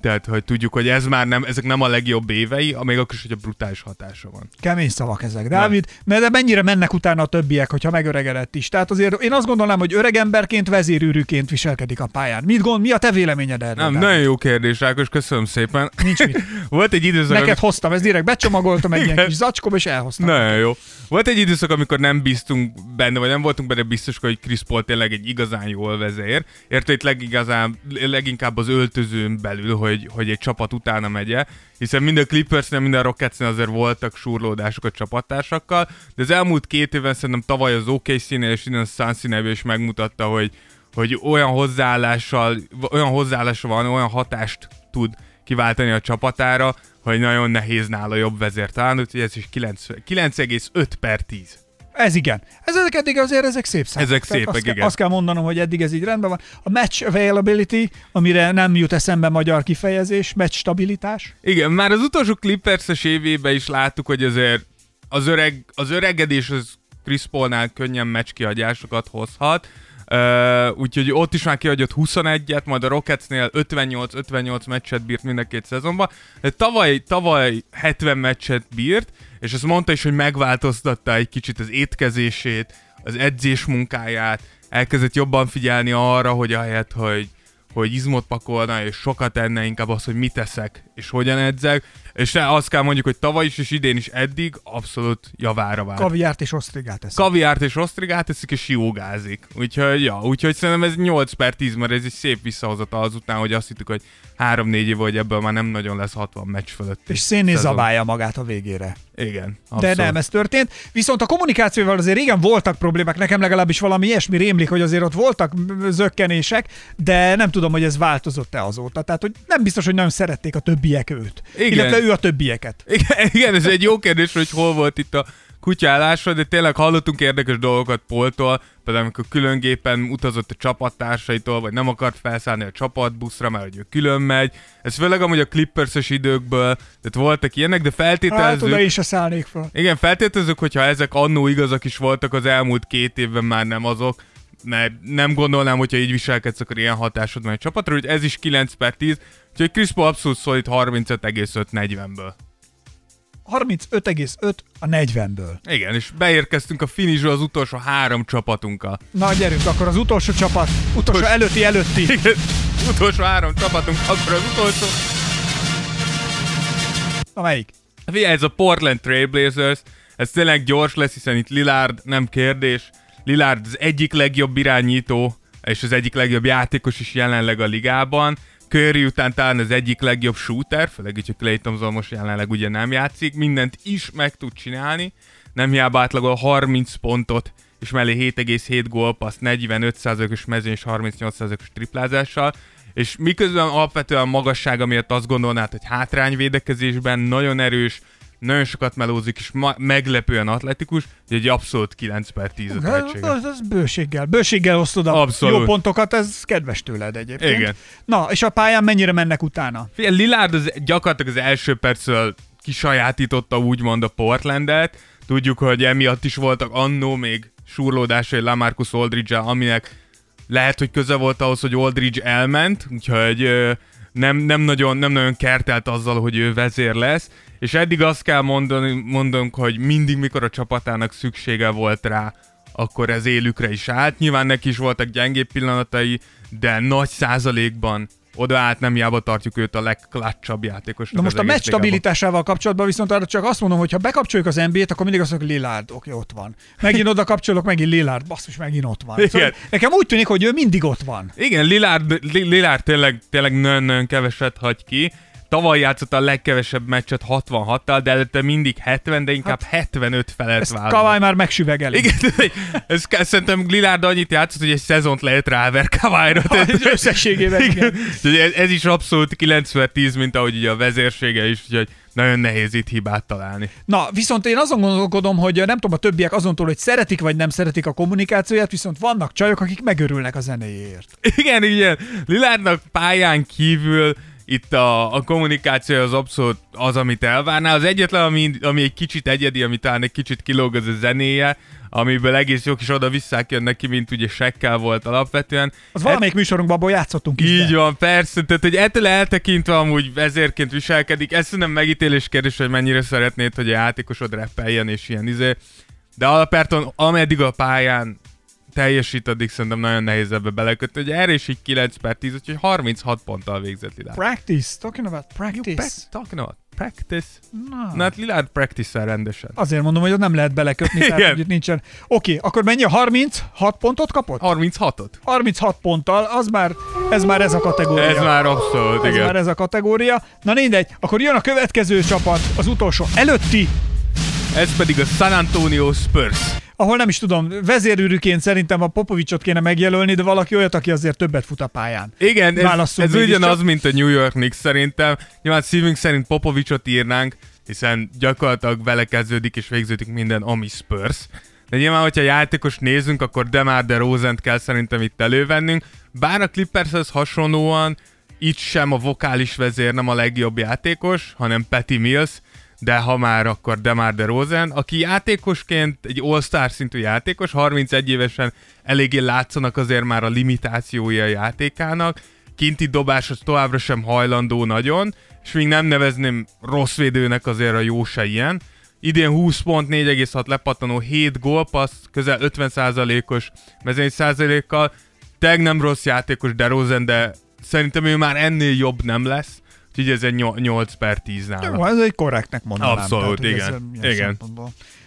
Tehát, hogy tudjuk, hogy ez már nem, ezek nem a legjobb évei, még akkor is, hogy a brutális hatása van. Kemény szavak ezek. Dávid, mert de mennyire mennek utána a többiek, hogyha megöregedett is. Tehát azért én azt gondolnám, hogy öreg emberként, vezérűrűként viselkedik a pályán. Mit gond, mi a te véleményed erről? Nem, Dávid? nagyon jó kérdés, Ákos, köszönöm szépen. Nincs mit. Volt egy időszak, Neked amikor... hoztam, ez direkt becsomagoltam egy ilyen kis zacskóba, és elhoztam. Nagyon jó. Volt egy időszak, amikor nem bíztunk benne, vagy nem voltunk benne biztosak, hogy Chris Paul tényleg egy igazán jól vezér. Érte itt legigazán, leginkább az öltözőn belül, hogy, hogy egy csapat utána megye, hiszen mind a Clippersnél, mind a Rocketsnél azért voltak surlódások a csapattársakkal, de az elmúlt két évben szerintem tavaly az OKC-nél és innen a suns is megmutatta, hogy, hogy olyan hozzáállással, olyan hozzáállása van, olyan hatást tud kiváltani a csapatára, hogy nagyon nehéz nála jobb vezér találni, úgyhogy ez is 9 9,5 per 10. Ez igen. Ez, ezek eddig azért ezek szép számok. Ezek Tehát szépek, azt kell, igen. Azt kell mondanom, hogy eddig ez így rendben van. A match availability, amire nem jut eszembe magyar kifejezés, match stabilitás. Igen, már az utolsó Clippers-es évében is láttuk, hogy azért az, öreg, az öregedés az Chris Paulnál könnyen meccskihagyásokat hozhat, Uh, úgyhogy ott is már kihagyott 21-et, majd a Rocketsnél 58-58 meccset bírt mind a két szezonban. De tavaly, tavaly 70 meccset bírt, és azt mondta is, hogy megváltoztatta egy kicsit az étkezését, az edzés munkáját, elkezdett jobban figyelni arra, hogy ahelyett, hogy hogy izmot pakolna és sokat enne, inkább az, hogy mit teszek, és hogyan edzek, és ne, azt kell mondjuk, hogy tavaly is és idén is eddig abszolút javára vált. Kaviárt és osztrigát eszek. Kaviárt és osztrigát eszik, és jogázik. Úgyhogy, ja, úgyhogy szerintem ez 8 per 10, mert ez egy szép visszahozata azután, hogy azt hittük, hogy 3-4 év, hogy ebből már nem nagyon lesz 60 meccs fölött. és szénné zabálja magát a végére. Igen. De abszolút. nem, ez történt. Viszont a kommunikációval azért régen voltak problémák, nekem legalábbis valami ilyesmi rémlik, hogy azért ott voltak zökkenések, de nem tudom, hogy ez változott-e azóta. Tehát, hogy nem biztos, hogy nagyon szerették a többiek őt. Igen. Illetve ő a többieket. Igen, igen, ez egy jó kérdés, hogy hol volt itt a kutyálásra, de tényleg hallottunk érdekes dolgokat Poltól, például amikor külön gépen utazott a csapattársaitól, vagy nem akart felszállni a csapatbuszra, mert hogy ő külön megy. Ez főleg amúgy a Clippers-es időkből, tehát voltak ilyenek, de Hát feltételezzük... oda is se szállnék fel. Igen, feltételezzük, hogyha ezek annó igazak is voltak, az elmúlt két évben már nem azok, mert nem gondolnám, hogyha így viselkedsz, akkor ilyen hatásod van egy csapatra, hogy ez is 9 per 10, úgyhogy Chris Paul abszolút szólít 35,5-40-ből. 35,5 a 40-ből. Igen, és beérkeztünk a finishre az utolsó három csapatunkkal. Na gyerünk, akkor az utolsó csapat, utolsó Utolsó- előtti előtti. Igen, utolsó három csapatunk, akkor az utolsó. Na melyik? Figyelj, ez a Portland Trailblazers, ez tényleg gyors lesz, hiszen itt Lillard nem kérdés. Lillard az egyik legjobb irányító, és az egyik legjobb játékos is jelenleg a ligában. Curry után talán az egyik legjobb shooter, főleg így, hogy Clay Thompson most jelenleg ugye nem játszik, mindent is meg tud csinálni, nem hiába átlagol 30 pontot, és mellé 7,7 gólpassz, 45%-os mezőny és 38%-os triplázással, és miközben alapvetően magassága miatt azt gondolnád, hogy hátrányvédekezésben nagyon erős, nagyon sokat melózik, és ma- meglepően atletikus, hogy egy abszolút 9 per 10 a Ez, tehetsége. az, az bőséggel. Bőséggel osztod a Abszolút. jó pontokat, ez kedves tőled egyébként. Igen. Na, és a pályán mennyire mennek utána? Figyelj, Lillard az gyakorlatilag az első percről kisajátította úgymond a Portlandet. Tudjuk, hogy emiatt is voltak annó még surlódásai Lamarcus aldridge aminek lehet, hogy köze volt ahhoz, hogy Aldridge elment, úgyhogy nem, nem, nagyon, nem nagyon kertelt azzal, hogy ő vezér lesz, és eddig azt kell mondani, mondunk, hogy mindig, mikor a csapatának szüksége volt rá, akkor ez élükre is állt. Nyilván neki is voltak gyengébb pillanatai, de nagy százalékban odaállt, nem hiába tartjuk őt a legklatsabb játékosnak. Na most a meccs stabilitásával kapcsolatban viszont arra csak azt mondom, hogy ha bekapcsoljuk az NBA-t, akkor mindig azt mondjuk, Lillard, oké, ott van. Megint oda kapcsolok, megint Lillard, basszus, megint ott van. Igen. Szóval nekem úgy tűnik, hogy ő mindig ott van. Igen, Lillard, Li- Lillard tényleg, tényleg nagyon-nagyon keveset hagy ki. Tavaly játszott a legkevesebb meccset 66-tal, de előtte mindig 70, de inkább 75 felett Ezt vállalt. Kavály már megsüvegeli. Igen, ez, ez, szerintem Lillard annyit játszott, hogy egy szezont lehet ráver Kavályra. Összességében, igen. Úgyhogy Ez, ez, is abszolút 90-10, mint ahogy ugye a vezérsége is, úgyhogy nagyon nehéz itt hibát találni. Na, viszont én azon gondolkodom, hogy nem tudom, a többiek azontól, hogy szeretik vagy nem szeretik a kommunikációját, viszont vannak csajok, akik megörülnek a zenéjéért. Igen, igen. Lilárdnak pályán kívül itt a, a kommunikáció az abszolút az, amit elvárná. Az egyetlen, ami, ami egy kicsit egyedi, ami talán egy kicsit kilóg, az a zenéje, amiből egész jók is oda-visszák jönnek ki, mint ugye sekkel volt alapvetően. Az valamelyik műsorunkban abból játszottunk is. Így be. van, persze, tehát hogy ettől eltekintve amúgy vezérként viselkedik, ez nem megítélés kérdés, hogy mennyire szeretnéd, hogy a játékosod rappeljen és ilyen izé, de alapjáton ameddig a pályán teljesít, addig szerintem nagyon nehéz ebbe belekötni, hogy erre is így 9 per 10, úgyhogy 36 ponttal végzett Lillard. Practice, talking about practice. Prac- talking about practice. Na. Na hát Lillard practice rendesen. Azért mondom, hogy ott nem lehet belekötni, tehát Igen. hogy itt nincsen. Oké, akkor mennyi a 36 pontot kapott? 36-ot? 36 ponttal, az már, ez már ez a kategória. Ez már abszolút, ez igen. már ez a kategória. Na mindegy, akkor jön a következő csapat, az utolsó előtti, Ez pedig a San Antonio Spurs. Ahol nem is tudom, vezérűrűként szerintem a Popovicsot kéne megjelölni, de valaki olyat, aki azért többet fut a pályán. Igen, ez, Válasszunk ez mégiscsak. ugyanaz, mint a New York Knicks szerintem. Nyilván szívünk szerint Popovicsot írnánk, hiszen gyakorlatilag vele kezdődik és végződik minden, ami Spurs. De nyilván, hogyha játékos nézünk, akkor Demar de Rosent kell szerintem itt elővennünk. Bár a Clippershez hasonlóan itt sem a vokális vezér nem a legjobb játékos, hanem Patty Mills, de ha már akkor Demar de Rosen, aki játékosként egy all-star szintű játékos, 31 évesen eléggé látszanak azért már a limitációi a játékának, kinti dobás az továbbra sem hajlandó nagyon, és még nem nevezném rossz védőnek azért a jó se ilyen. Idén 20 pont, 4,6 lepattanó, 7 gólpassz, közel 50%-os mezőny százalékkal. Teg nem rossz játékos DeRozan, de szerintem ő már ennél jobb nem lesz. Úgyhogy ez egy 8 per 10 nála. Jó, ez egy korrektnek mondanám. Abszolút, ez igen. Igen.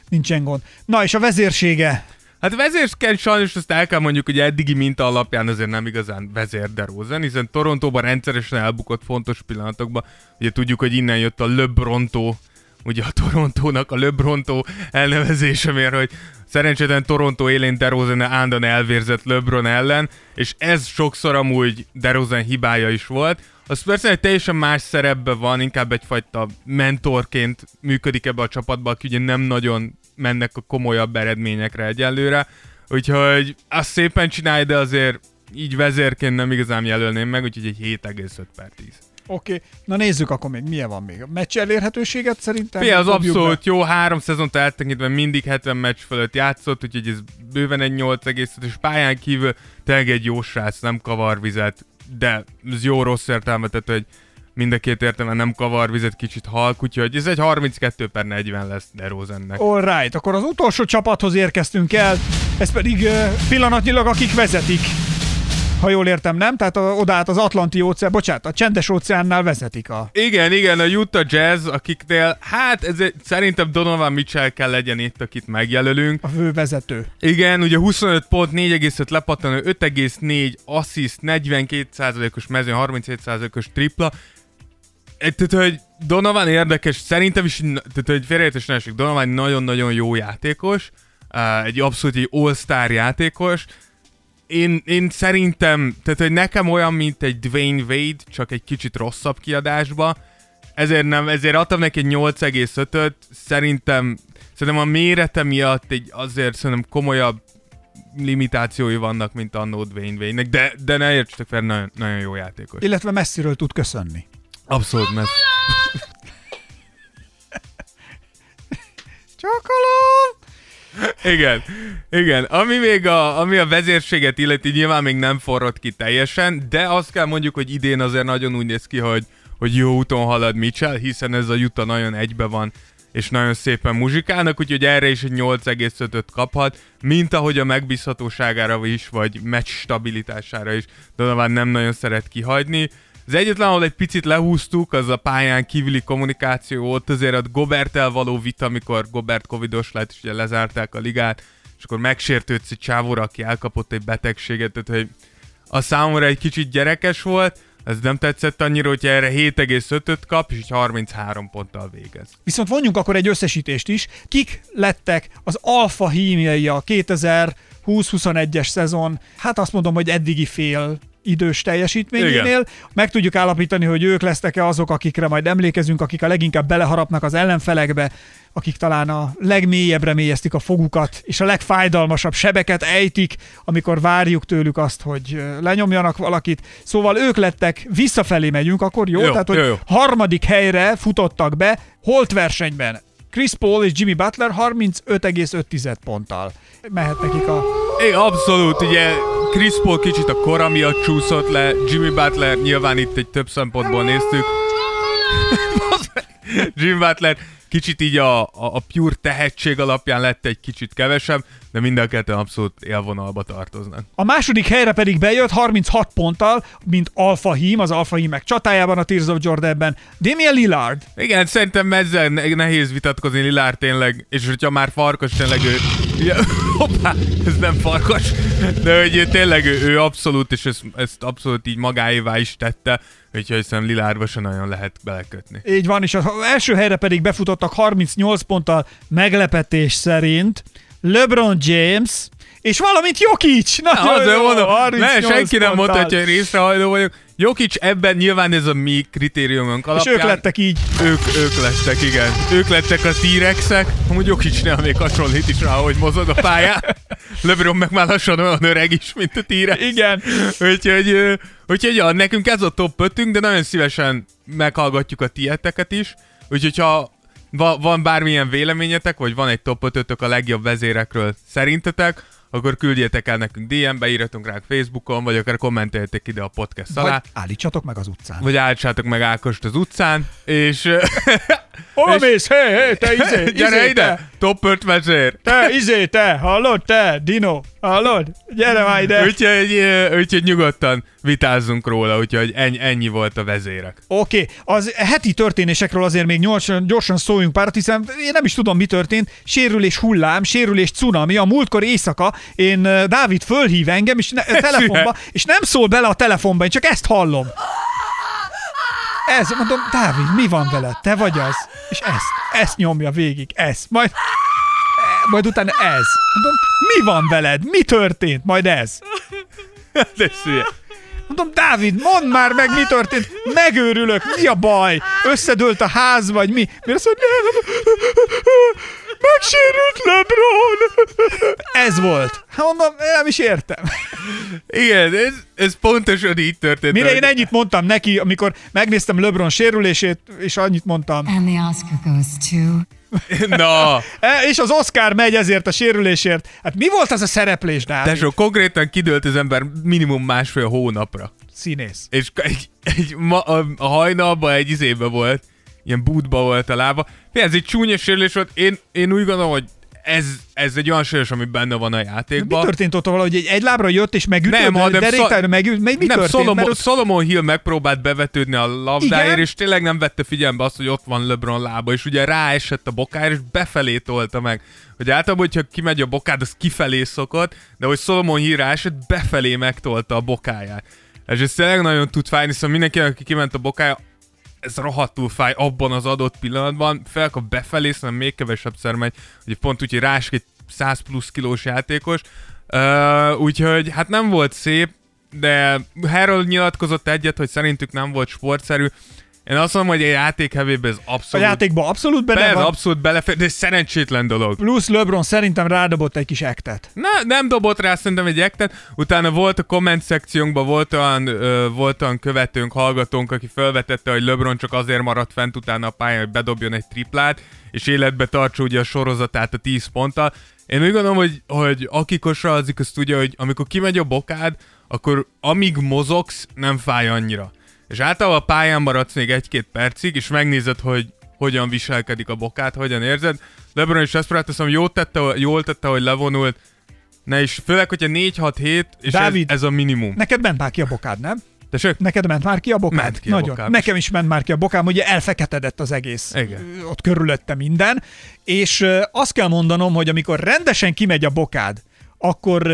Nincsen gond. Na és a vezérsége? Hát vezérként sajnos azt el kell mondjuk, hogy eddigi minta alapján azért nem igazán vezér DeRozan, hiszen Torontóban rendszeresen elbukott fontos pillanatokban. Ugye tudjuk, hogy innen jött a LeBrontó, ugye a Torontónak a LeBrontó elnevezése, mert hogy szerencsétlen Toronto élén DeRozan állandóan elvérzett LeBron ellen, és ez sokszor amúgy DeRozan hibája is volt. Az persze egy teljesen más szerepben van, inkább egyfajta mentorként működik ebbe a csapatba, aki ugye nem nagyon mennek a komolyabb eredményekre egyelőre. Úgyhogy azt szépen csinálj, de azért így vezérként nem igazán jelölném meg, úgyhogy egy 7,5 per 10. Oké, okay. na nézzük akkor még milyen van még. A meccs elérhetőséget szerintem? Fia, az abszolút jó, három szezont eltekintve mindig 70 meccs fölött játszott, úgyhogy ez bőven egy 8,5, és pályán kívül tényleg egy jó srác, nem kavar vizet, de ez jó rossz értelme, tehát hogy mind a két értelme nem kavar vizet, kicsit halk, úgyhogy ez egy 32 per 40 lesz DeRozannek. All right, akkor az utolsó csapathoz érkeztünk el, ez pedig pillanatnyilag akik vezetik. Ha jól értem, nem? Tehát a, oda át az Atlanti óceán, bocsánat, a csendes óceánnál vezetik a... Igen, igen, a Utah Jazz, akiknél, hát ez szerintem Donovan Mitchell kell legyen itt, akit megjelölünk. a fő vezető. Igen, ugye 25 pont, 4,5 lepattanó, 5,4 assziszt, 42%-os mezőn, 37%-os tripla. Tehát, hogy Donovan érdekes, szerintem is, tehát, hogy félreértés ne Donovan nagyon-nagyon jó játékos, egy abszolút egy all-star játékos, én, én szerintem, tehát hogy nekem olyan, mint egy Dwayne Wade, csak egy kicsit rosszabb kiadásba, ezért nem, ezért adtam neki egy 8,5-öt, szerintem, szerintem a mérete miatt egy azért szerintem komolyabb limitációi vannak, mint annó Dwayne Wade-nek, de, de ne értsetek fel, nagyon, nagyon jó játékos. Illetve messziről tud köszönni. Abszolút, mert Csokolom! Igen, igen. Ami még a, ami a vezérséget illeti, nyilván még nem forrott ki teljesen, de azt kell mondjuk, hogy idén azért nagyon úgy néz ki, hogy, hogy jó úton halad Mitchell, hiszen ez a Utah nagyon egybe van, és nagyon szépen muzsikálnak, úgyhogy erre is egy 8,5-öt kaphat, mint ahogy a megbízhatóságára is, vagy meccs stabilitására is Donovan nem nagyon szeret kihagyni. Az egyetlen, ahol egy picit lehúztuk, az a pályán kívüli kommunikáció, ott azért a Gobertel való vita, amikor Gobert covidos lett, és ugye lezárták a ligát, és akkor megsértődsz egy csávóra, aki elkapott egy betegséget, tehát hogy a számomra egy kicsit gyerekes volt, ez nem tetszett annyira, hogyha erre 7,5-öt kap, és így 33 ponttal végez. Viszont vonjunk akkor egy összesítést is. Kik lettek az alfa hímjai a 2020-21-es szezon, hát azt mondom, hogy eddigi fél idős teljesítményénél. Igen. Meg tudjuk állapítani, hogy ők lesznek-e azok, akikre majd emlékezünk, akik a leginkább beleharapnak az ellenfelekbe, akik talán a legmélyebbre mélyeztik a fogukat, és a legfájdalmasabb sebeket ejtik, amikor várjuk tőlük azt, hogy lenyomjanak valakit. Szóval ők lettek, visszafelé megyünk, akkor jó? Jó, Tehát, hogy jó, jó. harmadik helyre futottak be, holt versenyben. Chris Paul és Jimmy Butler 35,5 ponttal. Mehet nekik a... É, abszolút, ugye Chris Paul kicsit a kora miatt csúszott le, Jimmy Butler nyilván itt egy több szempontból néztük. Jimmy Butler kicsit így a, a, a pure tehetség alapján lett egy kicsit kevesebb, de mind a ketten abszolút élvonalba tartoznak. A második helyre pedig bejött 36 ponttal, mint Alfa Hím, az Alfa Hímek csatájában a Tears of Jordanben, Damian Lillard. Igen, szerintem ezzel ne- nehéz vitatkozni Lillard tényleg, és hogyha már farkas tényleg ő... Ja, hoppá, ez nem farkas, de hogy tényleg ő, ő abszolút, és ezt, ezt abszolút így magáévá is tette, úgyhogy szerintem Lillardba se nagyon lehet belekötni. Így van, és az első helyre pedig befutottak 38 ponttal meglepetés szerint LeBron James, és valamint Jokic. Na, Azért mondom, ne, 38 senki nem ponttal. mondhatja, hogy részrehajló vagyok. Jokic ebben nyilván ez a mi kritériumunk És alapján. ők lettek így. Ők, ők lettek, igen. Ők lettek a T-rexek. Amúgy Jokicnél még hasonlít is rá, hogy mozog a pályán. LeBron meg már lassan olyan öreg is, mint a T-rex. Igen. Úgyhogy, úgyhogy ja, nekünk ez a top 5 de nagyon szívesen meghallgatjuk a tieteket is. Úgyhogy ha va- van bármilyen véleményetek, vagy van egy top 5 a legjobb vezérekről szerintetek, akkor küldjétek el nekünk DM-be, írjatunk rá Facebookon, vagy akár kommenteljetek ide a podcast alá. Vagy állítsatok meg az utcán. Vagy állítsátok meg Ákost az utcán, és, Hova És- mész? Hé, hé, te izé, Gyere izé, ide! Te, Top 5 vezér! te, izé, te, hallod, te, Dino, hallod? Gyere már ide. Úgyhogy, úgyhogy nyugodtan vitázzunk róla, úgyhogy ennyi, ennyi volt a vezérek. Oké, okay. az heti történésekről azért még gyorsan, gyorsan szóljunk párat, hiszen én nem is tudom, mi történt. Sérülés hullám, sérülés cunami. A múltkor éjszaka én Dávid fölhív engem, és ne, telefonba, és nem szól bele a telefonba, én csak ezt hallom. Ez, mondom, Dávid, mi van veled? Te vagy az? És ezt, ezt nyomja végig, ezt. Majd, majd utána ez. Mondom, mi van veled? Mi történt? Majd ez. De szülye. Mondom, Dávid, mondd már meg, mi történt. Megőrülök, mi a baj? Összedőlt a ház, vagy mi? Miért azt mondja, megsérült LeBron. Ez volt. Hát mondom, nem is értem. Igen, ez, ez pontosan így történt. Mire én ennyit mondtam neki, amikor megnéztem LeBron sérülését, és annyit mondtam. And the Oscar goes to Na, E, és az Oscar megy ezért a sérülésért. Hát mi volt az a szereplés, Dávid? tesó, konkrétan kidőlt az ember minimum másfél hónapra. Színész. És egy, egy ma, a, a hajnalban egy izébe volt, ilyen bútba volt a lába. Figyelj, Ez egy csúnya sérülés volt, én, én úgy gondolom, hogy ez, ez egy olyan sérülés, ami benne van a Mi játékban. történt ott valahogy egy, egy lábra jött és megütött? Nem, hanem deréktájra Szol- megüt, mi, mi nem, történt? Solomon, ott- Solomon Hill megpróbált bevetődni a labdáért, Igen? és tényleg nem vette figyelembe azt, hogy ott van LeBron lába, és ugye ráesett a bokára, és befelé tolta meg. Hogy általában, hogyha kimegy a bokád, az kifelé szokott, de hogy Solomon Hill ráesett, befelé megtolta a bokáját. És ez tényleg nagyon tud fájni, szóval mindenki, aki kiment a bokája, ez rohadtul fáj abban az adott pillanatban, fel akkor befelé, szerintem még kevesebb szer megy, hogy pont úgy, hogy rásik egy 100 plusz kilós játékos, uh, úgyhogy hát nem volt szép, de Harold nyilatkozott egyet, hogy szerintük nem volt sportszerű. Én azt mondom, hogy a játék hevében ez a abszolút, játékban abszolút be, benne ez van. abszolút belefér, de szerencsétlen dolog. Plusz LeBron szerintem rádobott egy kis ektet. Na, nem dobott rá szerintem egy ektet, utána volt a komment szekciónkban, volt olyan, ö, volt olyan követőnk, hallgatónk, aki felvetette, hogy LeBron csak azért maradt fent utána a pályán, hogy bedobjon egy triplát, és életbe tartsa ugye a sorozatát a 10 ponttal. Én úgy gondolom, hogy, hogy aki kosarazik, azt tudja, hogy amikor kimegy a bokád, akkor amíg mozogsz, nem fáj annyira. És általában a pályán maradsz még egy-két percig, és megnézed, hogy hogyan viselkedik a bokát, hogyan érzed. LeBron is ezt próbált, azt mondom, jól tette, jól tette, hogy levonult, ne is, főleg, hogyha 4-6-7, és Dávid. ez, ez, a minimum. Neked ment már ki a bokád, nem? Tessék? Neked ment már ki a bokád? Ment ki a Nagyon. bokám. Nekem is ment már ki a bokám, ugye elfeketedett az egész. Igen. Ott körülötte minden. És azt kell mondanom, hogy amikor rendesen kimegy a bokád, akkor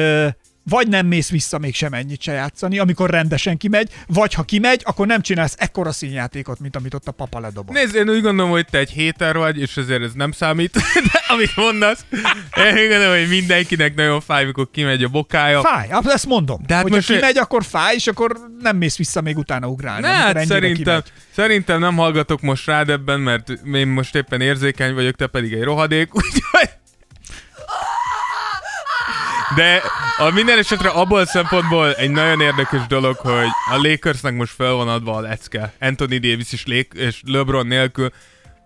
vagy nem mész vissza még sem ennyit se játszani, amikor rendesen kimegy, vagy ha kimegy, akkor nem csinálsz ekkora színjátékot, mint amit ott a papa ledobott. Nézd, én úgy gondolom, hogy te egy héter vagy, és ezért ez nem számít, de amit mondasz, én úgy gondolom, hogy mindenkinek nagyon fáj, mikor kimegy a bokája. Fáj, ezt mondom. De hát Hogyha most- kimegy, akkor fáj, és akkor nem mész vissza még utána ugrálni. Ne, hát szerintem, kimegy. szerintem nem hallgatok most rád ebben, mert én most éppen érzékeny vagyok, te pedig egy rohadék, úgyhogy... De a minden esetre abból szempontból egy nagyon érdekes dolog, hogy a Lakersnek most fel van adva a lecke. Anthony Davis és, Lake, és LeBron nélkül.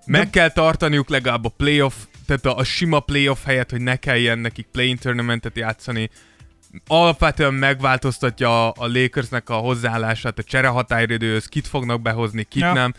Meg kell tartaniuk legalább a playoff, tehát a, a sima playoff helyet, hogy ne kelljen nekik play-in tournamentet játszani. Alapvetően megváltoztatja a, a Lakersnek a hozzáállását a cserehatáridőhöz, kit fognak behozni, kit Ja. nem.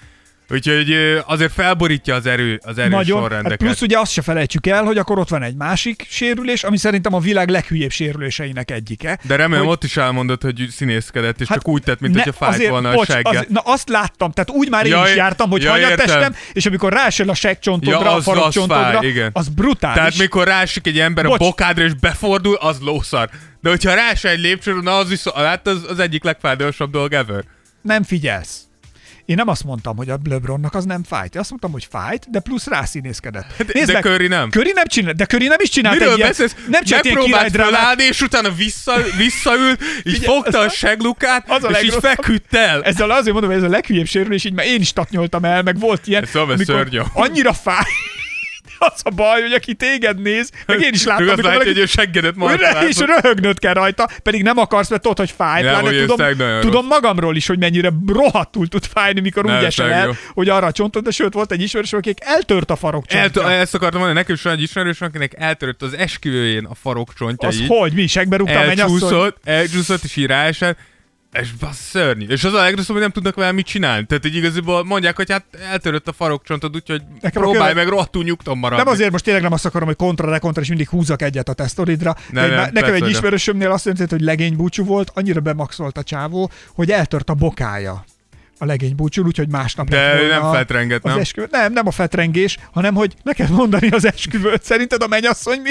Úgyhogy azért felborítja az erő, az erő Nagyon. Hát sorrendeket. plusz ugye azt se felejtsük el, hogy akkor ott van egy másik sérülés, ami szerintem a világ leghülyébb sérüléseinek egyike. De remélem hogy- ott is elmondod, hogy színészkedett, és hát csak úgy tett, mint ne- hogyha fájt azért, volna a bocs, segge. azért- Na azt láttam, tehát úgy már én Ja, is jártam, hogy ja, testem, és amikor ráesel a seggcsontodra, Ja, a az- az farokcsontodra, fáj, igen. az brutális. Tehát mikor rásik egy ember Bocs. a bokádra és befordul, az lószar. De hogyha rás egy lépcsőn, na az viszont, hát az, az egyik legfájdalmasabb dolog ever. Nem figyelsz. Én nem azt mondtam, hogy a LeBronnak az nem fájt. Én azt mondtam, hogy fájt, de plusz rászínészkedett. de Curry nem. Curry nem csinál, de Curry nem is csinált Miről egy ilyen, beszélsz? nem csinált ilyen felállni, és utána vissza, visszaült, így Figyelj, fogta a seglukát, az a és így feküdt el. Ezzel azért mondom, hogy ez a leghülyébb sérülés, így már én is taknyoltam el, meg volt ilyen, Ez szóval amikor szörnyű. annyira fáj. Az a baj, hogy aki téged néz, meg én is láttam, Ő amikor látja, hogy a seggedet hogy majd és röhögnöd kell rajta, pedig nem akarsz, mert tudod, hogy fáj. Nem, Pláne hogy tudom, tudom magamról is, hogy mennyire rohadtul tud fájni, mikor Nem, úgy esel el, jó. hogy arra a csontod, de sőt, volt egy ismerős, akik eltört a farok Elt- csontja. ezt akartam mondani, nekem is van egy ismerős, akinek eltörött az esküvőjén a farok csontja Az így. hogy? Mi? Segbe rúgta a mennyasszony? elcsúszott, elcsúszott, és így ráesett. És bassz, szörnyű. És az a legrosszabb, hogy nem tudnak vele mit csinálni. Tehát így igazából mondják, hogy hát eltörött a farokcsontod, úgyhogy Nekem próbálj köve- meg rohadtul nyugton maradni. Nem azért most tényleg nem azt akarom, hogy kontra, de kontra, és mindig húzok egyet a tesztoridra. Nem, De nem, egy- nekem persze, egy ismerősömnél azt jelenti, hogy legény búcsú volt, annyira bemaxolt a csávó, hogy eltört a bokája a legény búcsú, úgyhogy másnap De nem fetrenget, nem? Esküvő. Nem, nem a fetrengés, hanem hogy neked mondani az esküvőt. Szerinted a mennyasszony mi?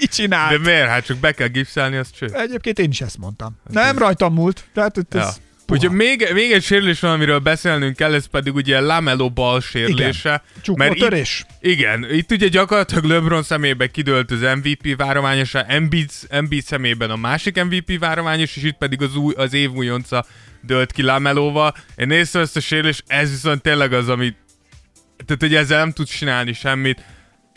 Így csinál. De miért? Hát csak be kell gipszelni, az cső. Egyébként én is ezt mondtam. Nem rajtam múlt. Tehát itt Ja. ez Ugye puha. még, még egy sérülés van, amiről beszélnünk kell, ez pedig ugye Lamelo bal sérülése. Csukótörés. Itt, igen, itt ugye gyakorlatilag LeBron szemébe kidőlt az MVP várományosa, Embiid, Embiid szemében a másik MVP várományos, és itt pedig az, új, az év újonca dölt ki Lamelóval. Én néztem ezt a sérülést, ez viszont tényleg az, amit tehát, hogy ezzel nem tudsz csinálni semmit.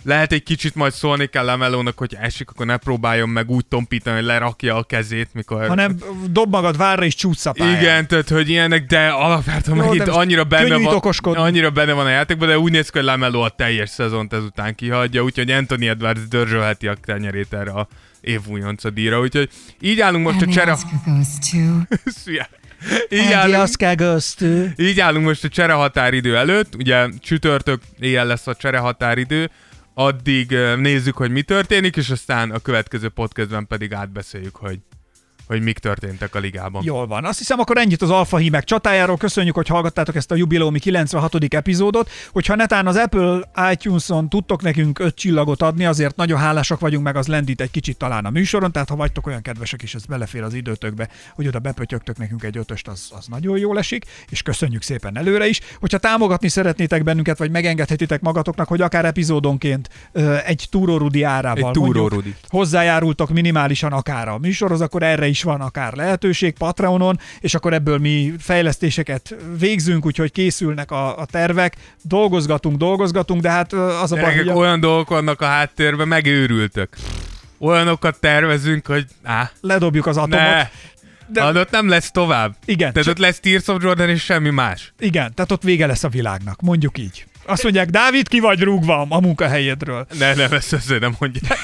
Lehet egy kicsit majd szólni kell Lamelónak, hogy esik, akkor ne próbáljon meg úgy tompítani, hogy lerakja a kezét, mikor... Hanem dob magad várra és csúszsz a pályán. Igen, tehát, hogy ilyenek, de alapvetően Jó, meg de itt most annyira benne, van, okoskodni. annyira benne van a játékban, de úgy néz ki, hogy Lamelo a teljes szezont ezután kihagyja, úgyhogy Anthony Edwards dörzsölheti a tenyerét erre a év újonca díjra, úgyhogy így állunk most a And the csere... Így, állunk, így állunk most a csere határidő előtt, ugye csütörtök éjjel lesz a csere határidő, addig nézzük, hogy mi történik, és aztán a következő podcastben pedig átbeszéljük, hogy, hogy mik történtek a ligában. Jól van. Azt hiszem, akkor ennyit az Alfa Hímek csatájáról. Köszönjük, hogy hallgattátok ezt a jubileumi 96. epizódot. Hogyha netán az Apple iTunes-on tudtok nekünk öt csillagot adni, azért nagyon hálásak vagyunk, meg az lendít egy kicsit talán a műsoron, tehát ha vagytok olyan kedvesek, és ez belefér az időtökbe, hogy oda bepötyögtök nekünk egy ötöst, az, az nagyon jól esik, és köszönjük szépen előre is. Hogyha támogatni szeretnétek bennünket, vagy megengedhetitek magatoknak, hogy akár epizódonként egy túrórudi árával Egy mondjuk, túrórudi. hozzájárultok minimálisan akár a műsorhoz, akkor erre is van akár lehetőség Patreonon, és akkor ebből mi fejlesztéseket végzünk, úgyhogy készülnek a, a tervek, dolgozgatunk, dolgozgatunk, de hát az a baj, hogy olyan dolgok vannak a háttérben, megőrültök. Olyanokat tervezünk, hogy á, ledobjuk az atomot. ne, De- de... ott nem lesz tovább. Igen, Tehát csak- ott lesz Tears of Jordan és semmi más. Igen, tehát ott vége lesz a világnak, mondjuk így. Azt mondják, Dávid, ki vagy rúgva a munkahelyedről. Ne, nem, ezt azért nem mondja.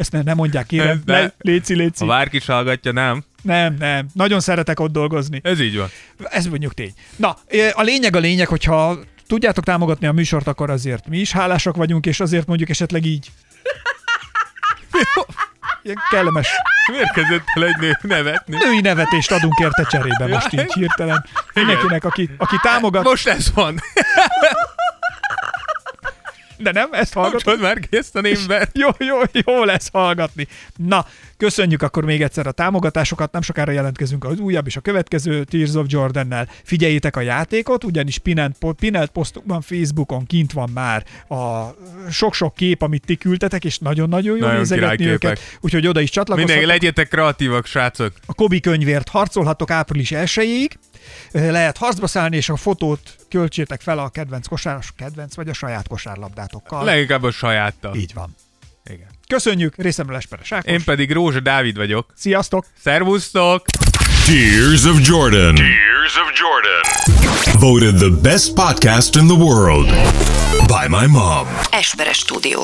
Ezt ne, nem mondják, kérem. Ne. Ne, léci, léci. Ha bárki is hallgatja, nem. Nem, nem. Nagyon szeretek ott dolgozni. Ez így van. Ez mondjuk tény. Na, a lényeg a lényeg, hogyha tudjátok támogatni a műsort, akkor azért mi is hálásak vagyunk, és azért mondjuk esetleg így. Ilyen kellemes Miért kezdett el egy nő nevetni? női nevetést adunk érte cserébe most így hirtelen. Mindenkinek, aki, aki támogat, Most ez van. de nem, ezt hallgatom. Kapcsolod már ki ezt a. Jó, jó, jó lesz hallgatni. Na, köszönjük akkor még egyszer a támogatásokat, nem sokára jelentkezünk az újabb és a következő Tears of Jordan-nel. Figyeljétek a játékot, ugyanis Pinelt, Pinelt posztunkban, Facebookon kint van már a sok-sok kép, amit ti küldtetek, és nagyon-nagyon jó nézegetni őket, úgyhogy oda is csatlakozhatok. Mindenki, legyetek kreatívak, srácok. A Kobi könyvért harcolhatok április 1 lehet harcba szállni, és a fotót költsétek fel a kedvenc kosáros, kedvenc vagy a saját kosárlabdátokkal. Leginkább a sajáttal. Így van. Igen. Köszönjük, részemről Esperes Ákos. Én pedig Rózsa Dávid vagyok. Sziasztok! Szervusztok! Tears of Jordan. Tears of Jordan. Voted the best podcast in the world by my mom. Esperes stúdió.